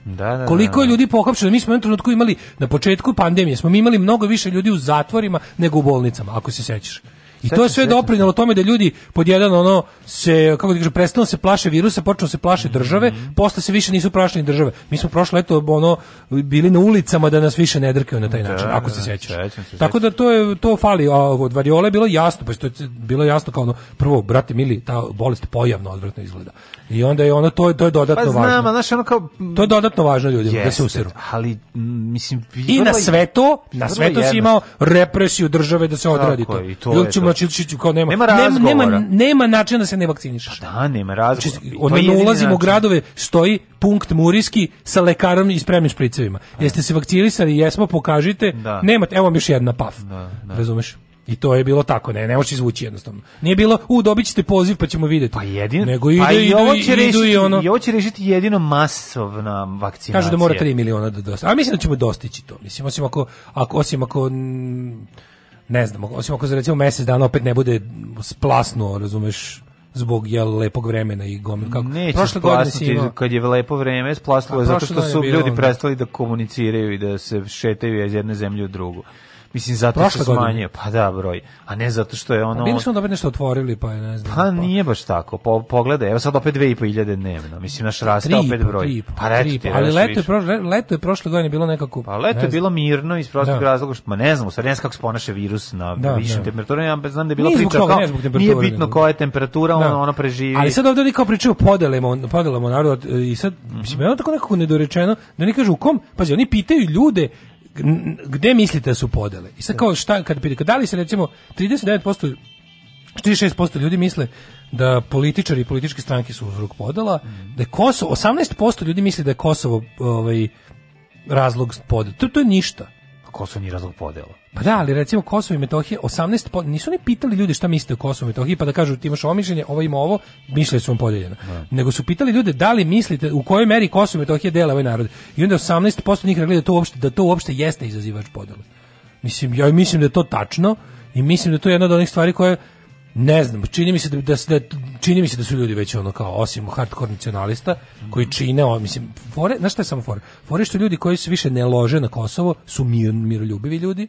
koliko je ljudi pohapšeno. Mi smo u trenutku imali na početku pandemije smo mi imali mnogo više ljudi u zatvorima nego u bolnicama, ako se sećaš. I to je sve doprinelo tome da ljudi pod ono se kako da kažem prestalo se plaše virusa, počelo se plaše mhm. države, mm -hmm. posle se više nisu plašili države. Mi smo prošle leto ono bili na ulicama da nas više ne drkaju na taj da, način, da, ako se da, sećaš. Tako da to je to fali, a od variole bilo jasno, pa što je bilo jasno kao ono prvo brate mili ta bolest pojavno odvratno izgleda. I onda je ono to je to je dodatno pa znam, važno. Znaš, ono kao to je dodatno važno ljudima da se usiru. Ali mm, mislim i na sve na sve to si imao represiju države da se odradi to. I to znači kao nema nema, nema, nema načina da se ne vakcinišeš. Pa da, nema razgovora. Znači, on ne ulazimo u gradove, stoji punkt muriski sa lekarom i spremnim špricevima. Jeste se vakcinisali, jesmo, pokažite. Da. Nemate, evo vam još jedna paf. Da, da. Razumeš? I to je bilo tako, ne, ne može izvući jednostavno. Nije bilo, u, dobit ćete poziv pa ćemo videti. Pa jedino, Nego ide, pa i ovo će idu, rešiti, i ono. I ovo će rešiti jedino masovna vakcinacija. Kažu da mora 3 miliona da dostići. A mislim da ćemo dostići to. Mislim, osim ako, ako, osim ako m, ne znam, osim ako za recimo mjesec dana opet ne bude splasno, razumeš, zbog je lepog vremena i gomil kako. Neće prošle godine si imao... kad je lepo vreme splasnulo je zato što su ljudi prestali da komuniciraju i da se šetaju iz jedne zemlje u drugu. Mislim, zato što što smanjio, pa da, broj. A ne zato što je ono... Pa bili su onda nešto otvorili, pa ne znam. Pa, pa, nije baš tako. Po, pogledaj, evo sad opet 2.500 dnevno. Mislim, naš rastao trip, opet broj. tri, pa leto trip, ti, ali leto je, prošle, leto je prošle godine bilo nekako... Pa leto ne je bilo mirno iz prostog da. razloga, što, ma ne znam, u ne znam kako se ponaša virus na da, višim da. temperaturama, ja znam da je bila nije priča toga, kao, nije, nije bitno koja je temperatura, da. ono preživi. Ali sad ovde oni kao pričaju podelimo, podelimo narod i sad, mislim, mhm. je tako nekako nedorečeno, da ne kažu u kom, pazi, oni pitaju ljude gde mislite da su podele? I sad kao šta, kad pitate, da li se recimo 39%, 36% ljudi misle da političari i političke stranke su uzrok podela, mm. da je Kosovo, 18% ljudi misle da je Kosovo ovaj, razlog podela. To, to je ništa. Kosovo nije razlog podela. Pa da, ali recimo Kosovo i Metohija 18 po, nisu ni pitali ljude šta mislite o Kosovu i Metohiji, pa da kažu ti imaš ovo mišljenje, ovo ima ovo, mišljenje su vam podeljeno. Da. Nego su pitali ljude da li mislite u kojoj meri Kosovo i Metohija dela ovaj narod. I onda 18% njih rekli da to uopšte da to uopšte jeste izazivač podela. Mislim ja mislim da je to tačno i mislim da to je jedna od onih stvari koje ne znam, čini mi se da, da, da, čini mi se da su ljudi već ono kao osim hardcore nacionalista koji mhm. čine, o, mislim, fore, znaš šta je samo fore? Fore što ljudi koji se više ne lože na Kosovo su mir, miroljubivi ljudi,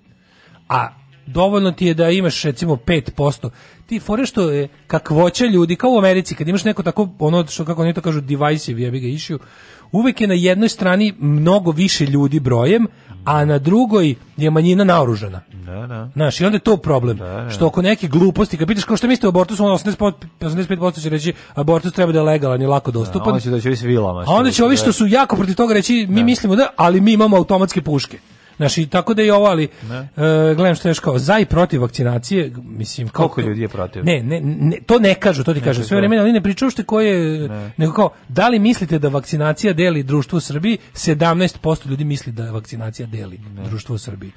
a dovoljno ti je da imaš recimo 5%. Ti fore što je kakvoća ljudi, kao u Americi, kad imaš neko tako, ono što kako oni to kažu, divisive, ja bi ga išio, uvek je na jednoj strani mnogo više ljudi brojem, a na drugoj je manjina naoružana. Da, da. Znaš, i onda je to problem. Da, da. Što oko neke gluposti, kad pitaš kao što mislite o abortusu, ono 85%, 85 će reći abortus treba da je legalan i lako dostupan. Da, onda će da će ovi vilama. A onda će ovi što su jako protiv toga reći, mi da. mislimo da, ali mi imamo automatske puške. Znači, tako da i ovo, ali ne. E, gledam što je kao za i protiv vakcinacije, mislim... Koliko kao, ljudi je protiv? Ne, ne, ne, to ne kažu, to ti ne kažu sve vremena, da. ali ne pričaju što koje... Ne. Nego kao, da li mislite da vakcinacija deli društvo u Srbiji? 17% ljudi misli da vakcinacija deli društvo u Srbiji.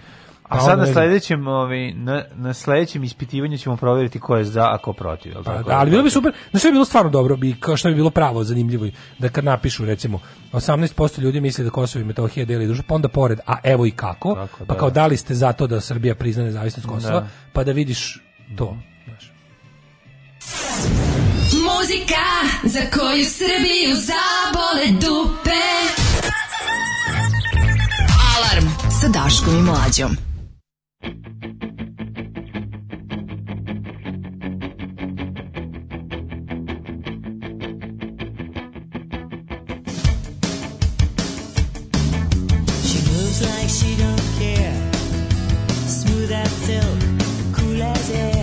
A sad na da sledećem, ovaj, na, na sledećem ispitivanju ćemo provjeriti ko je za, a ko protiv. Pa, tako da, ali bilo bi super, na sve bi bilo stvarno dobro, bi, kao što bi bilo pravo, zanimljivo, da kad napišu, recimo, 18% ljudi misli da Kosovo i Metohija deli dužu, pa onda pored, a evo i kako, tako, pa da, kao da. da li ste za to da Srbija prizna nezavisnost Kosova, da. pa da vidiš to. Znaš. Muzika za koju Srbiju zabole dupe. Alarm sa Daškom i Mlađom. like she don't care. Smooth as silk, cool as air.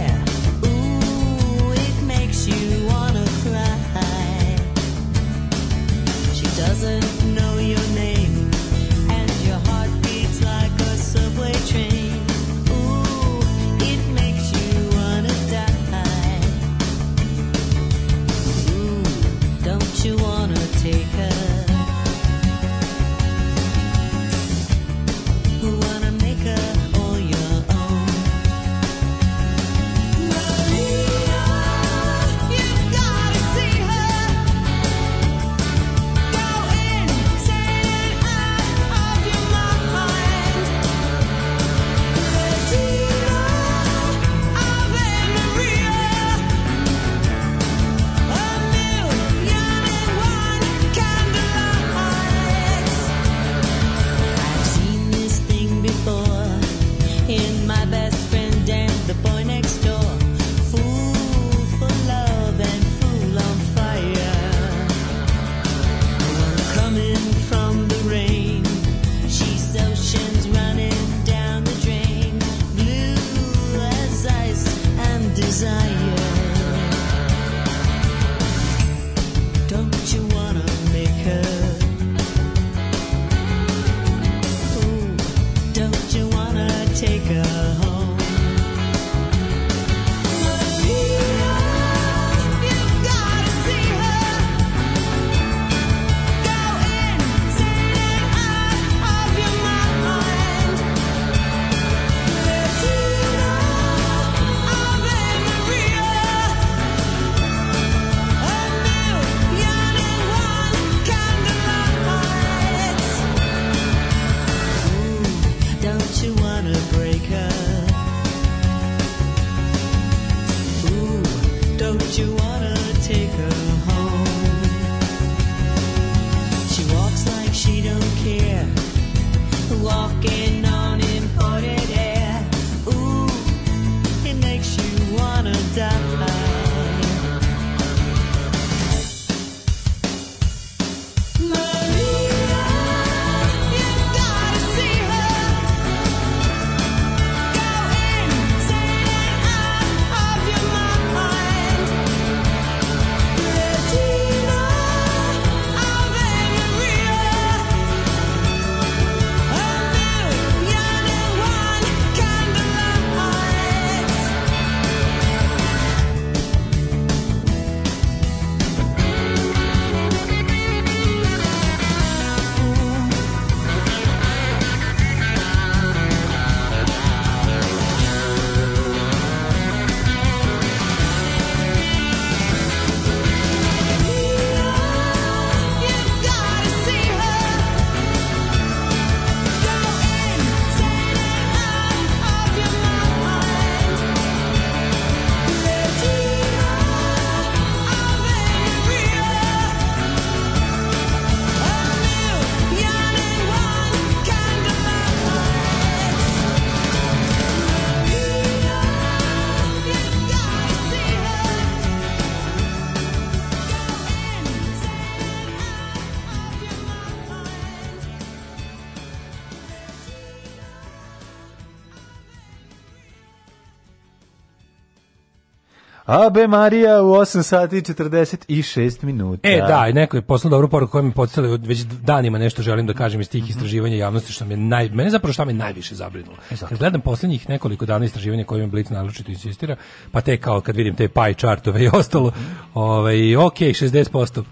Ave Marija u 8 sati i 46 minuta. E, da, i neko je poslao dobru poruku koja mi podstala već danima nešto želim da kažem iz tih mhm. istraživanja javnosti što me naj mene zapravo šta me najviše zabrinulo. Exactly. Kad gledam poslednjih nekoliko dana istraživanja kojim Blic naročito insistira, pa te kao kad vidim te pie chartove i ostalo, mhm. ovaj okej, okay, 60%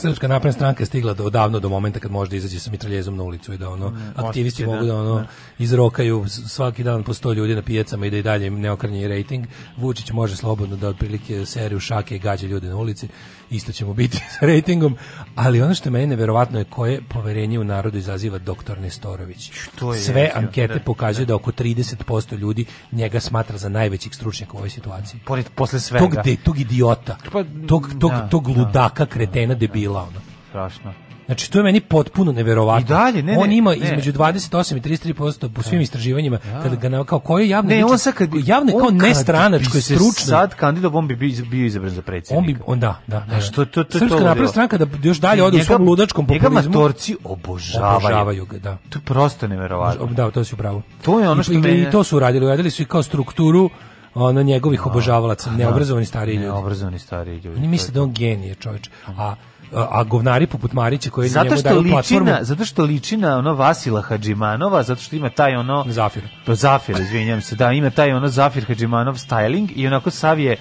Srpska napredna stranka je stigla do, davno do momenta kad može da izaći sa mitraljezom na ulicu i da ono mm, aktivisti mogu da, da ono ne. Da. izrokaju svaki dan po 100 ljudi na pijacama i da i dalje ne okrnji rating. Vučić može slobodno da otprilike seriju šake gađa ljude na ulici isto ćemo biti [laughs] sa rejtingom, ali ono što je meni neverovatno je koje poverenje u narodu izaziva doktor Nestorović. Što je Sve ankete da, pokazuju da. da oko 30% ljudi njega smatra za najvećih stručnjaka u ovoj situaciji. Pored, posle svega. Tog, de, tog idiota, pa, tog, tog, da, tog, tog da. ludaka, kretena, debila, ono strašno. Znači to je meni potpuno neverovatno. I dalje, ne, ne, ima ne, između 28 i 33% po svim da. istraživanjima da. kada ga kao koje javne ne, on sad kad, javne kao nestranačko je stručno. Sad kandidat on bi bio izabran za predsjednika. On bi on da, da. da, Što da. to to Srpska napredna stranka da još dalje ode u svom ludačkom populizmu. Njega matorci obožavaju. Obožavaju ga, da. To je prosto neverovatno. Da, to si upravo. To je ono što I, mene... i to su uradili, uradili su i kao strukturu ono njegovih obožavalaca, neobrazovani stariji ljudi. Neobrazovani stariji ljudi. Oni misle da on genije, čovjek. A a govnari poput Marića koji zato što njemu daju platformu. Liči na, zato što liči na ono Vasila Hadžimanova, zato što ima taj ono... Zafir. To pa Zafir, izvinjam se, da, ima taj ono Zafir Hadžimanov styling i onako sav je,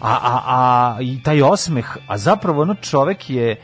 a, a, a, i taj osmeh, a zapravo ono čovek je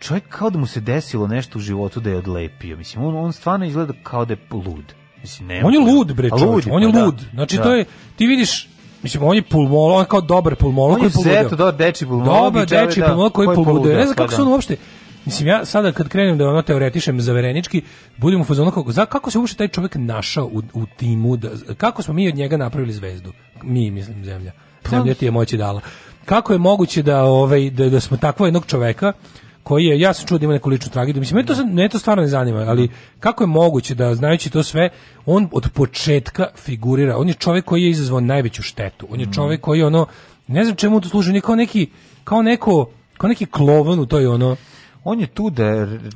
čovjek kao da mu se desilo nešto u životu da je odlepio. Mislim, on, on stvarno izgleda kao da je lud. Mislim, ne on je da- lud, bre, čovječ, lud, on je pa da. lud. Znači, da. to je, ti vidiš, Mislim, on je pulmolog, on kao dobar pulmolog koji pulmudeo. On je do deči pulmolog. Dobar deči da, pulmolog koji pulmudeo. Ne znam pa kako da. se on uopšte... Mislim, ja sada kad krenem da ono teoretišem zaverenički, budem u fazonu kako, za, kako se uopšte taj čovjek našao u, u timu, da, kako smo mi od njega napravili zvezdu? Mi, mislim, zemlja. Pa zemlja ti je moći dala. Kako je moguće da, ovaj, da, da smo takvo jednog čoveka koji je, ja sam čuo da ima neku ličnu tragediju, mislim, mene to, mene to stvarno ne zanima, ali da. kako je moguće da, znajući to sve, on od početka figurira, on je čovjek koji je izazvao najveću štetu, on je mm. čovjek koji ono, ne znam čemu to služi, on kao neki, kao neko, kao neki klovan u toj ono, on je tu da...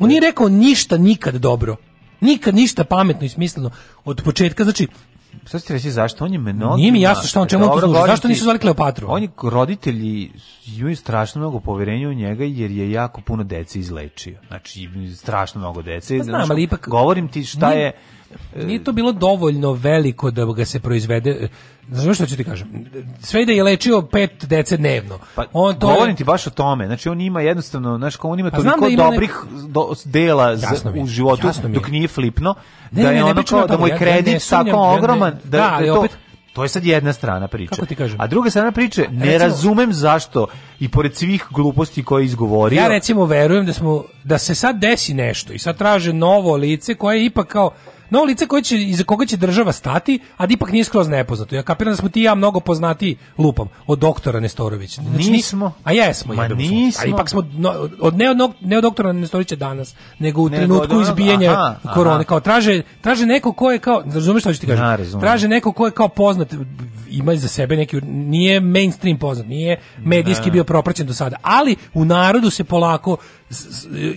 On nije rekao ništa nikad dobro. Nikad ništa pametno i smisleno od početka. Znači, Šta ste reći zašto on je mnogo? Nije mi jasno što on čemu to služi. Zašto nisu zvali Kleopatru? Oni roditelji imaju strašno mnogo poverenja u njega jer je jako puno dece izlečio. Znači strašno mnogo dece. Pa znam, ali ipak govorim ti šta nije, je nije to bilo dovoljno veliko da ga se proizvede. Znaš što ću ti kažem? Sve da je lečio pet dece dnevno. Pa, on to govorim ti baš o tome. Znači on ima jednostavno, znači on ima pa toliko da ima dobrih nek... do, dela za, mi, u životu dok nije flipno ne, da je ne, ono kao da moj kredit ja, tako ogroman da, da, da to, opet, to je sad jedna strana priče. Kako ti kažem? A druga strana priče, ne razumem zašto i pored svih gluposti koje je izgovorio. Ja recimo verujem da smo da se sad desi nešto i sad traže novo lice koje je ipak kao novo lice koje će, iza koga će država stati, a da ipak nije skroz nepoznato. Ja kapiram da smo ti ja mnogo poznati lupom od doktora Nestorovića. Znači, nismo. A jesmo. Ma nismo. A ipak smo, no, od, ne, od, ne od doktora Nestorovića danas, nego u ne, trenutku od, izbijanja aha, korone. Aha. Kao, traže, traže neko ko je kao, razumeš što ću ti kažem? Ja, traže neko ko je kao poznat, ima za sebe neki, nije mainstream poznat, nije medijski ne. Da. bio propraćen do sada, ali u narodu se polako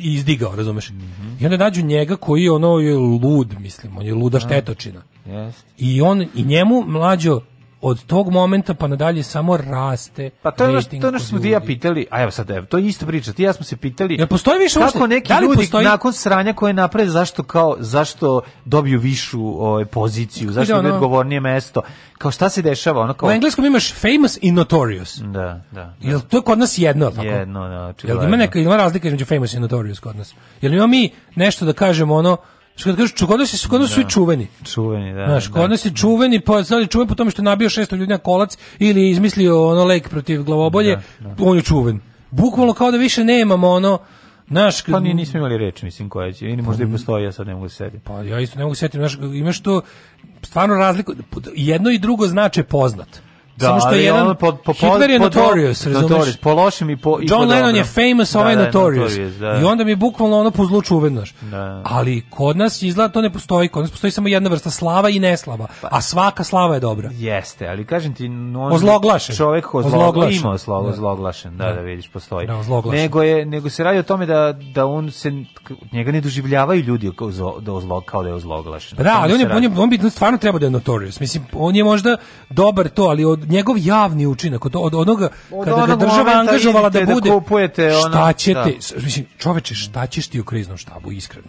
izdigao, razumeš? Mhm. I onda nađu njega koji ono je lud, mislim, on je luda štetočina. Yes. I on i njemu mlađo od tog momenta pa nadalje samo raste. Pa to je ono što, smo ti pitali, a evo sad, evo, to je isto priča, ti ja smo se pitali ja postoji više kako neki da ljudi postoji? nakon sranja koje naprave, zašto kao, zašto dobiju višu ovaj, poziciju, da, zašto da, ono, odgovornije mesto, kao šta se dešava? Ono kao... U engleskom imaš famous i notorious. Da, da. da. Jel to je kod nas jedno, tako? Jedno, da, Jel ima neka ima razlika između famous i notorious kod nas? Jel imamo mi nešto da kažemo ono, Što kažeš, kod se su kod su svi da. čuveni. Čuveni, da. Znaš, kod da. se je čuveni, pa znači čuveni po tome što je nabio 600 ljudi na kolac ili izmislio ono lek protiv glavobolje, da, da. on je čuven. Bukvalno kao da više nemamo ono Naš, pa ni nismo imali reč, mislim, koja će, ili možda i pa postoji, ja sad ne mogu da se setiti. Pa ja isto ne mogu se setiti, znaš, imaš to, stvarno razliku, jedno i drugo znače poznat. Da, Samo što je jedan po, po, po, Hitler je notorious, notorious, po lošem i po i John Lennon dobro. je famous, ovaj da, da notorious. Da, I onda mi je bukvalno ono po zlu čuvenaš. Da. Ali kod nas izgleda to ne postoji, kod nas postoji samo jedna vrsta slava i neslava, pa. a svaka slava je dobra. Jeste, ali kažem ti on ozloglašen. Čovjek ozloglašen. ima slovo da. ozloglašen, da, da vidiš postoji. nego je nego se radi o tome da da on se njega ne doživljavaju ljudi kao da ozlog kao da je ozloglašen. Pa da, ali on je, on je on bi stvarno trebao da je notorious. Mislim on je možda dobar to, ali od njegov javni učinak od, od onoga od kada onog ga država angažovala da, da bude da kupujete ono, šta ćete da. mislim čoveče šta ćeš ti u kriznom štabu iskreno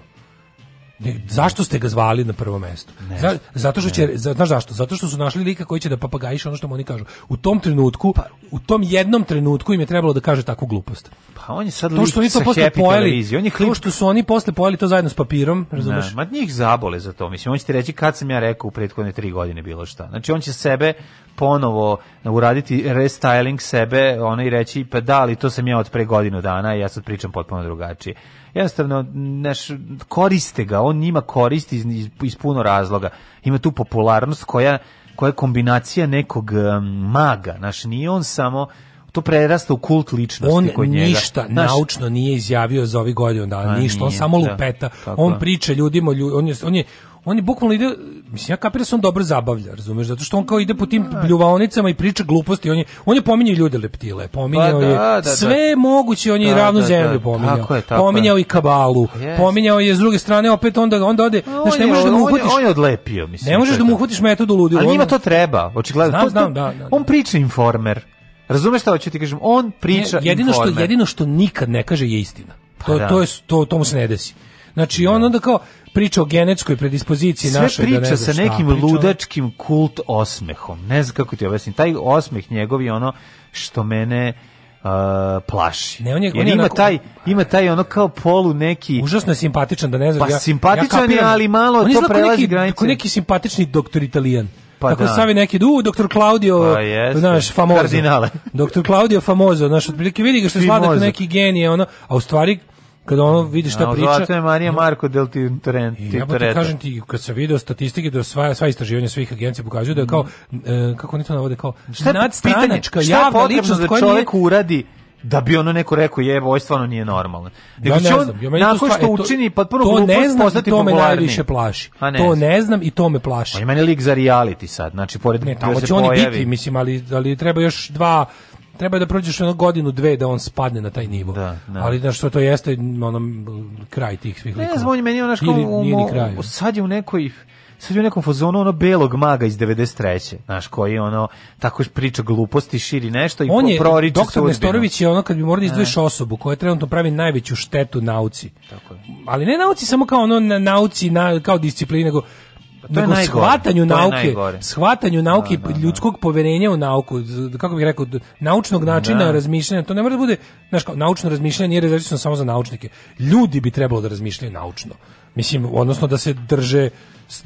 ne, zašto ste ga zvali na prvo mesto? Ne, zato što će, znaš zašto? Zato što su našli lika koji će da papagajiše ono što mu oni kažu. U tom trenutku, pa, u tom jednom trenutku im je trebalo da kaže takvu glupost. Pa on je sad to što oni to posle pojeli, on je klip... to što su oni posle pojeli to zajedno s papirom, razumeš? ma njih zabole za to, mislim, on će ti reći kad sam ja rekao u prethodne tri godine bilo šta. Znači on će sebe ponovo uraditi restyling sebe, ono i reći pa da, ali to sam ja od pre godinu dana i ja sad pričam potpuno drugačije. Jednostavno, naš, koriste ga, on ima koristi iz, iz, iz puno razloga. Ima tu popularnost koja, koja je kombinacija nekog maga, naš, nije on samo to prerasta u kult ličnosti on kod njega. On ništa Znaš, naučno nije izjavio za ovih godina, ništa, nije, da, on samo lupeta. Da, on priča ljudima, lju, on je, on je on je bukvalno ide, mislim ja kapiram da se on dobro zabavlja, razumeš, zato što on kao ide po tim pljuvaonicama i priča gluposti, on je on je pominjao ljude leptile, pominjao pa, da, je da, da, sve moguće, on je i da, ravnu da, zemlju pominjao. Tako je, tako pominjao je. i kabalu, yes. pominjao je s druge strane opet onda onda ode, on znači ne možeš da mu uhvatiš. On je odlepio, mislim. Ne možeš da mu uhvatiš metodu ludilu. Ali njima to treba, očigledno. Znam, to, znam, da, da, On priča informer. Razumeš šta hoću ti kažem? On priča ne, jedino informer. što jedino što nikad ne kaže je istina. Pa to, da. to, je, to, to mu se ne desi. Znači, on onda kao, priča o genetskoj predispoziciji Sve našoj. Sve da priča da sa nekim priča, ludačkim kult osmehom. Ne znam kako ti objasnim. Taj osmeh njegov je ono što mene uh, plaši. Ne, on je, on je ima onako, taj ima taj ono kao polu neki užasno je simpatičan da ne znam. Pa ja, simpatičan ja je, ali malo to prelazi granice. On neki simpatični doktor Italijan. Pa Tako da. savi neki, u, doktor Claudio, pa znaš, Famozo. Kardinale. doktor Claudio Famozo, znaš, otprilike vidi ga što je sladak neki genije, ono, a u stvari kada ono vidi šta ja, priča. Zato je Marija Marko del Tintorenti. Ja ti kažem ti, kad sam video statistike da sva, sva istraživanja svih agencija pokazuju da je kao, e, kako oni to navode, kao šta nadstranačka javna ličnost da čovjek nije... uradi da bi ono neko rekao je ovo stvarno nije normalno. Nego ja on znam, ja nakon što stvar, e, učini potpuno to ne znam postati to me najviše plaši. Ne to ne znam i to me plaši. On pa je meni lik za reality sad, znači pored ne, da tamo će oni biti, mislim, ali, ali treba još dva treba da prođeš ono godinu, dve da on spadne na taj nivo. Da, da. Ali znaš što to jeste onom kraj tih svih likova. Ne znam, on je meni ono što... Sad je u nekoj sad je u nekom fazonu ono belog maga iz 93. Znaš, koji ono, tako priča gluposti, širi nešto i On je, proriče doktor Nestorović je ono kad bi morali izdvojiš osobu koja trenutno pravi najveću štetu nauci. Tako je. Ali ne nauci samo kao ono nauci, na, kao disciplina, nego Pa to nego je shvatanju nauke, je shvatanju da, nauke da, da, da. ljudskog poverenja u nauku, kako bih rekao, naučnog načina da. razmišljanja, to ne mora da bude, znaš, kao, naučno razmišljanje nije različno samo za naučnike. Ljudi bi trebalo da razmišljaju naučno. Mislim, odnosno da se drže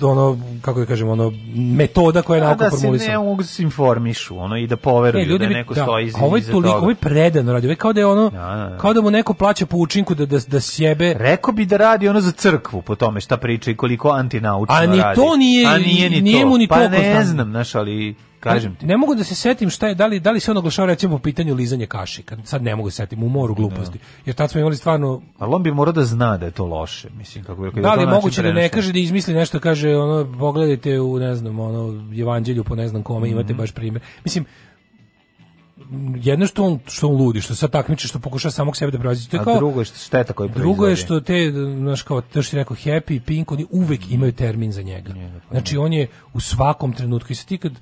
ono kako je da kažemo ono metoda koja je nauka da formulisana. Da se ne mogu da se informišu, ono i da poveruju e, ljudi da neko da, stoji iza. Ovaj toliko ovaj predano radi, ovaj kao da je ono da, da, da. kao da mu neko plaća po učinku da da da sjebe. Rekao bi da radi ono za crkvu po tome šta priča i koliko antinaučno radi. A ni to nije, A nije, ni nije to. mu ni pa to ne znam, znaš, ali kažem ti. Ne mogu da se setim šta je, da li, da li se on oglašava recimo po pitanju lizanja kašika. sad ne mogu da se setim, u moru da. gluposti, jer tad smo imali stvarno... Ali on bi morao da zna da je to loše, mislim, kako je... Da li je moguće da ne kaže, da izmisli nešto, kaže, ono, pogledajte u, ne znam, ono, evanđelju po ne znam kome, mm -hmm. imate mhm. baš primjer. Mislim, jedno što on što on ludi, što sad takmiči, što pokušava samog sebe da prevaziđe. To je kao, A drugo je što šteta koju proizvodi. Drugo je što te znaš kao to što je rekao Happy Pink oni uvek imaju termin za njega. Pa znači da. on je u svakom trenutku i sad ti kad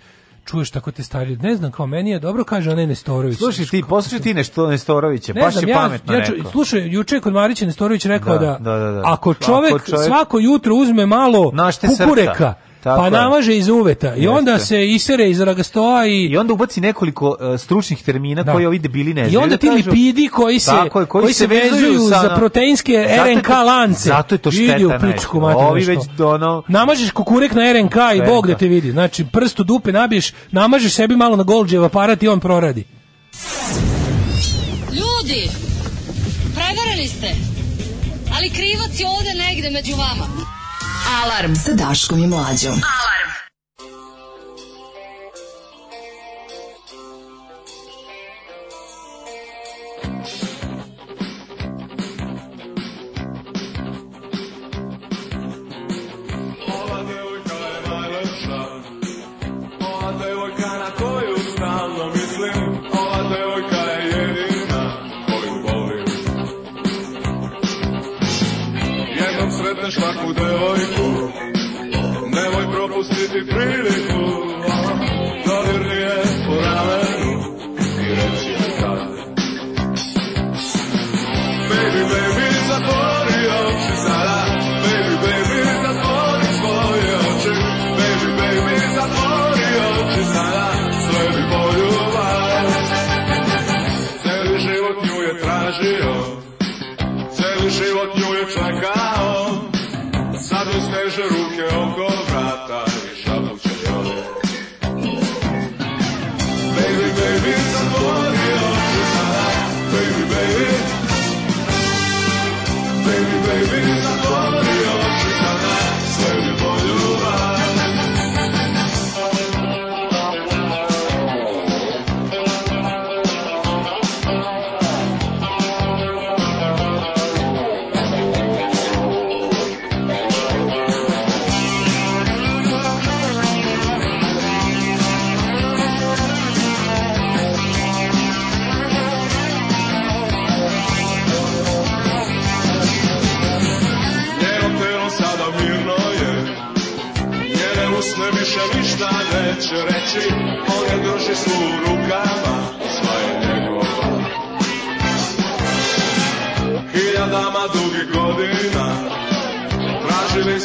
čuješ tako te stari, ne znam, kao meni je dobro, kaže onaj Nestorović. Slušaj ti, poslušaj ti nešto Nestorovića, ne baš je ja, pametno ja, ja, rekao. Slušaj, juče kod Marića Nestorović rekao da, da, da, da. da. Ako, čovek ako čovjek svako jutro uzme malo kukureka, srca. Tako pa namaže iz uveta i onda se isere iz ragastoa i... I onda ubaci nekoliko uh, stručnih termina da. koje ovi debili ne znaju. I onda ti lipidi koji se, Tako koji, koji se vezuju sa, za proteinske zato RNK to, lance. Zato je to šteta u pičku, Ovi već ono... Namažeš kukurek na RNK i bog da te vidi. Znači, prst u dupe nabiješ, namažeš sebi malo na Golđev aparat i on proradi. Ljudi, prevarili ste, ali krivac je ovde negde među vama. Alarm sa Daškom i Mlađom. Alarm. devojka je najlepša devojka na priliku Nemoj propustiti priliku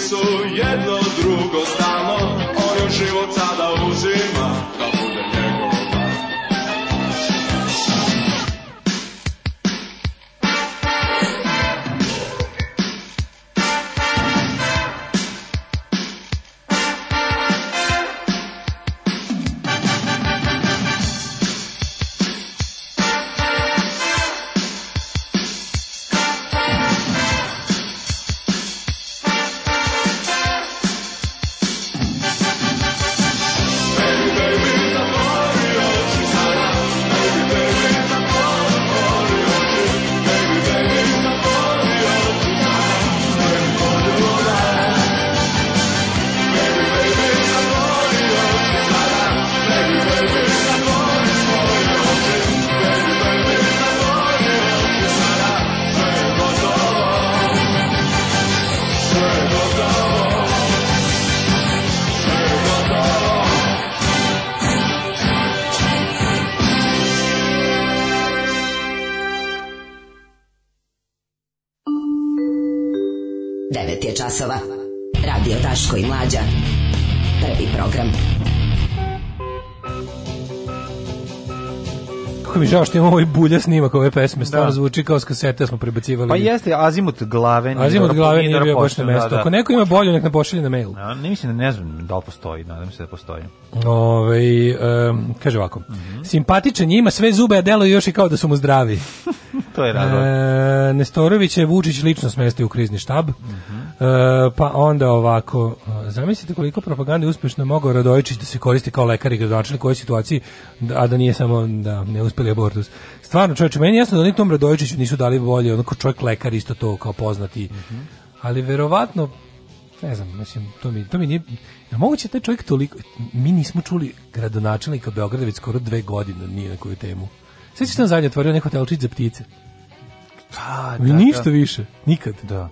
so jedno časova. Radio Taško i Mlađa. Prvi program. Kako mi žao što imamo ovaj bulja snimak ove pesme, stvarno da. zvuči kao s kasete da smo prebacivali. Pa jeste, azimut glave nije Azimut glave nije bio baš na mesto. Da, da. Ako neko ima bolje, nek nam pošalje na mail. Ja, ne mislim da ne znam da li postoji, nadam se da postoji. Ove, ovaj, um, kaže ovako, mm -hmm. simpatičan je, ima sve zube, a delo još i kao da su mu zdravi. [laughs] to je razlog. E, Nestorović je Vučić lično smestio u krizni štab. Mm -hmm. E, pa onda ovako, zamislite koliko propagande uspešno mogao Radojičić da se koristi kao lekar i gradonačelnik u ovoj situaciji, a da nije samo da ne uspeli abortus. Stvarno, čovječe, meni jasno da oni tom Radojičiću nisu dali bolje, onako čovjek lekar isto to kao poznati. Mm -hmm. Ali verovatno ne znam, mislim, to mi, to mi nije... Jel moguće da taj čovjek toliko... Mi nismo čuli gradonačelnika Beograda već skoro dve godine nije na koju temu. Sve što on zadnje otvorio neko telčić za ptice. Da, da, ništa da. više, nikad. Da.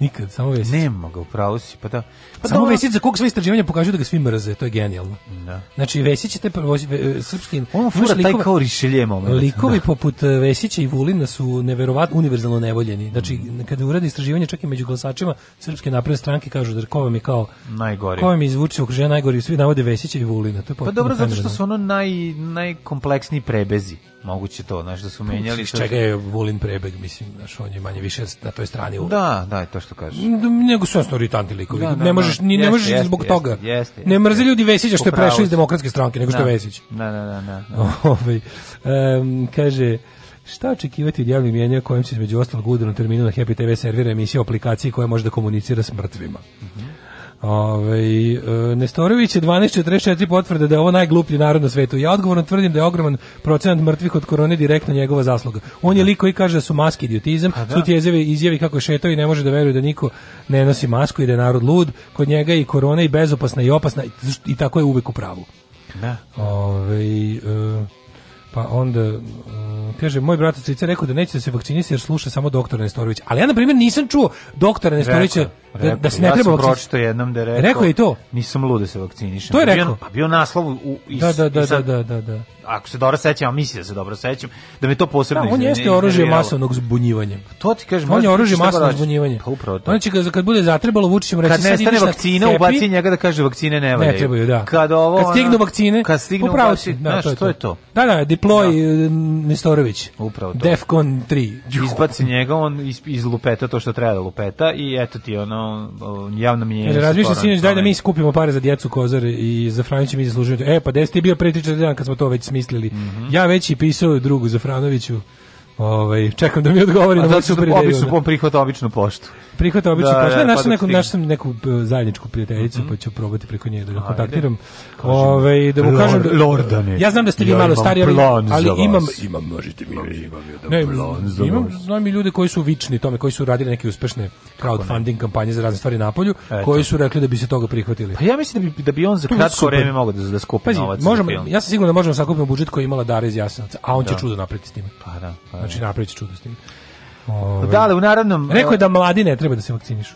Nikad, samo Vesica. Nema ga, upravo si, pa da. Pa samo da, Vesica, koliko sve istraživanja pokažu da ga svi mrze, to je genijalno. Da. Znači, Vesić je te pa, e, srpski... On fura likove, taj kao rišelje moment. Da. Likovi da. poput e, Vesića i Vulina su neverovatno univerzalno nevoljeni. Znači, mm. kada uradi istraživanje čak i među glasačima Srpske napredne stranke kažu da ko vam je kao... Najgori. Ko vam izvuče okruženja najgori, svi navode Vesića i Vulina. To je pa dobro, zato što su ono naj, najkompleksniji prebezi moguće to, znaš, da su menjali... Iz čega je Vulin prebeg, mislim, znaš, on je manje više na toj strani uvek. Da, da, to što kažeš. Da, nego su jednostavno irritanti likovi. Da, da, ne da. možeš, ni, ne, ne možeš jeste, zbog jeste, toga. Jeste, ne mrze ljudi Vesića što je prešao iz demokratske stranke, nego što je da. Vesić. Da, da, da. da, da. um, [laughs] kaže... Šta očekivati od javnog mjenja kojim se između ostalog udarno terminu na Happy TV servira emisija o aplikaciji koja može da komunicira s mrtvima? Mm -hmm. Ove, ovaj, Nestorović je 12.44 potvrde da je ovo najgluplji narod na svetu. Ja odgovorno tvrdim da je ogroman procenat mrtvih od korone direktno njegova zasluga. On je da. liko i kaže da su maske idiotizam, pa da. su ti izjavi, izjavi kako šetao i ne može da veruje da niko ne nosi masku i da je narod lud. Kod njega i korona i bezopasna i opasna i, i tako je uvek u pravu. Da. Ove, ovaj, e, Pa onda mm, kaže moj brat od rekao da neće da se vakcinisati jer sluša samo doktora Nestorović. Ali ja na primjer nisam čuo doktora Nestorovića da, da se ne ja treba vakcinisati. jednom da je rekao. Rekao je to. Nisam lud da se vakcinišem. To je pa rekao. Pa bio naslov u, iz, da, da, da, da, da, da. da ako se dobro sećam, a mislim da se dobro sećam, da me to posebno da, on jeste oružje masovnog zbunjivanja. Pa to ti kažem, on je oružje masovnog zbunjivanja. Pa upravo to. Znači kad kad bude zatrebalo Vučićem reći kad nestane vakcina, cepi, ubaci njega da kaže vakcine ne valjaju. Ne trebaju, da. Kad ovo kad stignu vakcine, kad stignu upravo si, da, znaš, to, je to. je to. Da, da, deploy da. E, Nestorović. Upravo to. Defcon 3. Izbaci njega, on iz, lupeta to što treba da lupeta i eto ti ono javno mi je. Razmišljam sinoć da mi skupimo pare za djecu Kozar i za Franjića mi zaslužujemo. E pa 10 je bio pre 3 dana kad smo to već smislili. Mm -hmm. Ja već i pisao drugu za Franoviću. Ovaj čekam da mi odgovori na moju super ideju. Obično on prihvata običnu poštu. Prihvata da, običnu da, poštu. Da, našao pa da neku našao sam neku e, zajedničku prijateljicu mm -hmm. pa ću probati preko nje da ga kontaktiram. Ovaj da mu kažem Lord, da- Lordane. Ja znam da ste vi ja malo stariji, ali, ali imam imam možete mi imam da plan za imam, vas. Znam i ljude koji su vični tome, koji su radili neke uspešne crowdfunding kampanje za razne stvari na polju, Eto. koji su rekli da bi se toga prihvatili. Pa ja mislim da bi da bi on za kratko vreme mogao da da skupi novac. Možemo, ja sam siguran da možemo sakupiti budžet koji imala iz Jasanac, a on će čudo napraviti s tim. Pa da. Pa znači napravit će čudo s tim. Ove. Ovaj. Da, ali u narodnom... Rekao je da mladi ne treba da se vakcinišu.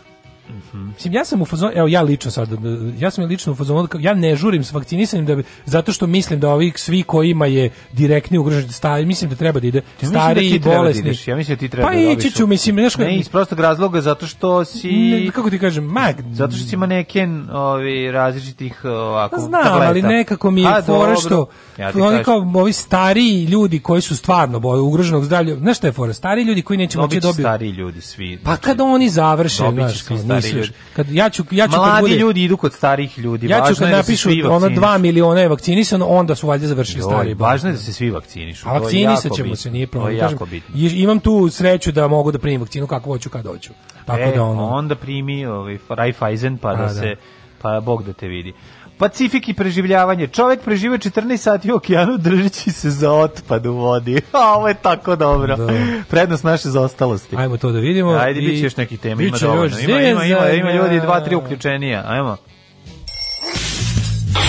Mm -hmm. ja sam u fazonu, evo ja lično sad, da, ja sam lično u fazonu, ja ne žurim s vakcinisanjem da bi, zato što mislim da ovih svi koji ima je direktni ugrožen stari, mislim da treba da ide ja da stari da i bolesni. Da ja mislim da ti treba pa da ići ću, mislim, nešto ne, iz prostog razloga zato što si ne, kako ti kažem, mag, zato što si maneken ovi različitih pa ovako znam, tableta. ali nekako mi je pa fora što Ja oni kao ovi stari ljudi koji su stvarno boje ugroženog zdravlja, znaš šta je fora, Stari ljudi koji neće moći da dobiti. stari ljudi svi. Pa znači, kad oni završe, znaš, kao, misliš, kad ja ću ja ću Mladi bude, ljudi idu kod starih ljudi, ja ću kad da napišu ono 2 miliona je vakcinisano, onda su valjda završili Joj, stari. Važno je da se svi vakcinišu. A ćemo se, nije problem. Kažem, imam tu sreću da mogu da primim vakcinu kako hoću, kad hoću. Tako e, da ono... Pa onda primi ovaj Raiffeisen pa da, da se pa Bog da te vidi. Pacifik i preživljavanje. Čovek prežive 14 sati u okeanu držeći se za otpad u vodi. [laughs] A, ovo je tako dobro. Da. Prednost naše zaostalosti. Ajmo to da vidimo. Ajde, I... bit će još nekih tema. Ima, još ima, ima, ima, ima ljudi dva, tri uključenija. Ajmo.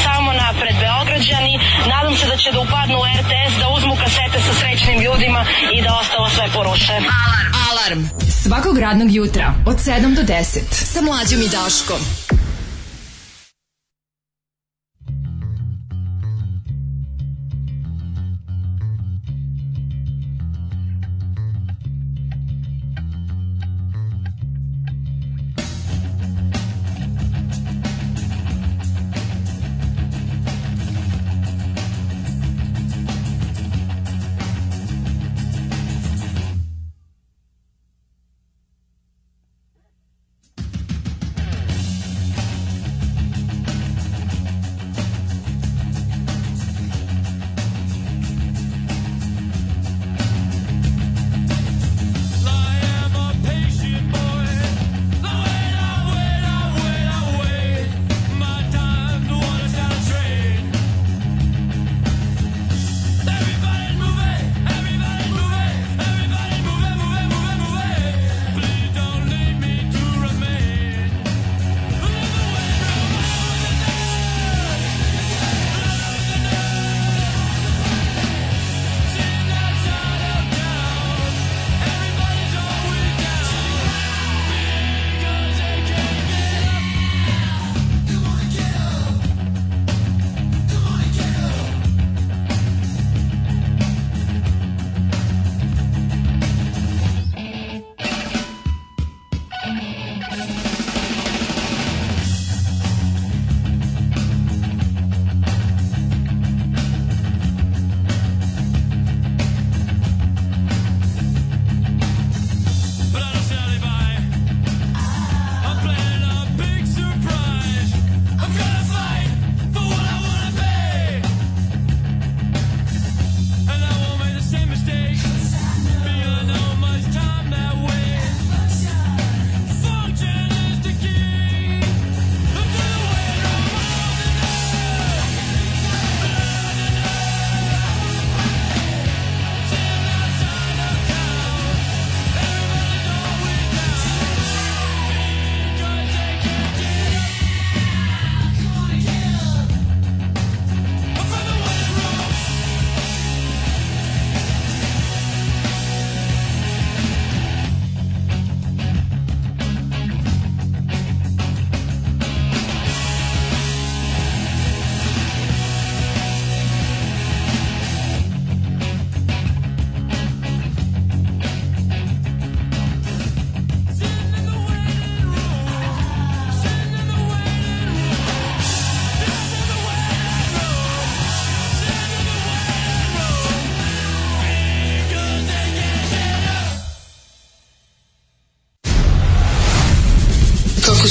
Samo napred, Beograđani. Nadam se da će da upadnu u RTS, da uzmu kasete sa srećnim ljudima i da ostalo sve poruše. Alarm! Alarm! Svakog radnog jutra od 7 do 10 sa mlađom i Daškom.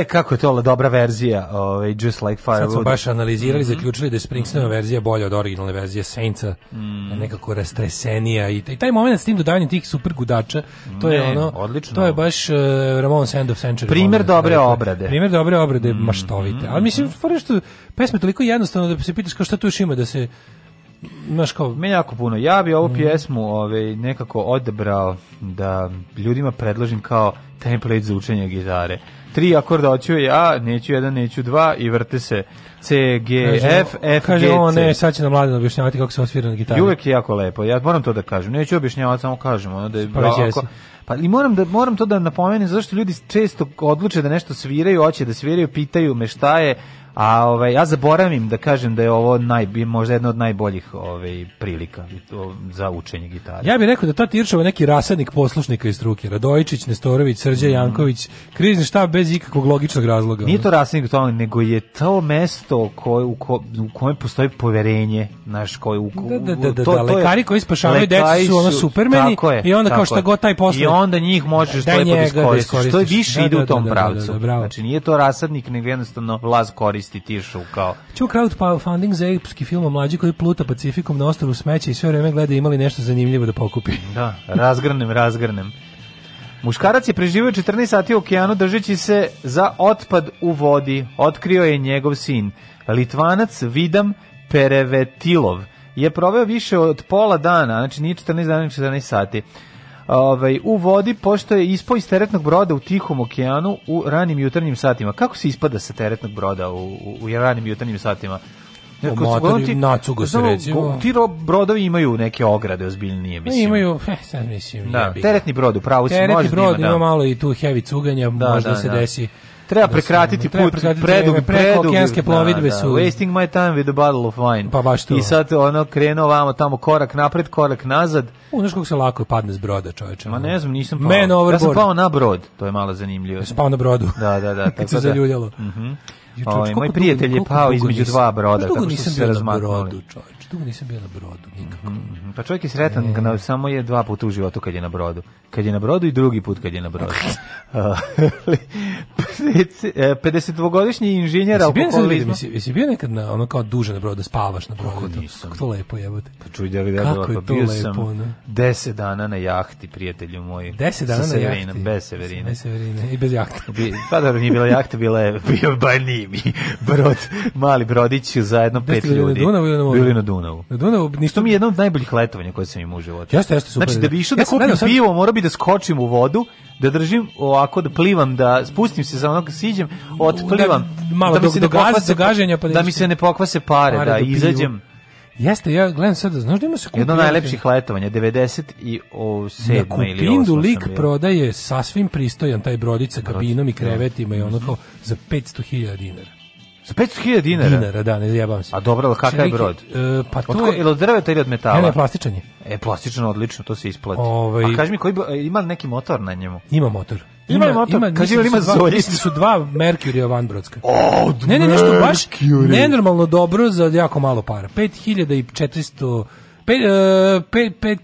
E, kako je to dobra verzija, ovaj, Just Like Firewood. Sad smo baš analizirali, mm -hmm. zaključili da je Springsteenova verzija bolja od originalne verzije Saintsa, mm. nekako rastresenija i, taj moment s tim dodanjem tih super gudača, to je ono, odlično. to je baš uh, e, Ramon Sand of Century. Primer ono, dobre rekao, obrade. Primer dobre obrade, mm -hmm. maštovite. Ali mislim, fora što pesma toliko jednostavno da se pitaš kao šta tu još ima da se Znaš kao... Me jako puno. Ja bi ovu mm. pjesmu ove, ovaj, nekako odebrao da ljudima predložim kao template za učenje gitare tri akorda hoću ja, neću jedan, neću dva i vrte se C, G, kaže, F, F, kaže, G, C. ne, sad će nam mladen da objašnjavati kako se on svira na gitaru. I je jako lepo, ja moram to da kažem, neću objašnjavati, samo kažem, ono da je... Pa ako, pa i moram da moram to da napomenem zašto ljudi često odluče da nešto sviraju, hoće da sviraju, pitaju me šta je, A ovaj ja zaboravim da kažem da je ovo naj možda jedno od najboljih ovaj prilika za učenje gitare. Ja bih rekao da ta Tiršova neki rasadnik poslušnika iz struke. Radojičić, Nestorović, Srđan mm. Janković, krizni štab bez ikakvog logičnog razloga. Nije to rasadnik to, nego je to mesto koje u, ko, u kojem postoji poverenje, naš koji u, u, da, da, da, da, to, da, da, lekari koji spašavaju decu su ono supermeni je, i onda kao šta god taj posle. I onda njih možeš da, lepo da, da iskoristiš. Što više da, ide u da, tom pravcu. Znači nije to rasadnik, nego jednostavno vlaz koristi isti tiršu kao... Ču crowdfunding za epski film o mlađi koji pluta Pacifikom na ostrvu smeća i sve vreme gleda imali nešto zanimljivo da pokupi. [laughs] Da, razgrnem, razgrnem. Muškarac je preživio 14 sati u okeanu držeći se za otpad u vodi. Otkrio je njegov sin. Litvanac Vidam Perevetilov je proveo više od pola dana, znači nije 14 dana, 14 sati ovaj, u vodi, pošto je ispao iz teretnog broda u Tihom okeanu u ranim jutarnjim satima. Kako se ispada sa teretnog broda u, u, u ranim jutarnjim satima? Omotari, nacugo se recimo. Ti brodovi imaju neke ograde ozbiljnije, mislim. Ne, imaju, eh, sad mislim. Da, teretni brod, u pravu si, možda brod da ima, da. ima malo i tu heavy cuganja, da, možda da, se da. desi treba da, prekratiti put, predug, predug, okeanske da, plovidbe da. su. Wasting my time with a bottle of wine. Pa baš to. I sad ono krenuo vamo tamo korak napred, korak nazad. U kako se lako padne s broda, čoveče. Ma ne znam, nisam pao. Man overboard. Ja sam pao na brod, to je malo zanimljivo. Ja sam pao na brodu. Da, da, da. [laughs] Tako se zaljuljalo. Mhm. Mm Juče, ovaj, moj prijatelj je pao između dva broda, tako što se razmaknuli. Znači, dugo nisam bio na brodu, nikako. Mm -hmm. Pa čovjek je sretan, e... na, samo je dva puta u životu kad je na brodu. Kad je na brodu i drugi put kad je na brodu. 52-godišnji [laughs] inženjer alkoholizma. Jesi, jesi bio nekad na, ono kao duže na brodu, da spavaš na brodu? Kako nisam. Kako to lepo jebote. Pa čuj, da vidim, Kako pa je to bio lepo, sam ne? deset dana na jahti, prijatelju moj. Deset dana na jahti? Bez Severine. Bez Severine i bez jahte. [laughs] pa dobro, nije bila jahta, bila je [laughs] bio banimi. Brod, mali brodić, jedno pet ljudi. Dunavu ili na Dunavu? Bili na Dunavu Dunavu. Na Dunavu ništa mi je jedno od najboljih letovanja koje sam imao u životu. Jeste, jeste super. Znači da bi išao da kupim sam... pivo, mora bi da skočim u vodu, da držim ovako da plivam, da spustim se za onog siđem, otplivam, da, malo da mi se do, ne pokvase, pa- gaženja pa da, da mi se ne pokvase pare, pare da, da izađem. Jeste, ja gledam sada, znaš da ima se kupindu? Jedno najlepših letovanja, 90 i o 7 ili 8. Kupindu lik bio. prodaje sasvim pristojan taj brodica kabinom i da. krevetima i ono kao za 500.000 dinara. Sa 500.000 dinara? Dinara, da, ne zajebam se. A dobro, kakav je brod? E, pa to je... Ili od drveta ili od metala? Ne, ne, plastičan je. E, plastično, odlično, to se isplati. Ove... Ovaj- A kaži mi, koji, e, ima neki motor na njemu? Ima motor. Ima, ima motor, ima, kaži mi, da ima zoljicu. su dva da Mercuryja vanbrodska. Od ne, ne, nešto baš Mercury. nenormalno dobro za jako malo para. 5400 E, pe, pe,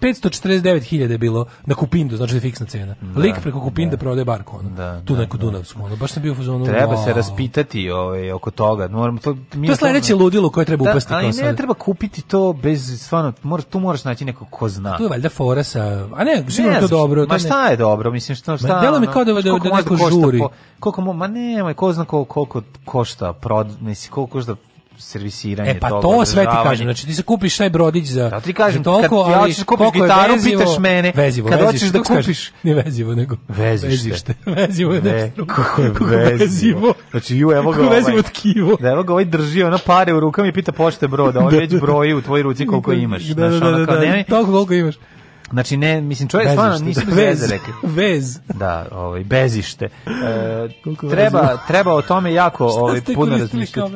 549.000 je bilo na Kupindu, znači fiksna cena. Da, Lik preko da. Kupinda da. prodaje barko, ono. Da, tu da, neku da, Dunavsku, ono. Baš sam bio u zonu. Treba no. se raspitati ovaj, oko toga. Moram, to, mi to je sledeće ludilo koje treba da, upasti. Ali ne sad. treba kupiti to bez, stvarno, mora, tu moraš naći neko ko zna. Tu je valjda fora sa, a ne, sigurno ne, to dobro. Ma šta je dobro, mislim, šta, šta, ma, delo mi kao da, da, da neko žuri. Košta, ko, koliko, ma ne, ma ko zna koliko košta, prod, mislim, koliko košta servisiranje e, pa to sve ti kažem, znači ti se kupiš taj brodić za da, ti kažem, za toliko, kad ja hoćeš da kupiš gitaru, vezivo, pitaš mene, vezivo, kad hoćeš da kupiš, ne vezivo, nego vezište, vezište [laughs] vezivo je kako je vezivo, znači ju, evo ga ovaj, vezivo tkivo, da evo ga ovaj drži ona pare u rukama i pita pošte da on da, već da, broji u tvojoj ruci koliko imaš, da, da, da, da, da, da, da, da, da, da, da, da, da, da, da, da, da, da, da, Znači ne, mislim čovjek stvarno nisi vez, rekli. Vez. Da, ovaj bezište. E, treba treba o tome jako ovaj puno razmišljati.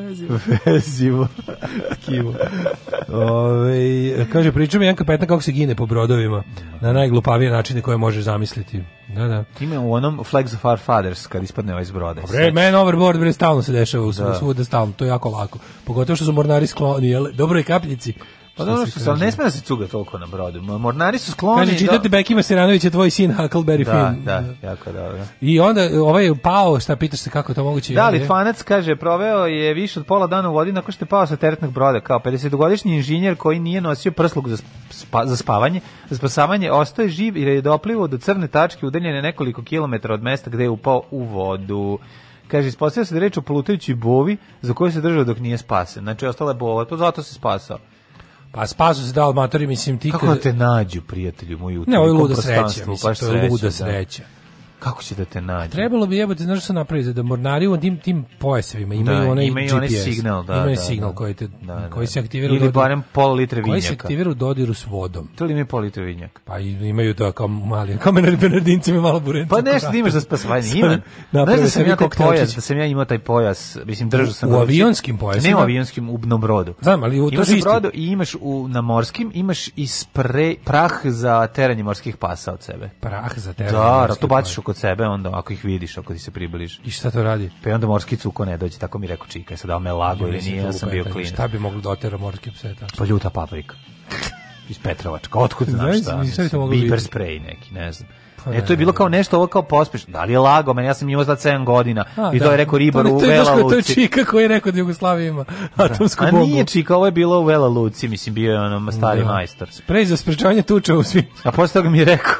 Vezivo. Kivo. Ovaj kaže pričam jedan kapetan kako se gine po brodovima na najglupavije načine koje možeš zamisliti. Da, da. Ima u onom Flags of Our Fathers kad ispadne ovaj iz broda. Bre, man overboard, bre, stalno se dešava u da. svuda stalno, to je jako lako. Pogotovo što su mornari skloni, jel? Dobro je kapljici Pa dobro da, što se, ali ne smije da se cuga toliko na brodu. Mornari su skloni... Kaže, da- čitate do... Bekima Siranović je tvoj sin Huckleberry da, Finn. Da, da, jako dobro. I onda ovaj pao, šta pitaš se kako to moguće? Da, li ovaj Litvanac kaže, proveo je više od pola dana u vodi nakon što je pao sa teretnog broda. Kao 50-godišnji inženjer koji nije nosio prsluk za, spa, za spavanje, za spasavanje, ostaje živ jer je doplivo do crne tačke udaljene nekoliko kilometara od mesta gde je upao u vodu. Kaže, ispostavio se da je reč o plutajućoj bovi za koju se držao dok nije spasen. Znači, ostale je bola, to zato se spasao. Pa spasu se dao matori, mislim ti... Kako kad... te nađu, prijatelju moju? Ne, ovo je luda sreća, mislim, pa to je luda da. sreća. Kako će da te nađe? Trebalo bi jebote, znaš što napravi, da mornari u tim, tim pojasevima imaju da, onaj imaju GPS. Onaj signal, da, imaju da, signal da, koji, te, da, da. koji se aktivira Ili barem pol litre vinjaka. Koji se aktivira u dodiru s vodom. To li imaju pol litre vinjaka? Pa imaju to kao mali, kao Bernardinci me malo burenci. Pa nešto imaš za spasovanje. Ima. Znaš da sam ja taj pojas, da sam ja imao taj pojas, mislim, držao sam... U avionskim pojasima? Ne u avionskim, u brodu. Znam, ali u, to imaš u brodu i imaš u, na morskim, imaš i spre, prah za teranje morskih pasa od sebe. Prah za teranje da, morskih pasa. Da, to baciš oko kod sebe, onda ako ih vidiš, ako ti se približiš I šta to radi? Pa onda morski cuko ne dođe, tako mi reko čika, sad dao me lago ili nije, da ja sam bio klin Šta bi moglo da otera morske pse? Da? Pa ljuta paprika. Iz Petrovačka, otkud znaš šta? Biber spray neki, ne znam. Pa e, to je bilo kao nešto, ovo kao pospešno. Da li je lago, meni ja sam imao za 7 godina. A, I to da. je rekao ribar u Vela Luci. To je Čika koji je rekao da Jugoslavija ima da. atomsku bombu. A nije Čika, ovo je bilo u Vela Luci, mislim, bio je ono stari da. majstor. Sprej za sprečavanje tuča u svim. A posle toga mi je rekao,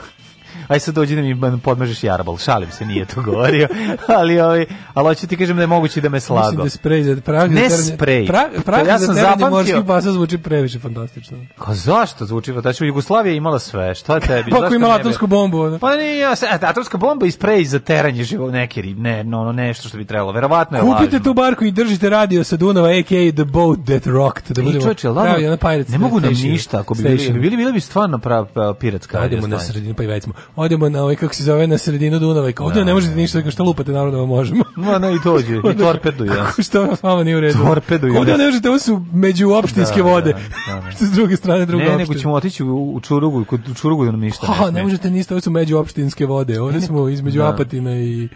aj sad dođi da mi podmažeš jarbol. Šalim se, nije to govorio. [laughs] Ali, ovaj, ali hoću ti kažem da je moguće da me slago. Mislim da sprej za prag ne za sprej. Pra, ja za sam zapamtio. morskih pasa zvuči previše fantastično. Ka zašto zvuči? Da znači, Jugoslavija imala sve. Šta tebi? [laughs] Pa imala atomsku bombu. Ne? Pa nije, atomska bomba i sprej za teranje živog neke ne, no, no, nešto što bi trebalo. Verovatno je Kupite lažno. tu barku i držite radio sa Dunava, a.k.a. The Boat That Rocked. Da budemo, I čoče, ladno, ne mogu nam ništa. Ako bi bili, bili, bili bi stvarno prav, piratska. Radimo na sredinu pa i vecimo odemo na ovaj kako se zove na sredinu Dunava i kao ovde ne da, možete da, ništa, da. kao šta lupate naravno da možemo. [laughs] Ma ne i dođe, i [laughs] torpeduju. Ja. Kako što s vama nije u redu? Torpeduju. Ovde ne možete, ovo su među opštinske vode. [laughs] Što s druge strane drugo. Ne, nego ćemo otići u, Čurugu, kod Čurugu da nam ništa. Ha, ne možete ništa, ovo su među opštinske vode. Ovde smo između Apatina i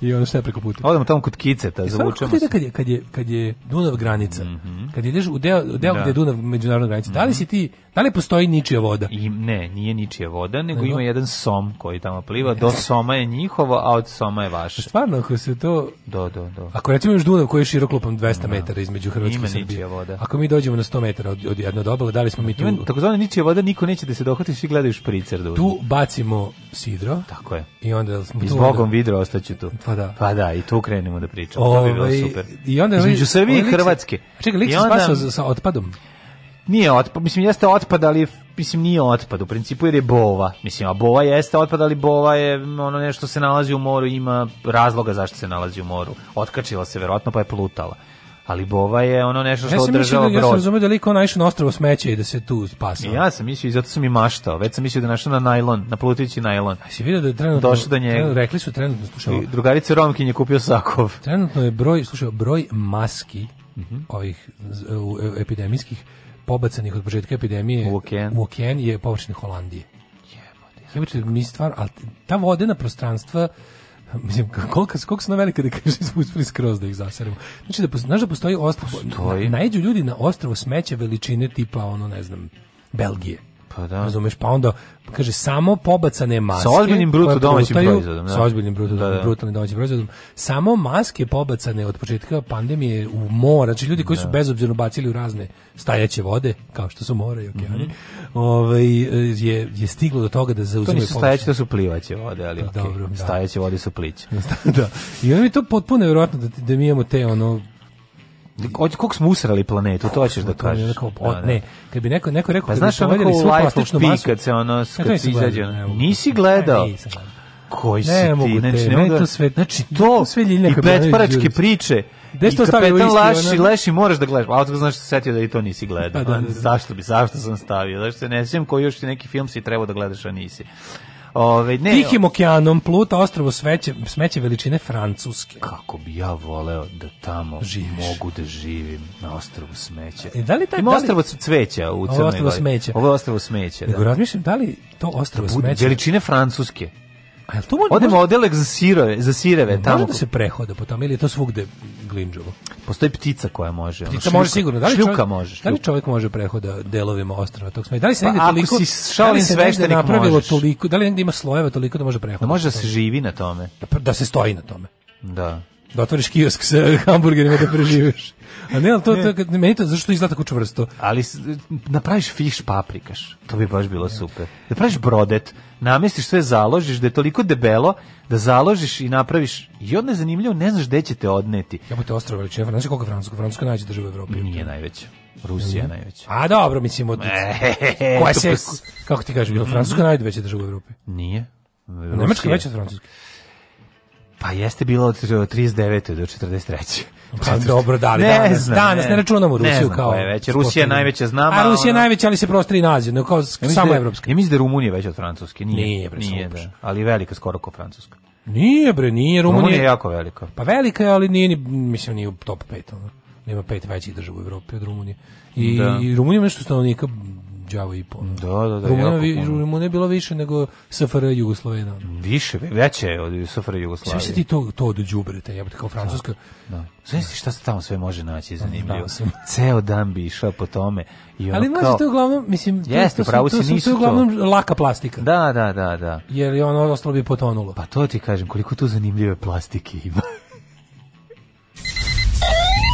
i ono sve preko puta. Odemo tamo kod Kiceta, zavučemo. Kad je kad je kad je Dunav granica. Mhm. Kad ideš u deo deo gde Dunav međunarodna granica. Da li mhm. si ti Da li postoji ničija voda? I, ne, nije ničija voda, nego ne, ima jedan som koji tamo pliva. Do soma je njihovo, a od soma je vaše. Stvarno, ako se to... Do, do, do. Ako recimo još Dunav koji je širok lupom 200 da. metara između Hrvatske i Srbije. voda. Ako mi dođemo na 100 metara od, od jednog obale, da li smo mi tu... Ima takozvana ničija voda, niko neće da se dohvati, svi gledaju špricer. Dunav. Da tu bacimo sidro. Tako je. I onda smo I s Bogom onda... vidro ostaću tu. Pa da. Pa da, i tu krenemo da pričamo. Ove, to bi bilo ovaj, super. I onda, Između Srbije i Hrvatske. Čekaj, lik se spasao sa otpadom. Nije otpad, mislim jeste otpad, ali mislim nije otpad u principu jer je bova. Mislim, a bova jeste otpad, ali bova je ono nešto se nalazi u moru, ima razloga zašto se nalazi u moru. Otkačila se verovatno pa je plutala. Ali bova je ono nešto što ja održava brod. Da- ja sam razumio da liko naišao na ostrovo smeće i da se tu spasao. Ja sam mislio i zato sam i maštao. Već sam mislio da našao na najlon, na plutajući najlon. A si vidio da je trenutno... Došao do njega. Trenutno, rekli su trenutno, slušao... Drugarice Romkin je kupio sakov. Trenutno je broj, slušao, broj maski mm -hmm. ovih e, epidemijskih pobacanih od početka epidemije u okean, u okean je površina Holandije. Jebote, mi stvar, ali ta vodena prostranstva mislim koliko koliko su velika da kaže uspeli skroz da ih zaseremo. Znači da postoji, znaš da postoji ostrvo, na, najđu ljudi na ostrvo smeće veličine tipa ono ne znam Belgije. Pa da. Razumeš, pa onda kaže samo pobacane maske. Sa ozbiljnim bruto domaćim proizvodom, da. Sa ozbiljnim bruto da, da. brutalnim domaćim proizvodom. Samo maske pobacane od početka pandemije u mora, znači ljudi koji da. su bezobzirno bacili u razne stajaće vode, kao što su mora i okeani. Mm -hmm. Ovaj je je stiglo do toga da zauzimaju To nisu stajaće, to su plivaće vode, ali pa okay. Dobro, da. Stajaće vode su pliće. [laughs] Da, da. I oni to potpuno verovatno da, da mi imamo te ono Od kog smo usrali planetu, to hoćeš da kažeš. Kao, da, o, da. ne, kad bi neko, neko rekao... Pa znaš ono kao u Life of Pi, kad se ono, e, kad se izađe... Nisi gledao? Ne, nisam gledao koji ne, si ti, Ne, znači, ne mogu da- to sve, znači to sve i petparačke priče. Gde što stavio isti? Laši, ona... Leši moraš da gledaš. A otko znaš se setio da i to nisi gledao. Pa, da, da, da. Zašto bi, zašto sam stavio? Zašto se ne sjećam koji još ti neki film si trebao da gledaš, a nisi. Ove, ne, Tihim okeanom pluta ostrovo sveće, smeće veličine Francuske. Kako bi ja voleo da tamo Živiš. mogu da živim na ostrovu smeća. E, da li taj, Ima da li... ostrovo cveća u Crnoj Gori. Ovo je ostrovo smeća. Ovo je ostrovo smeća. Nego da. razmišljam da li to da ostrovo da smeća... Veličine Francuske. A jel to možda, Odemo odelek za sirove, za sireve tamo. Može da se prehoda po tamo ili je to svugde glinđovo? Postoji ptica koja može. Ptica može sigurno. Da li šljuka čovjek, može. Da li čovjek može prehoda delovima ostrava tog smeja? Da li se pa negde pa, toliko... Ako si šalin da li se napravilo možeš. toliko, da li negde ima slojeva toliko da može prehoda? Da može da se živi na tome. Da, da se stoji na tome. Da. Da otvoriš kiosk sa hamburgerima da preživiš. [laughs] A ne, ali to, to, to, meni to, zašto izgleda tako čvrsto? Ali napraviš fiš paprikaš, to bi baš bilo super. Napraviš da brodet, namestiš sve, založiš da je toliko debelo, da založiš i napraviš i onda je zanimljivo, ne znaš gde će te odneti. Ja bih te ostrava veličeva, znaš koliko je Francusko, Francuska je najveća država u Evropi. Nije najveća. Rusija mm. najveća. A dobro, mislim, od... E, Koja se, pa kako ti kažeš, Francuska mhm. najveća država u Evropi? Nije. Nemačka je veća od Francuske. Pa jeste bilo od 39. do 43. Pa dobro, da li ne danas, Ne, danas ne, ne računamo Rusiju ne znam, kao. Je već Rusija najveća znamo. A Rusija ona... najveća, ali se prostor i nađe, no kao ja samo da evropska. Ja mislim da Rumunija veća od Francuske, nije. Nije, bre, nije da, ali velika skoro kao Francuska. Nije bre, nije Rumunija. Rumunija je jako velika. Pa velika je, ali nije ni mislim nije u top 5, ono. Nema pet većih država u Evropi od Rumunije. I, da. i Rumunija ima nešto stanovnika đavo i pol. Da, da, da. Rumuna je bilo više nego SFRJ Jugoslovena. Više, veće od SFRJ Jugoslavije. Sve se ti to, to do džubrete, jebote, kao da, Francuska. Da, da. Znaš si šta se tamo sve može naći, zanimljivo. Da, da, Ceo dan bi išao po tome. I ono Ali znaš, kao... to uglavnom, mislim, Jeste, to, pravo to, si nisu to, to, uglavnom laka plastika. Da, da, da, da. Jer je ono ostalo bi potonulo. Pa to ti kažem, koliko tu zanimljive plastike ima.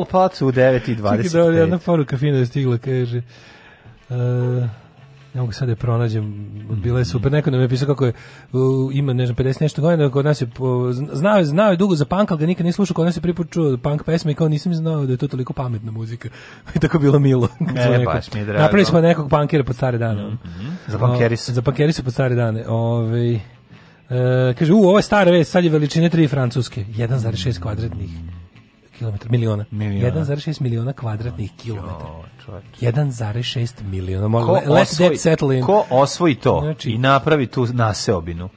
Pol Pot u 9.25. Čekaj, da, jedna poruka fina je stigla, kaže... Uh, ne mogu sad da je pronađem, bila je super, neko nam je pisao kako je, uh, ima, ne 50 nešto godina, kod nas je, po, znao, znao je dugo za punk, ali ga nikad nije slušao, kod nas je priput čuo punk pesme i kao nisam znao da je to toliko pametna muzika. [laughs] I tako bilo milo. E, neko, [laughs] baš mi je drago. Napravili smo nekog punkera pod stare dane. Mm -hmm. Za punkeri se. Za punkeri se pod stare dane. Ove, e, kaže, u, ovo je stara vest, sad je veličine tri francuske, 1,6 kvadratnih kilometara, miliona. miliona. 1,6 miliona kvadratnih kilometara. 1,6 miliona. Ko, osvoji, ko osvoji to znači, i napravi tu naseobinu?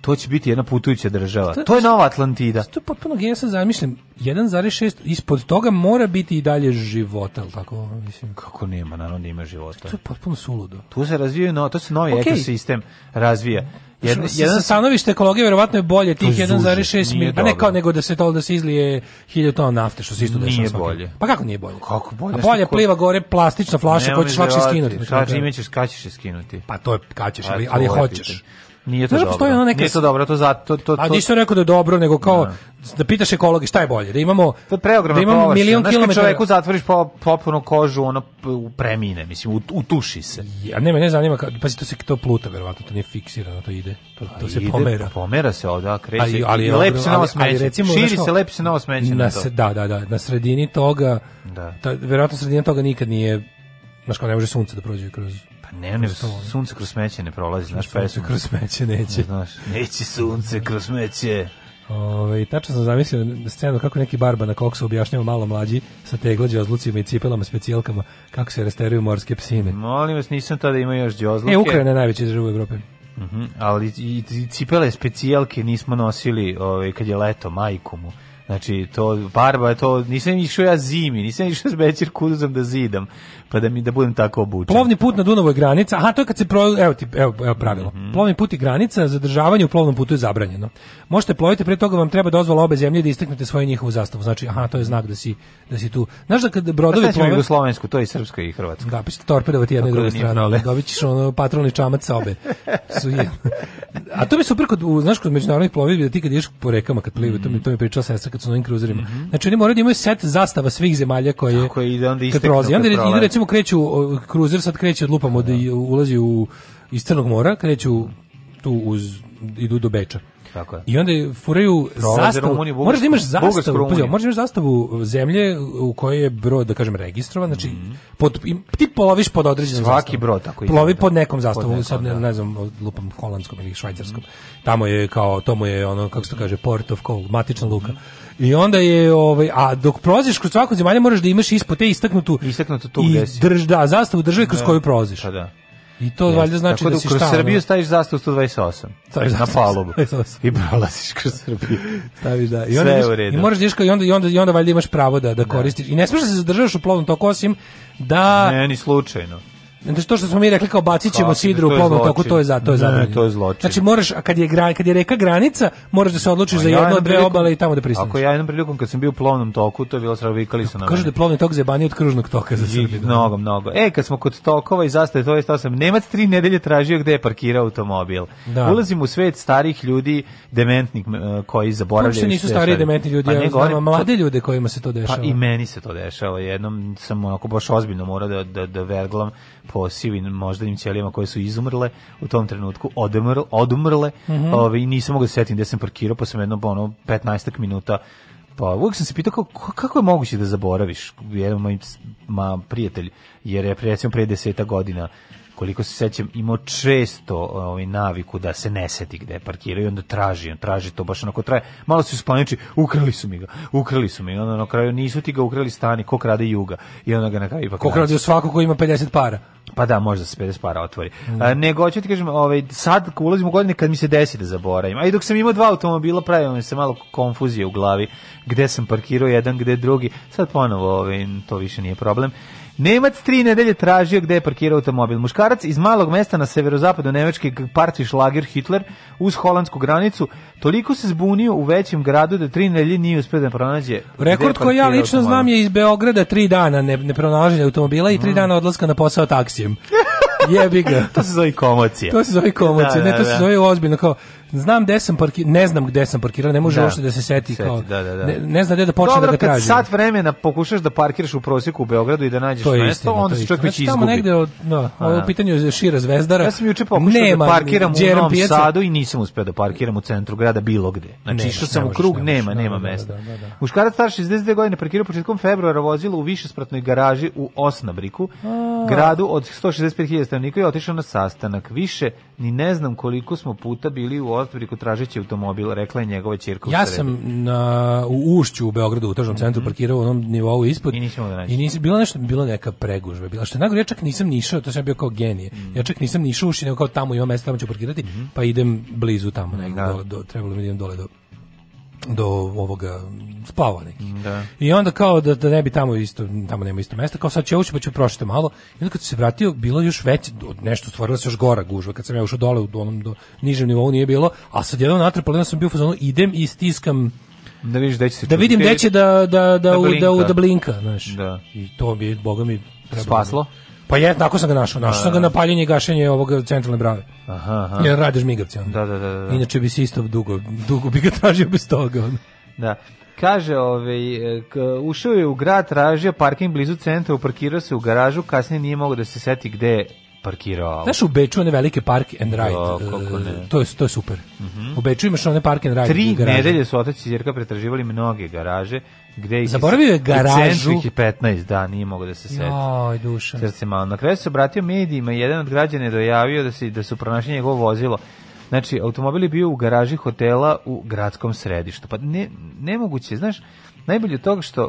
to će biti jedna putujuća država. To, to je Nova Atlantida. To je potpuno ja sam zamišljam. 1,6 ispod toga mora biti i dalje života, al tako mislim. Kako nema, naravno da ima života. To je potpuno suludo. Tu se razvija no, to se novi okay. ekosistem razvija. Jedan jedan stanovište ekologije verovatno je bolje tih 1,6 miliona, ne kao nego da se to da se izlije 1000 tona nafte što se isto dešava. Nije bolje. Pa kako nije bolje? Kako bolje? A bolje pliva gore plastična flaša koju ćeš lakše skinuti. Znači čime ćeš kaćeš skinuti? Pa to je kaćeš, pa ali ali hoćeš. Nije to Znaš, dobro. Ono neke... Nije to dobro, to zato... To, to, A nisi rekao da je dobro, nego kao da, da pitaš ekologe šta je bolje, da imamo... To je da imamo površina. milion Znaš, kilometara... čovjeku zatvoriš po, popunu kožu, ono premine, mislim, utuši se. Ja, ne, ne zanima, pa to se to pluta, verovatno, to nije fiksirano, to ide, to, to se ide, pomera. Pa pomera se ovdje, kreće, ali, ali, i lepi se novo recimo, širi se, lepi se novo smeće na, to. Da, da, da, na sredini toga, da. ta, verovatno sredina toga nikad nije, znaš kao ne može sunce da prođe kroz Pa ne, ne, sunce kroz smeće ne prolazi, znaš, pa je sunce kroz smeće neće. Znaš, neće sunce kroz smeće. Ove, ovaj, tačno sam zamislio scenu kako neki barba na koksu objašnjava malo mlađi sa teglađe ozlucima i cipelama, specijalkama, kako se rasteruju morske psine. Molim vas, nisam tada imao još djozluke. E, Ukrajina je najveća država u Evropi. Mm -hmm, ali i, i cipele specijalke nismo nosili ove, ovaj, kad je leto majkomu. Znači, to barba, je to, nisam išao ja zimi, nisam išao s večer kuduzom da zidam, pa da mi da budem tako obučen. Plovni put na Dunavu je granica. Aha, to je kad se pro, evo ti evo, evo pravilo. Mm -hmm. Plovni put i granica, zadržavanje u plovnom putu je zabranjeno. Možete ploviti, pre toga vam treba dozvola obe zemlje da istaknete svoju njihovu zastavu. Znači, aha, to je znak da si da si tu. Znaš da kad brodovi pa plove jugoslovensku, to je i srpsko i hrvatsko. Da, pa ćete torpedovati jedne da druge strane. Dobićeš ono patrolni čamac sa obe. [laughs] Su je. A to mi super kod u, znaš kod međunarodnih plovidbi da ti kad ideš po rekama kad plivi, mm -hmm. to mi mhm. to mi pričala sestra kad su na ovim kruzerima. Mm -hmm. Znači oni moraju da imaju set zastava svih zemalja koje Tako, i da onda isteknu. Kad prozi, onda ide recimo kreću, kruzer sad kreće od lupamo da ulazi u, iz Crnog mora, kreću tu uz, idu do Beča. Tako je. I onda furaju zastavu. Rumuniju, Bugarsku, da imaš zastavu, pazi, možeš da imaš zastavu zemlje u kojoj je brod, da kažem, registrovan, znači pod im, ti ploviš pod određenom zastavom. brod tako ide. Plovi da. pod nekom zastavom, pod nekom, sad ne, ne da. znam, lupam holandskom ili švajcarskom. Mm Tamo je kao to je ono kako se to kaže port of call, matična luka. Mm I onda je ovaj a dok prolaziš kroz svaku zemalja moraš da imaš ispod te istaknutu istaknutu tu gde Drž, da, zastavu države kroz da. koju prolaziš. Pa da. I to valjda znači Tako da, da si kroz šta, Srbiju staviš zastavu 128. Staviš na palubu. I prolaziš kroz Srbiju. Staviš da. I onda Sve u redu. I možeš da diška i onda i onda i onda valjda imaš pravo da da, da. I ne smiješ da se zadržavaš u plovnom toku osim da Ne, ni slučajno. Znači to što smo mi rekli kao bacit ćemo sidru u plovnom toku, to je za to je za. to je zločin. Znači moraš a kad je gra, kad je reka granica, moraš da se odlučiš a pa za ja jedno od dve obale i tamo da pristaneš. Ako ja jednom prilikom kad sam bio u plovnom toku, to je bilo sravikali sa nama. Kažu da je plovni tok zebanji od kružnog toka za Srbiju. Da. Mnogo, mnogo. E, kad smo kod tokova i zastave, to je stao sam Nemac tri nedelje tražio gde je parkirao automobil. Da. Ulazim u svet starih ljudi, dementnih e, koji zaboravljaju. Pa nisu stari dementni ljudi, ja znam, mlade ljude kojima se to pa dešava. Pa i meni se to dešava. Jednom sam onako baš ozbiljno morao da da, da verglam po sivim moždanim ćelijama koje su izumrle u tom trenutku odumrle, odumrle mm -hmm. ove, i nisam mogao da setim gde sam parkirao, pa sam jedno ono, 15 minuta pa uvijek sam se pitao kako, kako je moguće da zaboraviš jedan moj ma, prijatelj jer je recimo pre deseta godina koliko se sećam, imao često ovaj, naviku da se ne seti gde je parkirao i onda traži, on traži to baš onako traje. Malo se uspaniči, ukrali su mi ga, ukrali su mi ga, onda na kraju nisu ti ga ukrali stani, ko krađe juga i onda ga na kraju ipak... Ko krađe svako ko ima 50 para. Pa da, možda se 50 para otvori. Mm. A, nego, hoću ti kažem, ovaj, sad ulazimo u godine kad mi se desi da zaboravim. A i dok sam imao dva automobila, pravilo mi se malo konfuzije u glavi, gde sam parkirao jedan, gde drugi. Sad ponovo, ovaj, to više nije problem. Nemac tri nedelje tražio gde je parkirao automobil. Muškarac iz malog mesta na severozapadu Nemačke parti šlager Hitler uz holandsku granicu toliko se zbunio u većem gradu da tri nedelje nije uspio da pronađe. Rekord koji ja lično automobil. znam je iz Beograda tri dana ne, ne pronalaženja automobila i tri mm. dana odlaska na posao taksijem. [laughs] Jebi ga. to se zove komocija. To se zove komocija, da, ne, da, to se da. zove ozbiljno kao znam gde sam parkirao, ne znam gde sam parkirao, ne može da. uopšte da se seti, seti kao, da, da, da. Ne, ne zna gde da počne Dobro, da ga traži. Dobro, kad sat vremena pokušaš da parkiraš u proseku u Beogradu i da nađeš to je mesto, istina, onda se čovjek već znači, izgubi. Tamo negde, od, no, da, ovo pitanje je šira zvezdara. Ja sam juče pokušao da Nema, da parkiram u Novom Pijaca. Sadu i nisam uspeo da parkiram u centru grada bilo gde. Znači, išao sam u krug, nema, da, nema mesta. Muškarac star 62 godine parkirao početkom februara vozilo u višespratnoj garaži u Osnabriku, gradu od 165.000 stanovnika i otišao na sastanak. Više ni ne znam koliko smo puta bili u Otpriku tražeći automobil, rekla je njegova ćerka. Ja sam na, u Ušću u Beogradu, u tržnom mm -hmm. centru, mhm. parkirao u onom nivou ispod. I nisam da I nisam, bilo nešto, bilo neka pregužva. Bila što najgore, ja čak nisam nišao, to sam bio kao genije. Mm -hmm. Ja čak nisam nišao ušće, nego kao tamo ima mesta, tamo ću parkirati, mm -hmm. pa idem blizu tamo, negdje, da. da. dole, do, trebalo mi da idem dole do do ovoga spava neki. Da. I onda kao da, da ne bi tamo isto tamo nema isto mesta, kao sad će ući pa ću prošiti malo. I onda kad se vratio bilo još veće nešto stvorilo se još gora gužva. Kad sam ja ušao dole u onom do nižem nivou nije bilo, a sad jednom natrpalo, onda sam bio u fazonu idem i stiskam da vidiš da će se Da vidim da će da da da da, da blinka. da, da blinka, znaš. Da. I to bi boga mi trebalo. spaslo. Da- Pa je, tako sam ga našao. Našao sam ga na paljenje i gašenje ovog centralne brave. Aha, aha. Jer radiš migavci. Da, da, da, da, da. Inače bi se isto dugo, dugo bi ga tražio bez toga. On. Da. Kaže, ovaj, ušao je u grad, tražio parking blizu centra, uparkirao se u garažu, kasnije nije mogao da se seti gde parkirao. Znaš u Beču one velike park and ride? Jo, e, To, je, to je super. Mm -hmm. U Beču imaš one park and ride Tri nedelje su otac i zirka pretraživali mnoge garaže gde ih Zaboravio je garažu. ih je 15, da, nije mogao da se seti. Joj, duša. Srce malo. Na kraju se obratio medijima i jedan od građana je dojavio da, se, da su pronašli njegovo vozilo. Znači, automobil je bio u garaži hotela u gradskom središtu. Pa ne, nemoguće, znaš, najbolje od toga što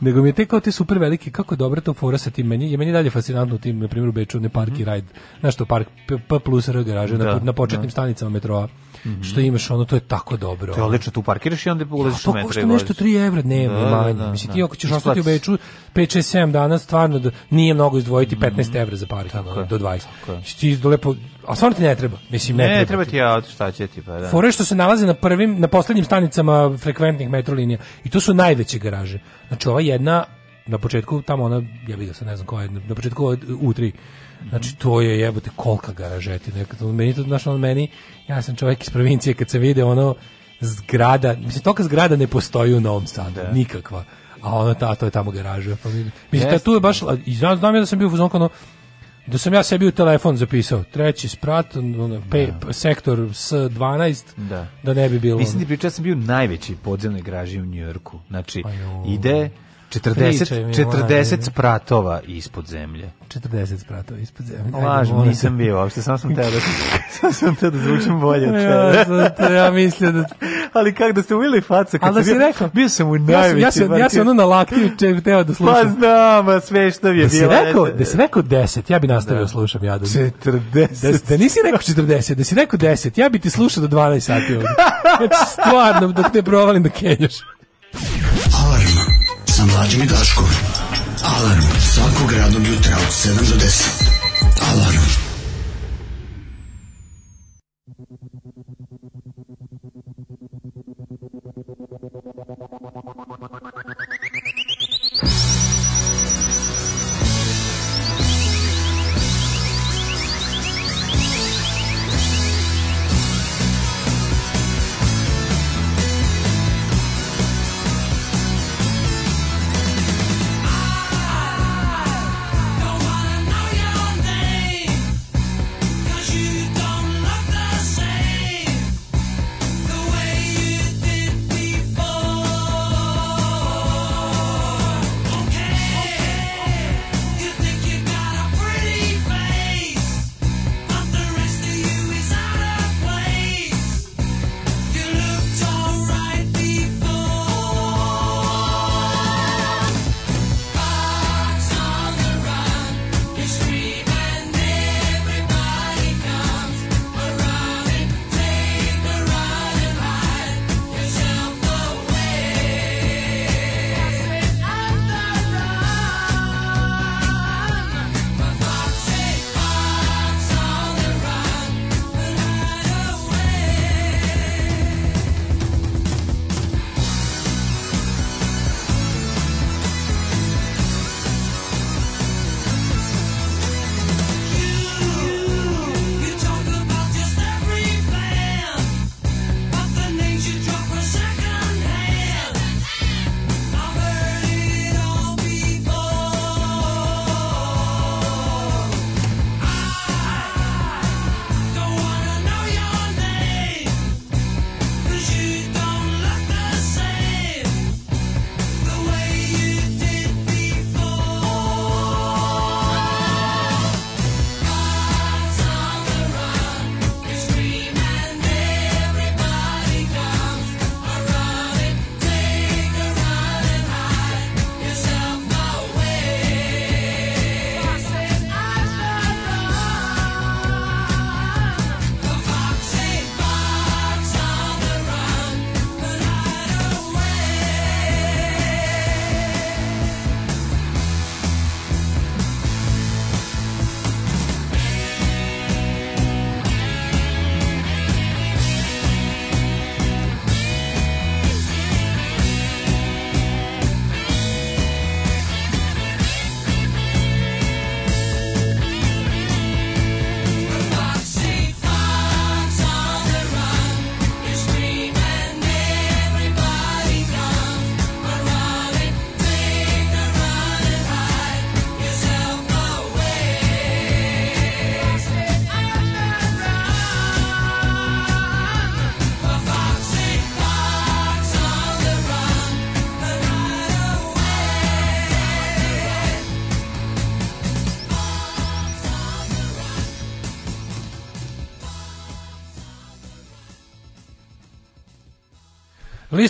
nego mi je te kao te super velike, kako je dobra to fora sa tim, meni, je meni dalje fascinantno tim, na primjer u Beču, ne parki mm -hmm. ride, znaš to, park P, P plus R garaže da, na, na početnim da. stanicama metroa što imaš ono to je tako dobro. To je odlično tu parkiraš i onda ulaziš ja, u pa metro. To nešto 3 evra dnevno da, manje. Da, Mislim da, ti ako ćeš ostati u Beču 5 6 7 dana stvarno da nije mnogo izdvojiti 15 mhm. evra za parking do 20. Ti do lepo a stvarno ti ne treba. Mislim ne, ne treba, treba ti ja šta će ti pa da. Fore što se nalaze na prvim na poslednjim stanicama frekventnih metrolinija i to su najveće garaže. Znači ova jedna na početku tamo ona ja bih da se ne znam koja je na početku u 3 Znači, to je jebote kolka kolika garažetina. Meni to, znaš, on meni, ja sam čovjek iz provincije, kad se vide ono zgrada, mislim, toka zgrada ne postoji u Novom Sadu, da. nikakva. A ono, ta, to je tamo garaža. Pa, mislim, ta, tu je baš, i znam, znam ja da sam bio u fuzonku, ono, da sam ja sebi u telefon zapisao treći sprat da. pe, da. sektor S12 da. da ne bi bilo mislim ti pričao sam bio u najvećoj podzemnoj garaži u Njujorku znači pa ide 40, 40 spratova ispod zemlje. 40 spratova ispod zemlje. Laž, nisam bio uopšte, samo sam teo da, [laughs] sam, sam teo da zvučim bolje od tebe. ja, ja mislio da... [laughs] Ali kako da ste uvili faca? Kad Ali da si bio, rekao... Bio sam u najveći... Ja sam, ja sam, ja sam ono na laktiju če teo da slušam. Pa znam, sve što bi je da bilo. Rekao, da si rekao 10, ja bi nastavio da. slušam jadu. 40. Da, da nisi rekao 40, da si rekao 10, ja bi ti slušao do 12 sati ovdje. Znači, [laughs] stvarno, dok ne provalim da kenjaš. Alarm sa mlađim i Daškom. Alarm svakog radnog jutra od 7 do 10. Alarm.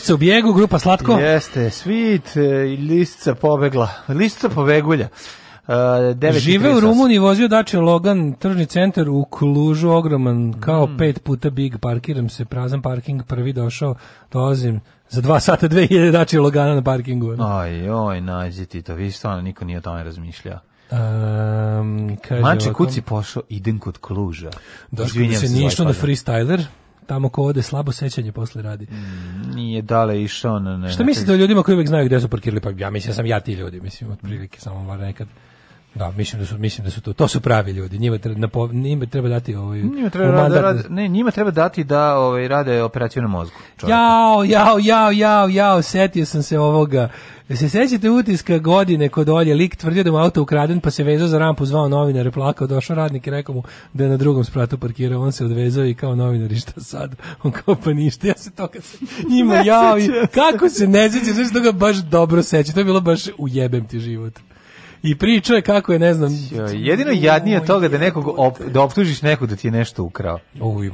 Lisica u bijegu, grupa Slatko. Jeste, Svit, e, Lisica pobegla. Lisica pobegulja. Uh, Žive u Rumuniji, vozio dače Logan, tržni centar u Klužu, ogroman, kao mm. pet puta big, parkiram se, prazan parking, prvi došao, dolazim, za dva sata 2000 dače Logana na parkingu. Ne? Aj, oj, nađi ti to, vidiš, stvarno niko nije o tome razmišljao. Um, kaže Manče kuci pošao, idem kod Kluža. Došli se ništa ovaj na freestyler tamo ko ode slabo sećanje posle radi. Mm, nije dale išao na ne. Šta mislite o ljudima koji uvek znaju gde su parkirali? Pa ja mislim da sam ja ti ljudi, mislim otprilike samo var nekad. Da, mislim da su mislim da su to to su pravi ljudi. Njima treba na njima treba dati ovaj njima treba da rade, ne, njima treba dati da ovaj rade operaciju na mozgu. Čovjeku. Jao, jao, jao, jao, jao, setio sam se ovoga Da se sećate utiska godine kod Olje, lik tvrdio da mu auto ukraden, pa se vezao za rampu, zvao novinare, plakao, došao radnik i rekao mu da je na drugom spratu parkirao, on se odvezao i kao novinar, šta sad? On kao, pa ništa, ja se to kad se njima [laughs] javi. kako se ne seća, znači to ga baš dobro seća, to je bilo baš ujebem ti život i pričao je kako je, ne znam... jedino jadnije toga da nekog op, da optužiš nekog da ti je nešto ukrao.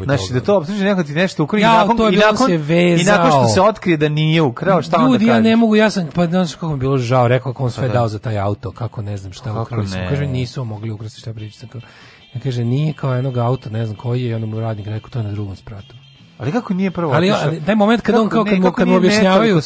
znači, da to optužiš da nekog da ti je nešto ukrao ja, i, nakon, to je i, nakon, se i nakon što se otkrije da nije ukrao, šta Ljudi, onda kažeš? ja ne mogu, ja sam, pa ne znam kako mi bilo žao, rekao kako on sve pa da. dao za taj auto, kako ne znam šta pa ukrali su. Kaže, nisu mogli ukrasti šta priča. Ja kaže, nije kao jednog auta, ne znam koji je, i onda mu radnik rekao, to je na drugom spratu. Ali kako nije prvo? Ali, ali taj moment kad on kao kad mu kad mu objašnjavaju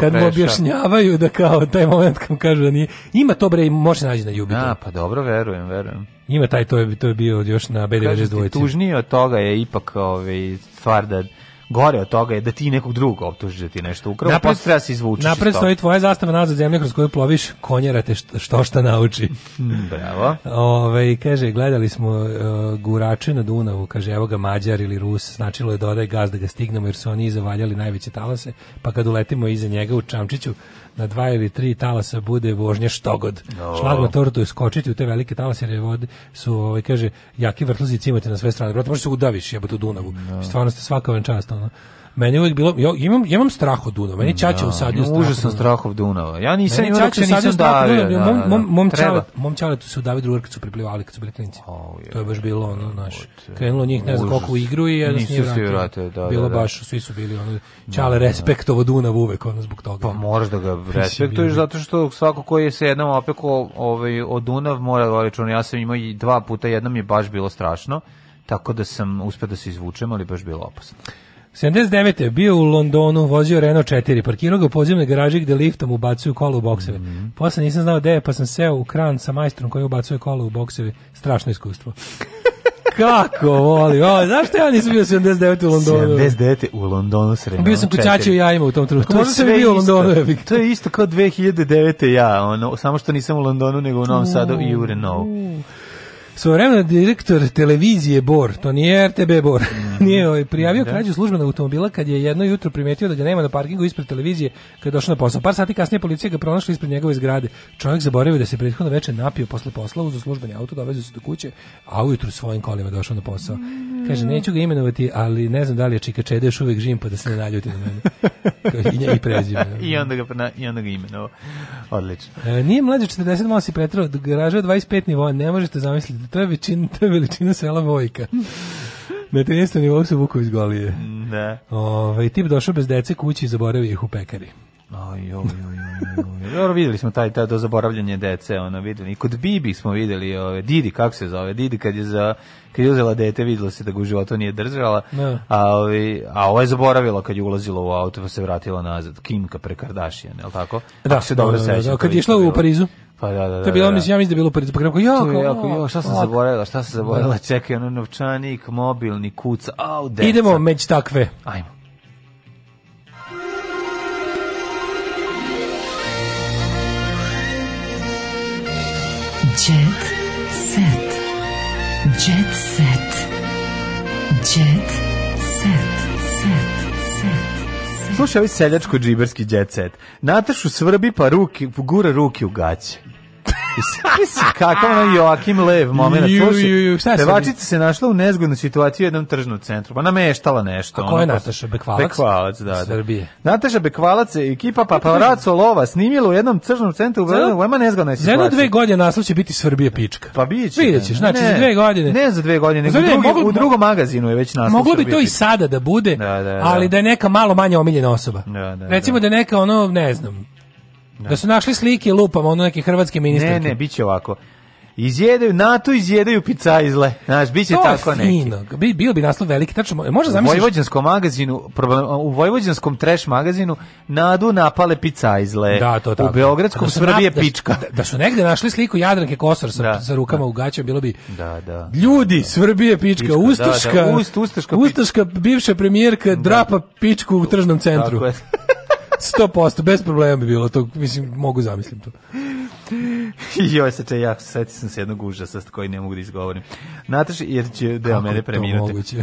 kad mu objašnjavaju da kao taj moment kad mu kažu da nije ima to bre i može naći na Jubitu. A da, pa dobro, verujem, verujem. Ima taj to je to je bio još na B92. Tužnije od toga je ipak ovaj stvar da gore od toga je da ti nekog drugog optužiš da ti nešto ukrao. Napred treba se izvući. Napred stoji tvoja zastava nazad zemlje kroz koju ploviš, konjerate te što šta nauči. Hmm, bravo. Ove, kaže, gledali smo uh, gurače na Dunavu, kaže, evo ga Mađar ili Rus, značilo je dodaj gaz da ga stignemo jer su oni zavaljali najveće talase, pa kad uletimo iza njega u Čamčiću, na dva ili tri talasa bude vožnja štogod. No. Šlag motor iskočiti u te velike talase jer vode su, ovaj, kaže, jaki vrtlozi imate na sve strane. Brate, možeš da se udaviš, jebote u Dunavu. No. Stvarno ste svaka vam čast, ono. Meni uvek bilo ja imam ja imam strah od Dunava. Meni ćaća ja, da, usadio strah. Užasan strah od Dunava. Ja nisam imao da se nisam davio. Mom da, mom da, mom čale, mom čale tu se David drugar su priplivali kad su bili klinci. Oh, yeah. To je baš bilo ono naš. Krenulo njih ne znam koliko u igru i jedan se vratio. Da, bilo da, da. baš svi su bili ono čale respektovo Dunav uvek ono zbog toga. Pa možeš da ga respektuješ zato što svako ko je se jednom opekao ovaj od Dunav mora da računa. Ja sam imao i dva puta, jednom je baš bilo strašno. Tako da sam uspeo da se izvučem, ali baš bilo opasno. 79. je bio u Londonu, vozio Renault 4, parkirao ga u podzemnoj garaži gde liftom ubacuju kola u bokseve. Mm -hmm. Posle nisam znao gde je, pa sam seo u kran sa majstrom koji ubacuje kola u bokseve. Strašno iskustvo. [laughs] Kako voli? O, zašto ja nisam bio 79 u Londonu? 79 u Londonu sredno. Bio sam kućačio jajima u tom trenutku. Pa to, to sam bio u Londonu. to je isto kao 2009. ja, ono, samo što nisam u Londonu nego u Novom Sadu i u Renovu. Svovremeno direktor televizije Bor, to nije RTB Bor, [laughs] nije ovaj, prijavio da. krađu službenog automobila kad je jedno jutro primetio da ga nema na parkingu ispred televizije kad je došao na posao. Par sati kasnije policija ga pronašla ispred njegove zgrade. Čovjek zaboravio da se prethodno večer napio posle posla, uz službeni auto, dovezao se do kuće, a ujutru svojim kolima došao na posao. Kaže, neću ga imenovati, ali ne znam da li je Čika Čede još uvek živim pa da se ne naljuti na mene. [laughs] I, i prezime. I onda ga, na, i onda ga imenovao. Odlično. E, nije mlađe 40 malo si pretrao, garaža 25 nivoa, ne možete zamisliti da to je većina, to je veličina sela Vojka. Na 13. nivou se vuku iz Golije. Da. Ove, ovaj, tip došao bez dece kući i zaboravio ih u pekari. Aj, oj, oj, oj, Dobro, videli smo taj, taj, do zaboravljanje dece, ono, videli. I kod Bibi smo videli, ove, Didi, kako se zove, Didi kad je, za, kad je uzela dete, videlo se da ga u životu nije držala, ne. Da. a, ove, a ovo je zaboravila kad je ulazila u auto pa se vratila nazad, Kimka pre Kardashian, je li tako? Da, se dobro da, da, da, kad je išla u Parizu. Pa da, da, da. To je da, bilo, da, da. mislim, ja mislim da je bilo pred pa kako ja, kako, jako, jo, šta sam fuck. zaboravila, šta sam zaboravila, čekaj, ono novčanik, mobilni, kuca, au, deca. Idemo među takve. Ajmo. Jet set. Jet set. Jet set. Slušaj, ovaj seljačko džiberski džet set. Natašu svrbi pa ruki, gura ruki u gaće. Mislim, kakav ono Joakim Lev moment. Slušaj, pevačica se našla u nezgodnoj situaciji u jednom tržnom centru. Ona pa meštala nešto. A ko je Nataša Bekvalac? Bekvalac, da. da. Srbije. Nataša Bekvalac i ekipa Paparazzo Lova snimila u jednom tržnom centru u Vojma nezgodna situacija. Za dve godine naslov će biti Srbija pička. Pa biće. Videćeš, znači za dve godine. Ne za dve godine, nego u drugom magazinu je već naslov. Moglo bi to i sada da bude, da, da, ali da. da je neka malo manje omiljena osoba. Recimo da neka ono, ne znam, Da. su našli slike lupam ono neke hrvatske ministarke. Ne, ne, biće ovako. Izjedaju NATO, izjedaju picajzle. Znaš, biće to tako neki. Bi, bio bi naslov veliki. Tačno, može zamisliti. U vojvođanskom magazinu, problem, u vojvođanskom trash magazinu nadu napale picajzle. Da, to tako. U beogradskom da svrbije na, da pička. Da, da, su negde našli sliku Jadranke Kosor sa, da, sa rukama da. u gaćama, bilo bi da, da. Ljudi, da. svrbije pička, pička ustaška, da, da, ust, ustaška, ustaška bivša premijerka drapa pičku u tržnom centru. Tako je. [laughs] 100%, bez problema bi bilo to, mislim, mogu zamislim to. [laughs] Joj, sače, ja seti sam se jednog užasa koji ne mogu da izgovorim. Nataš, jer će deo mene preminuti. moguće?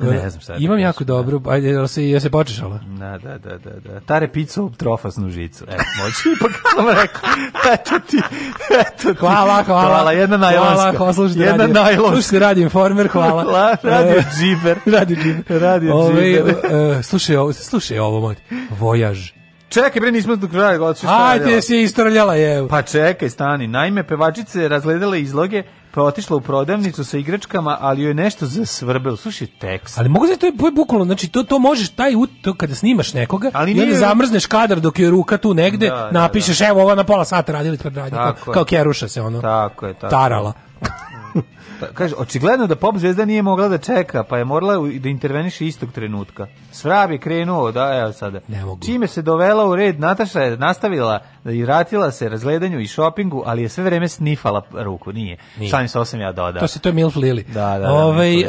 ne znam šta. Imam da jako da. dobro, ajde, jel se, ja se počešala? Da, da, da, da. da. Tare picu u trofasnu žicu. E, moći, ipak [laughs] sam rekao. Eto ti, eto ti. Hvala, hvala. Hvala, jedna najlonska. Hvala, hvala, slušajte jedna radio. Najlonska. Slušajte radio informer, hvala. La, e, [laughs] radio džiber. radio ovaj, džiber. Radio džiber. Ove, uh, slušaj slušaj ovo, moj. Vojaž. Čekaj bre, nismo dok kraja je. Ajde, si je istrljala je. Pa čekaj, stani. Naime, pevačica je razgledala izloge pa otišla u prodavnicu sa igračkama, ali joj je nešto zasvrbelo. Slušaj tekst. Ali mogu da to je bukvalno, znači to to možeš taj ut to kada snimaš nekoga, ali nije... zamrzneš kadar dok je ruka tu negde, da, da napišeš da, da. evo ova na pola sata radili pred radnje, kao, kao keruša se ono. Tako je, tako. Tarala. Pa, kaže, očigledno da pop zvezda nije mogla da čeka, pa je morala da interveniše istog trenutka. Svrab je krenuo, da, evo sada. Ne mogu. Čime se dovela u red, Nataša je nastavila i vratila se razgledanju i šopingu, ali je sve vreme snifala ruku, nije. nije. Šalim se osam ja dodao. To se, to je Milf Lili. Da, da. da Ovej, e,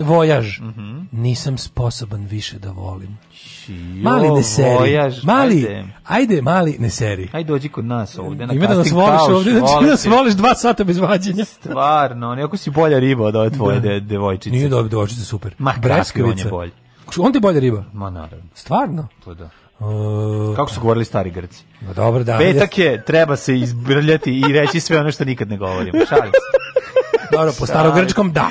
vojaž. Mm -hmm. Nisam sposoban više da volim. Znači, mali ne seri. Vojaž, mali, ajde. ajde. mali ne seri. Ajde dođi kod nas ovde. Na Ima da nas voliš pauš, ovde, znači da nas voliš dva sata bez vađenja. Stvarno, nekako si bolja riba od ove da. tvoje da. devojčice. Nije dobro, devojčice super. Ma, Braskovica. On je bolji. On te bolja riba? Ma, naravno. Stvarno? To pa da. Uh, Kako su govorili stari Grci? No, dobro, da. Petak je, treba se izbrljati i reći sve ono što nikad ne govorimo. Šalim se. [laughs] Dobro, po starogrčkom da.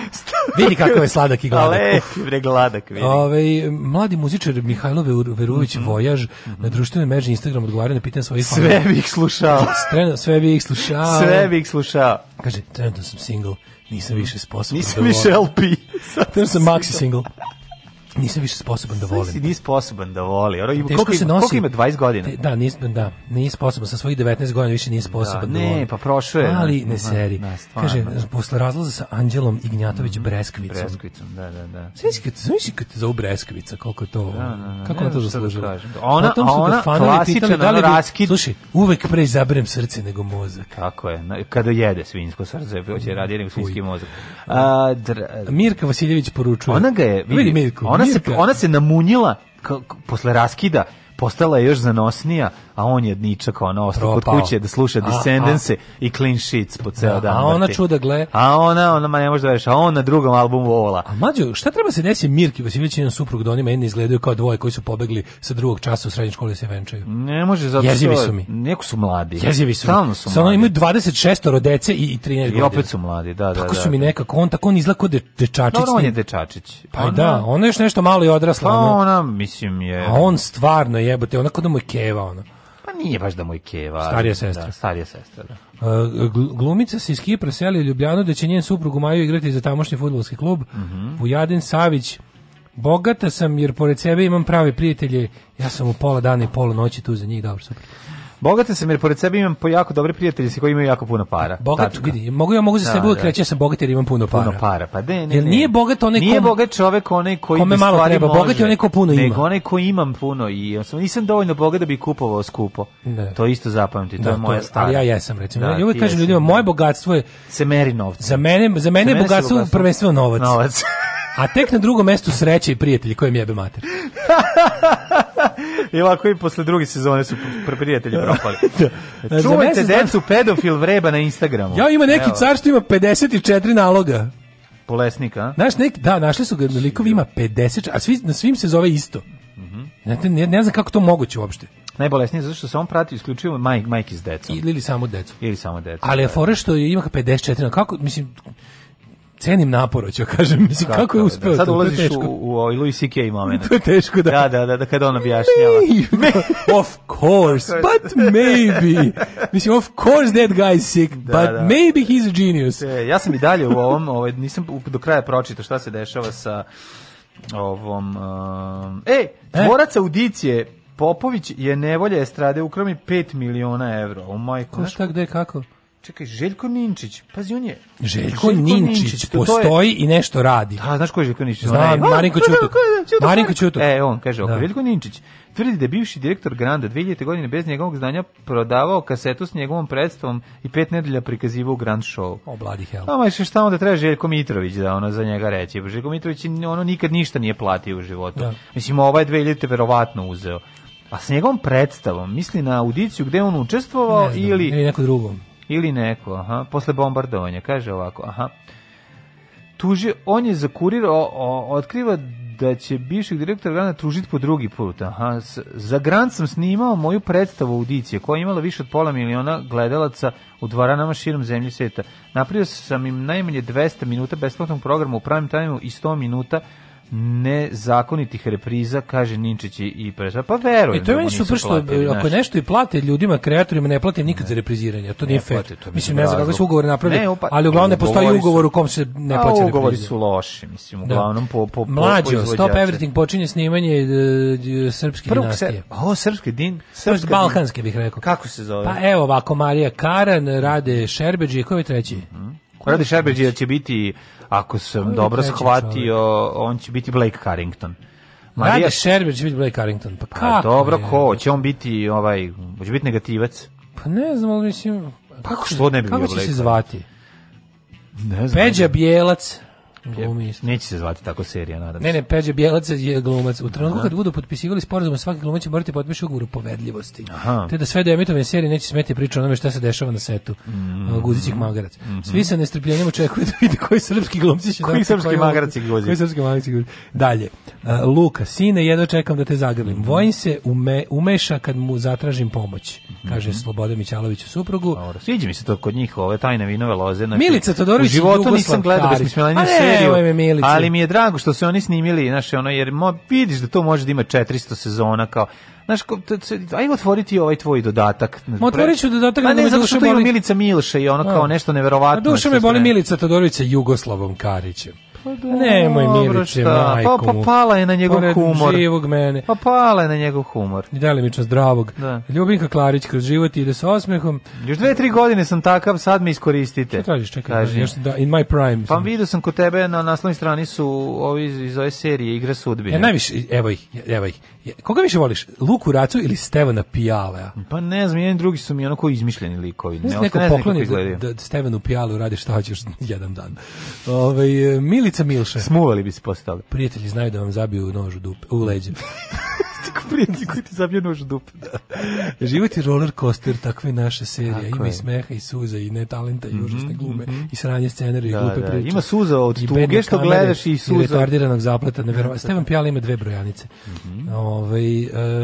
Vidi kako je sladak i gladak. [laughs] Lep, bre gladak, vidi. Ove, mladi muzičar Mihajlo Verović mm -hmm. Vojaž mm -hmm. na društvenoj mreži Instagram odgovara na pitanje svojih sve fanova. bih slušao. Trenutno sve bih slušao. Sve bih slušao. Kaže, trenutno sam single, nisam više sposoban. Nisam da više LP. Trenutno sam maxi single nisam više sposoban da volim. Sve si sposoban da voli. Oro, koliko, se da nosi, koliko ima 20 godina? Te, da, nisam, da, nije sposoban. Sa svojih 19 godina više nije da, sposoban da, da ne, pa prošlo je. Ali ne seri. Ne, Kaže, posle razlaza sa Anđelom Ignjatović mm, Breskvicom. Breskvicom, da, da, da. Znaš kad, znaš kad te zovu Breskvica, koliko je to, da, da, da, kako ne, da ona to zaslužila? Ona, ona, klasičan, da li raskid. Slušaj, uvek pre izaberem srce nego mozak. Kako je, kada jede svinjsko srce, hoće radije nego svinjski mozak. Mirka Vasiljević poručuje. Ona ga je, vidi, Mirku, ona se ona se namunjila posle raskida postala je još zanosnija a on je ničak ono ostao kod kuće da sluša Descendence i Clean Sheets po ceo da, dan. A ona čuda gle. A ona, ona ma ne može da veriš, a on na drugom albumu Vola. A mađo, šta treba se desi Mirki Vasiljević pa i njen suprug da oni meni izgledaju kao dvoje koji su pobegli sa drugog časa u srednjoj školi da se venčaju. Ne može zato Jezivi su mi. Neko su mladi. Jezivi su. Stalno su. Samo imaju 26 dece i, i 13 I godina. I opet su mladi, da, da. Tako da, su mi da. nekako on tako on izlako de, dečačić. No, on je dečačić. Pa ona, da, ona je još nešto malo i odrasla. Pa ona, mislim je. A on stvarno jebote, ona da mu je keva ona nije baš da mu je Keva. Starija da, sestra. Da, starija sestra, da. Uh, glumica se iz Kipra seli u Ljubljanu da će njen suprug u maju igrati za tamošnji futbolski klub. Mm -hmm. Savić Bogata sam jer pored sebe imam prave prijatelje. Ja sam u pola dana i pola noći tu za njih, dobro, super. Bogata sam jer pored sebe imam po jako dobre prijatelje koji imaju jako puno para. Bogat, tačka. vidi, mogu ja mogu za da, sebe da, uvek reći ja da sam bogat jer imam puno para. Puno para, pa de, ne, ne. nije bogat onaj Nije kom, bogat čovek onaj koji kome malo treba, može, bogat je onaj ko puno ima. Nego onaj ko imam puno i ja sam nisam dovoljno bogat da bi kupovao skupo. Ne. To isto zapamti, to da, je moja stara. Ali ja jesam recimo. Da, ja uvek kažem ljudima, moje bogatstvo je se meri novcem. Za mene, za mene, za mene bogatstvo, bogatstvo prvenstveno novac. Novac. [laughs] A tek na drugom mestu sreća i prijatelji kojem jebe mater. [laughs] I ovako i posle druge sezone su prijatelji da. propali. [laughs] da. E, čuvajte decu pedofil vreba na Instagramu. Ja ima neki Evo. car što ima 54 naloga. Polesnika. Znaš, nek, da, našli su ga, likovi ima 50, a svi, na svim se zove isto. Mm -hmm. ne, ne znam kako to moguće uopšte najbolesnije zato što se on prati isključivo majk majke s decom. Ili, ili samo decu. Ili samo decu. Ali je fore što ima 54, kako mislim cenim napor, hoću da kažem, mislim kako, kako je uspeo. Da, sad ulaziš u, u ovaj Louis CK moment. To je teško da. Da, da, da, da kada on objašnjava. [laughs] [laughs] of course, but maybe. Mislim of course that guy sick, da, but da. maybe he's a genius. ja sam i dalje u ovom, ovaj nisam do kraja pročitao šta se dešava sa ovom um, e, tvorac e? audicije Popović je nevolja estrade ukrami 5 miliona evra. Oh my gosh. Šta, gde, kako? Čekaj, Željko Ninčić, pazi, on je... Željko, Željko Ninčić, Ninčić postoji je... i nešto radi. Da, znaš ko je Željko Ninčić? Zna, no, Marinko Ćutuk. Da, da, Marinko Ćutuk. E, on kaže, da. Željko Ninčić tvrdi da je bivši direktor Granda 2000. godine bez njegovog znanja prodavao kasetu s njegovom predstavom i pet nedelja prikazivao Grand Show. O, bloody hell. A, ma, šta onda treba Željko Mitrović da ono za njega reći? Željko Mitrović ono nikad ništa nije platio u životu. Da. Mislim, ovaj 2000. verovatno uzeo. A s njegovom predstavom, misli na audiciju gde on učestvovao znam, ili... Ili neko drugom. Ili neko, aha, posle bombardovanja, kaže ovako, aha. Tuži, on je za kurir o, o, otkriva da će bivšeg direktora Grana tužiti po drugi put. Aha, s, za Grant sam snimao moju predstavu audicije koja je imala više od pola miliona gledalaca u dvoranama širom zemlje sveta. Napravio sam im najmanje 200 minuta besplatnog programa u pravim tajmu i 100 minuta nezakonitih repriza, kaže Ninčić i Presa. Pa verujem. E to je da meni super što e, ako je nešto i plate ljudima, kreatorima, ne platim nikad ne. za repriziranje. To nije fair. Mislim, ne znam kako su ugovore napravili, ne, opa, ali uglavnom ne postoji ugovor u kom se ne plaća repriziranje. Ugovori su loši, mislim, da. uglavnom po, po, po Mlađo, Stop Everything počinje snimanje uh, srpske Prvog dinastije. Se, o, srpski din? Srpski balkanski bih rekao. Kako se zove? Pa evo ovako, Marija Karan, Rade Šerbeđi, koji je treći? Mm -hmm. Rade Šerbeđi će biti ako sam dobro shvatio, on će biti Blake Carrington. Marija Rade Šerber će biti Blake Carrington. Pa Pa dobro, je? ko? Će on biti, ovaj, će biti negativac? Pa ne znam, ali mislim... Pa kako što ne bi kako bio Blake? Kako će se zvati? Ne znam. Peđa Bijelac. Glumist. Neće se zvati tako serija, nadam se. Ne, ne, Peđe Bjelac je glumac. U trenutku kad budu potpisivali sporazum, svaki glumac će morati da potpisati ugovor o povedljivosti. Aha. Te da sve do emitovne serije neće smeti priča o onome šta se dešava na setu. Mm -hmm. Guzićih magarac. Mm -hmm. Svi sa nestrpljenjem očekuju da vide koji srpski glumci će... Koji srpski koji magarci guzi. Koji srpski magarci guzi. Dalje. Uh, Luka, sine, jedno čekam da te zagrlim. Mm -hmm. Vojn se ume, umeša kad mu zatražim pomoć, mhm. kaže Slobodan Mićalović u suprugu. Dobro, sviđa mi se to kod njih, ove tajne vinove loze. Znači, Milica Todorović u životu nisam gledao besmislenije seriju. ali mi je drago što se oni snimili, znači ono, jer mo, vidiš da to može da ima 400 sezona, kao, Znaš, aj otvoriti ovaj tvoj dodatak. Ma otvorit ću dodatak. Pa ne, zato što tu ima Milica Milša i ono kao da. nešto neverovatno. A duša me boli Milica Todorovića Jugoslavom Karićem. Pa do... Nemoj Milice, majko pa, pa pala je na njegov Pored pa, humor. živog mene. Pa pala je na njegov humor. I delimično zdravog. Da. Ljubinka Klarić kroz život ide sa osmehom. Još dve, tri godine sam takav, sad me iskoristite. Šta tražiš, čekaj, još da, in my prime. Pa vidio sam kod tebe, na naslovnoj strani su ovi iz ove serije Igra sudbine. Ja najviše, evo ih, evo ih. Koga više voliš, Luku Racu ili Stevana Pijalea? Pa ne znam, jedan drugi su mi onako izmišljeni likovi. Ne, neko ne pokloni ne da, da Stevanu Pijaleu radi šta hoćeš [laughs] jedan dan. Ove, ovaj, Milica Milša. Smuvali bi se posle toga. Prijatelji znaju da vam zabiju nož u, dupe, u leđe. [laughs] prijatelj koji ti zabio nož u dupe. Život je roller coaster takve naše serije. Tako Ima je. i smeha i suza i netalenta i mm -hmm, užasne glume mm -hmm. i sranje scenarija da, i glupe da. priče. Ima suza od I tuge što gledaš i suza. I retardiranog zapleta. Nevjerovatno. Stevan Pijal ima dve brojanice. Mm -hmm. Ove,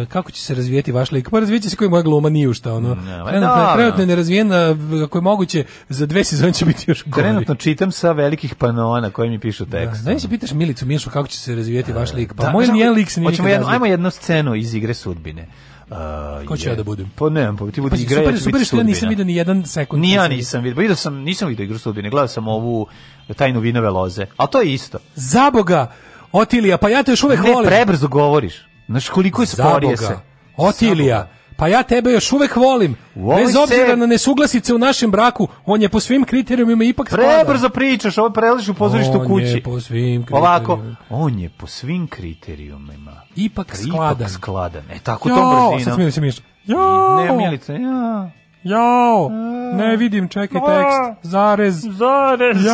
e, kako će se razvijeti vaš lik? Pa razvijeće se koji moja gluma nije u šta. Ono. No, trenutno, trenutno je nerazvijena, ako je moguće, za dve sezone će biti još gori. Trenutno čitam sa velikih panona koji mi pišu tekst. Da, znači, pitaš Milicu Mišu kako će se razvijeti vaš lik. Pa da, moj nije lik se nije Ajmo jednu scenu iz igre sudbine. Uh, Ko ću ja da budem? Pa ne, pa ti budi pa, igra, super, ja super što ja nisam vidio ni jedan sekund. Ni ja nisam vidio, pa vidio sam, nisam vidio igru sudbine, gledao sam ovu tajnu vinove loze, ali to je isto. Zaboga, Otilija, pa ja te još uvek volim. Ne, prebrzo govoriš. Znaš koliko je sporije se. Otilija. Zaboga pa ja tebe još uvek volim. Bez obzira se. na nesuglasice u našem braku, on je po svim kriterijumima ipak spada. Prebrzo pričaš, ovo preliš u pozorištu kući. On je po svim Ovako, on je po svim kriterijumima. Ipak skladan. Ipak skladan. E tako jo, tom brzinom. Sad Jo! Ne, Milica, ja. Jo, ne vidim, čekaj tekst, zarez, zarez, Jo,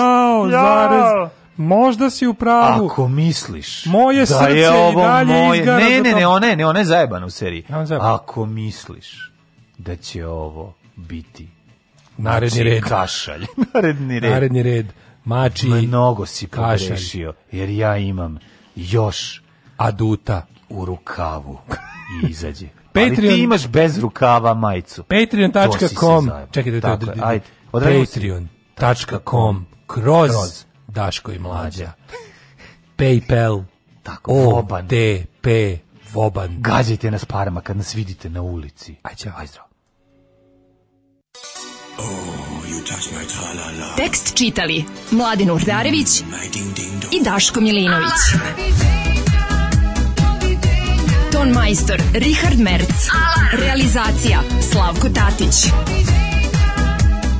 jao. zarez možda si u pravu. Ako misliš moje da srce je ovo dalje moje... Ne, ne, ne, ona je, ne, ona je zajebana u seriji. Ja, Ako misliš da će ovo biti naredni znači, red. Kašalj, [laughs] naredni red. Naredni red. Mači, Mnogo si kašalj. pogrešio, jer ja imam još aduta u rukavu i izađe. Patreon, [laughs] Ali ti imaš bez rukava majicu. Patreon.com Čekajte, Tako, ajde. Patreon.com kroz Daško i Mlađa. PayPal, tako, Voban. OTP, Voban. Gađajte nas parama kad nas vidite na ulici. Ajde, ćao. Ajde, zdravo. Oh, you touch my -la -la. Tekst čitali Mladin Urdarević mm, i Daško Milinović. Ah! Ton majstor Richard Merc. Realizacija Slavko Tatić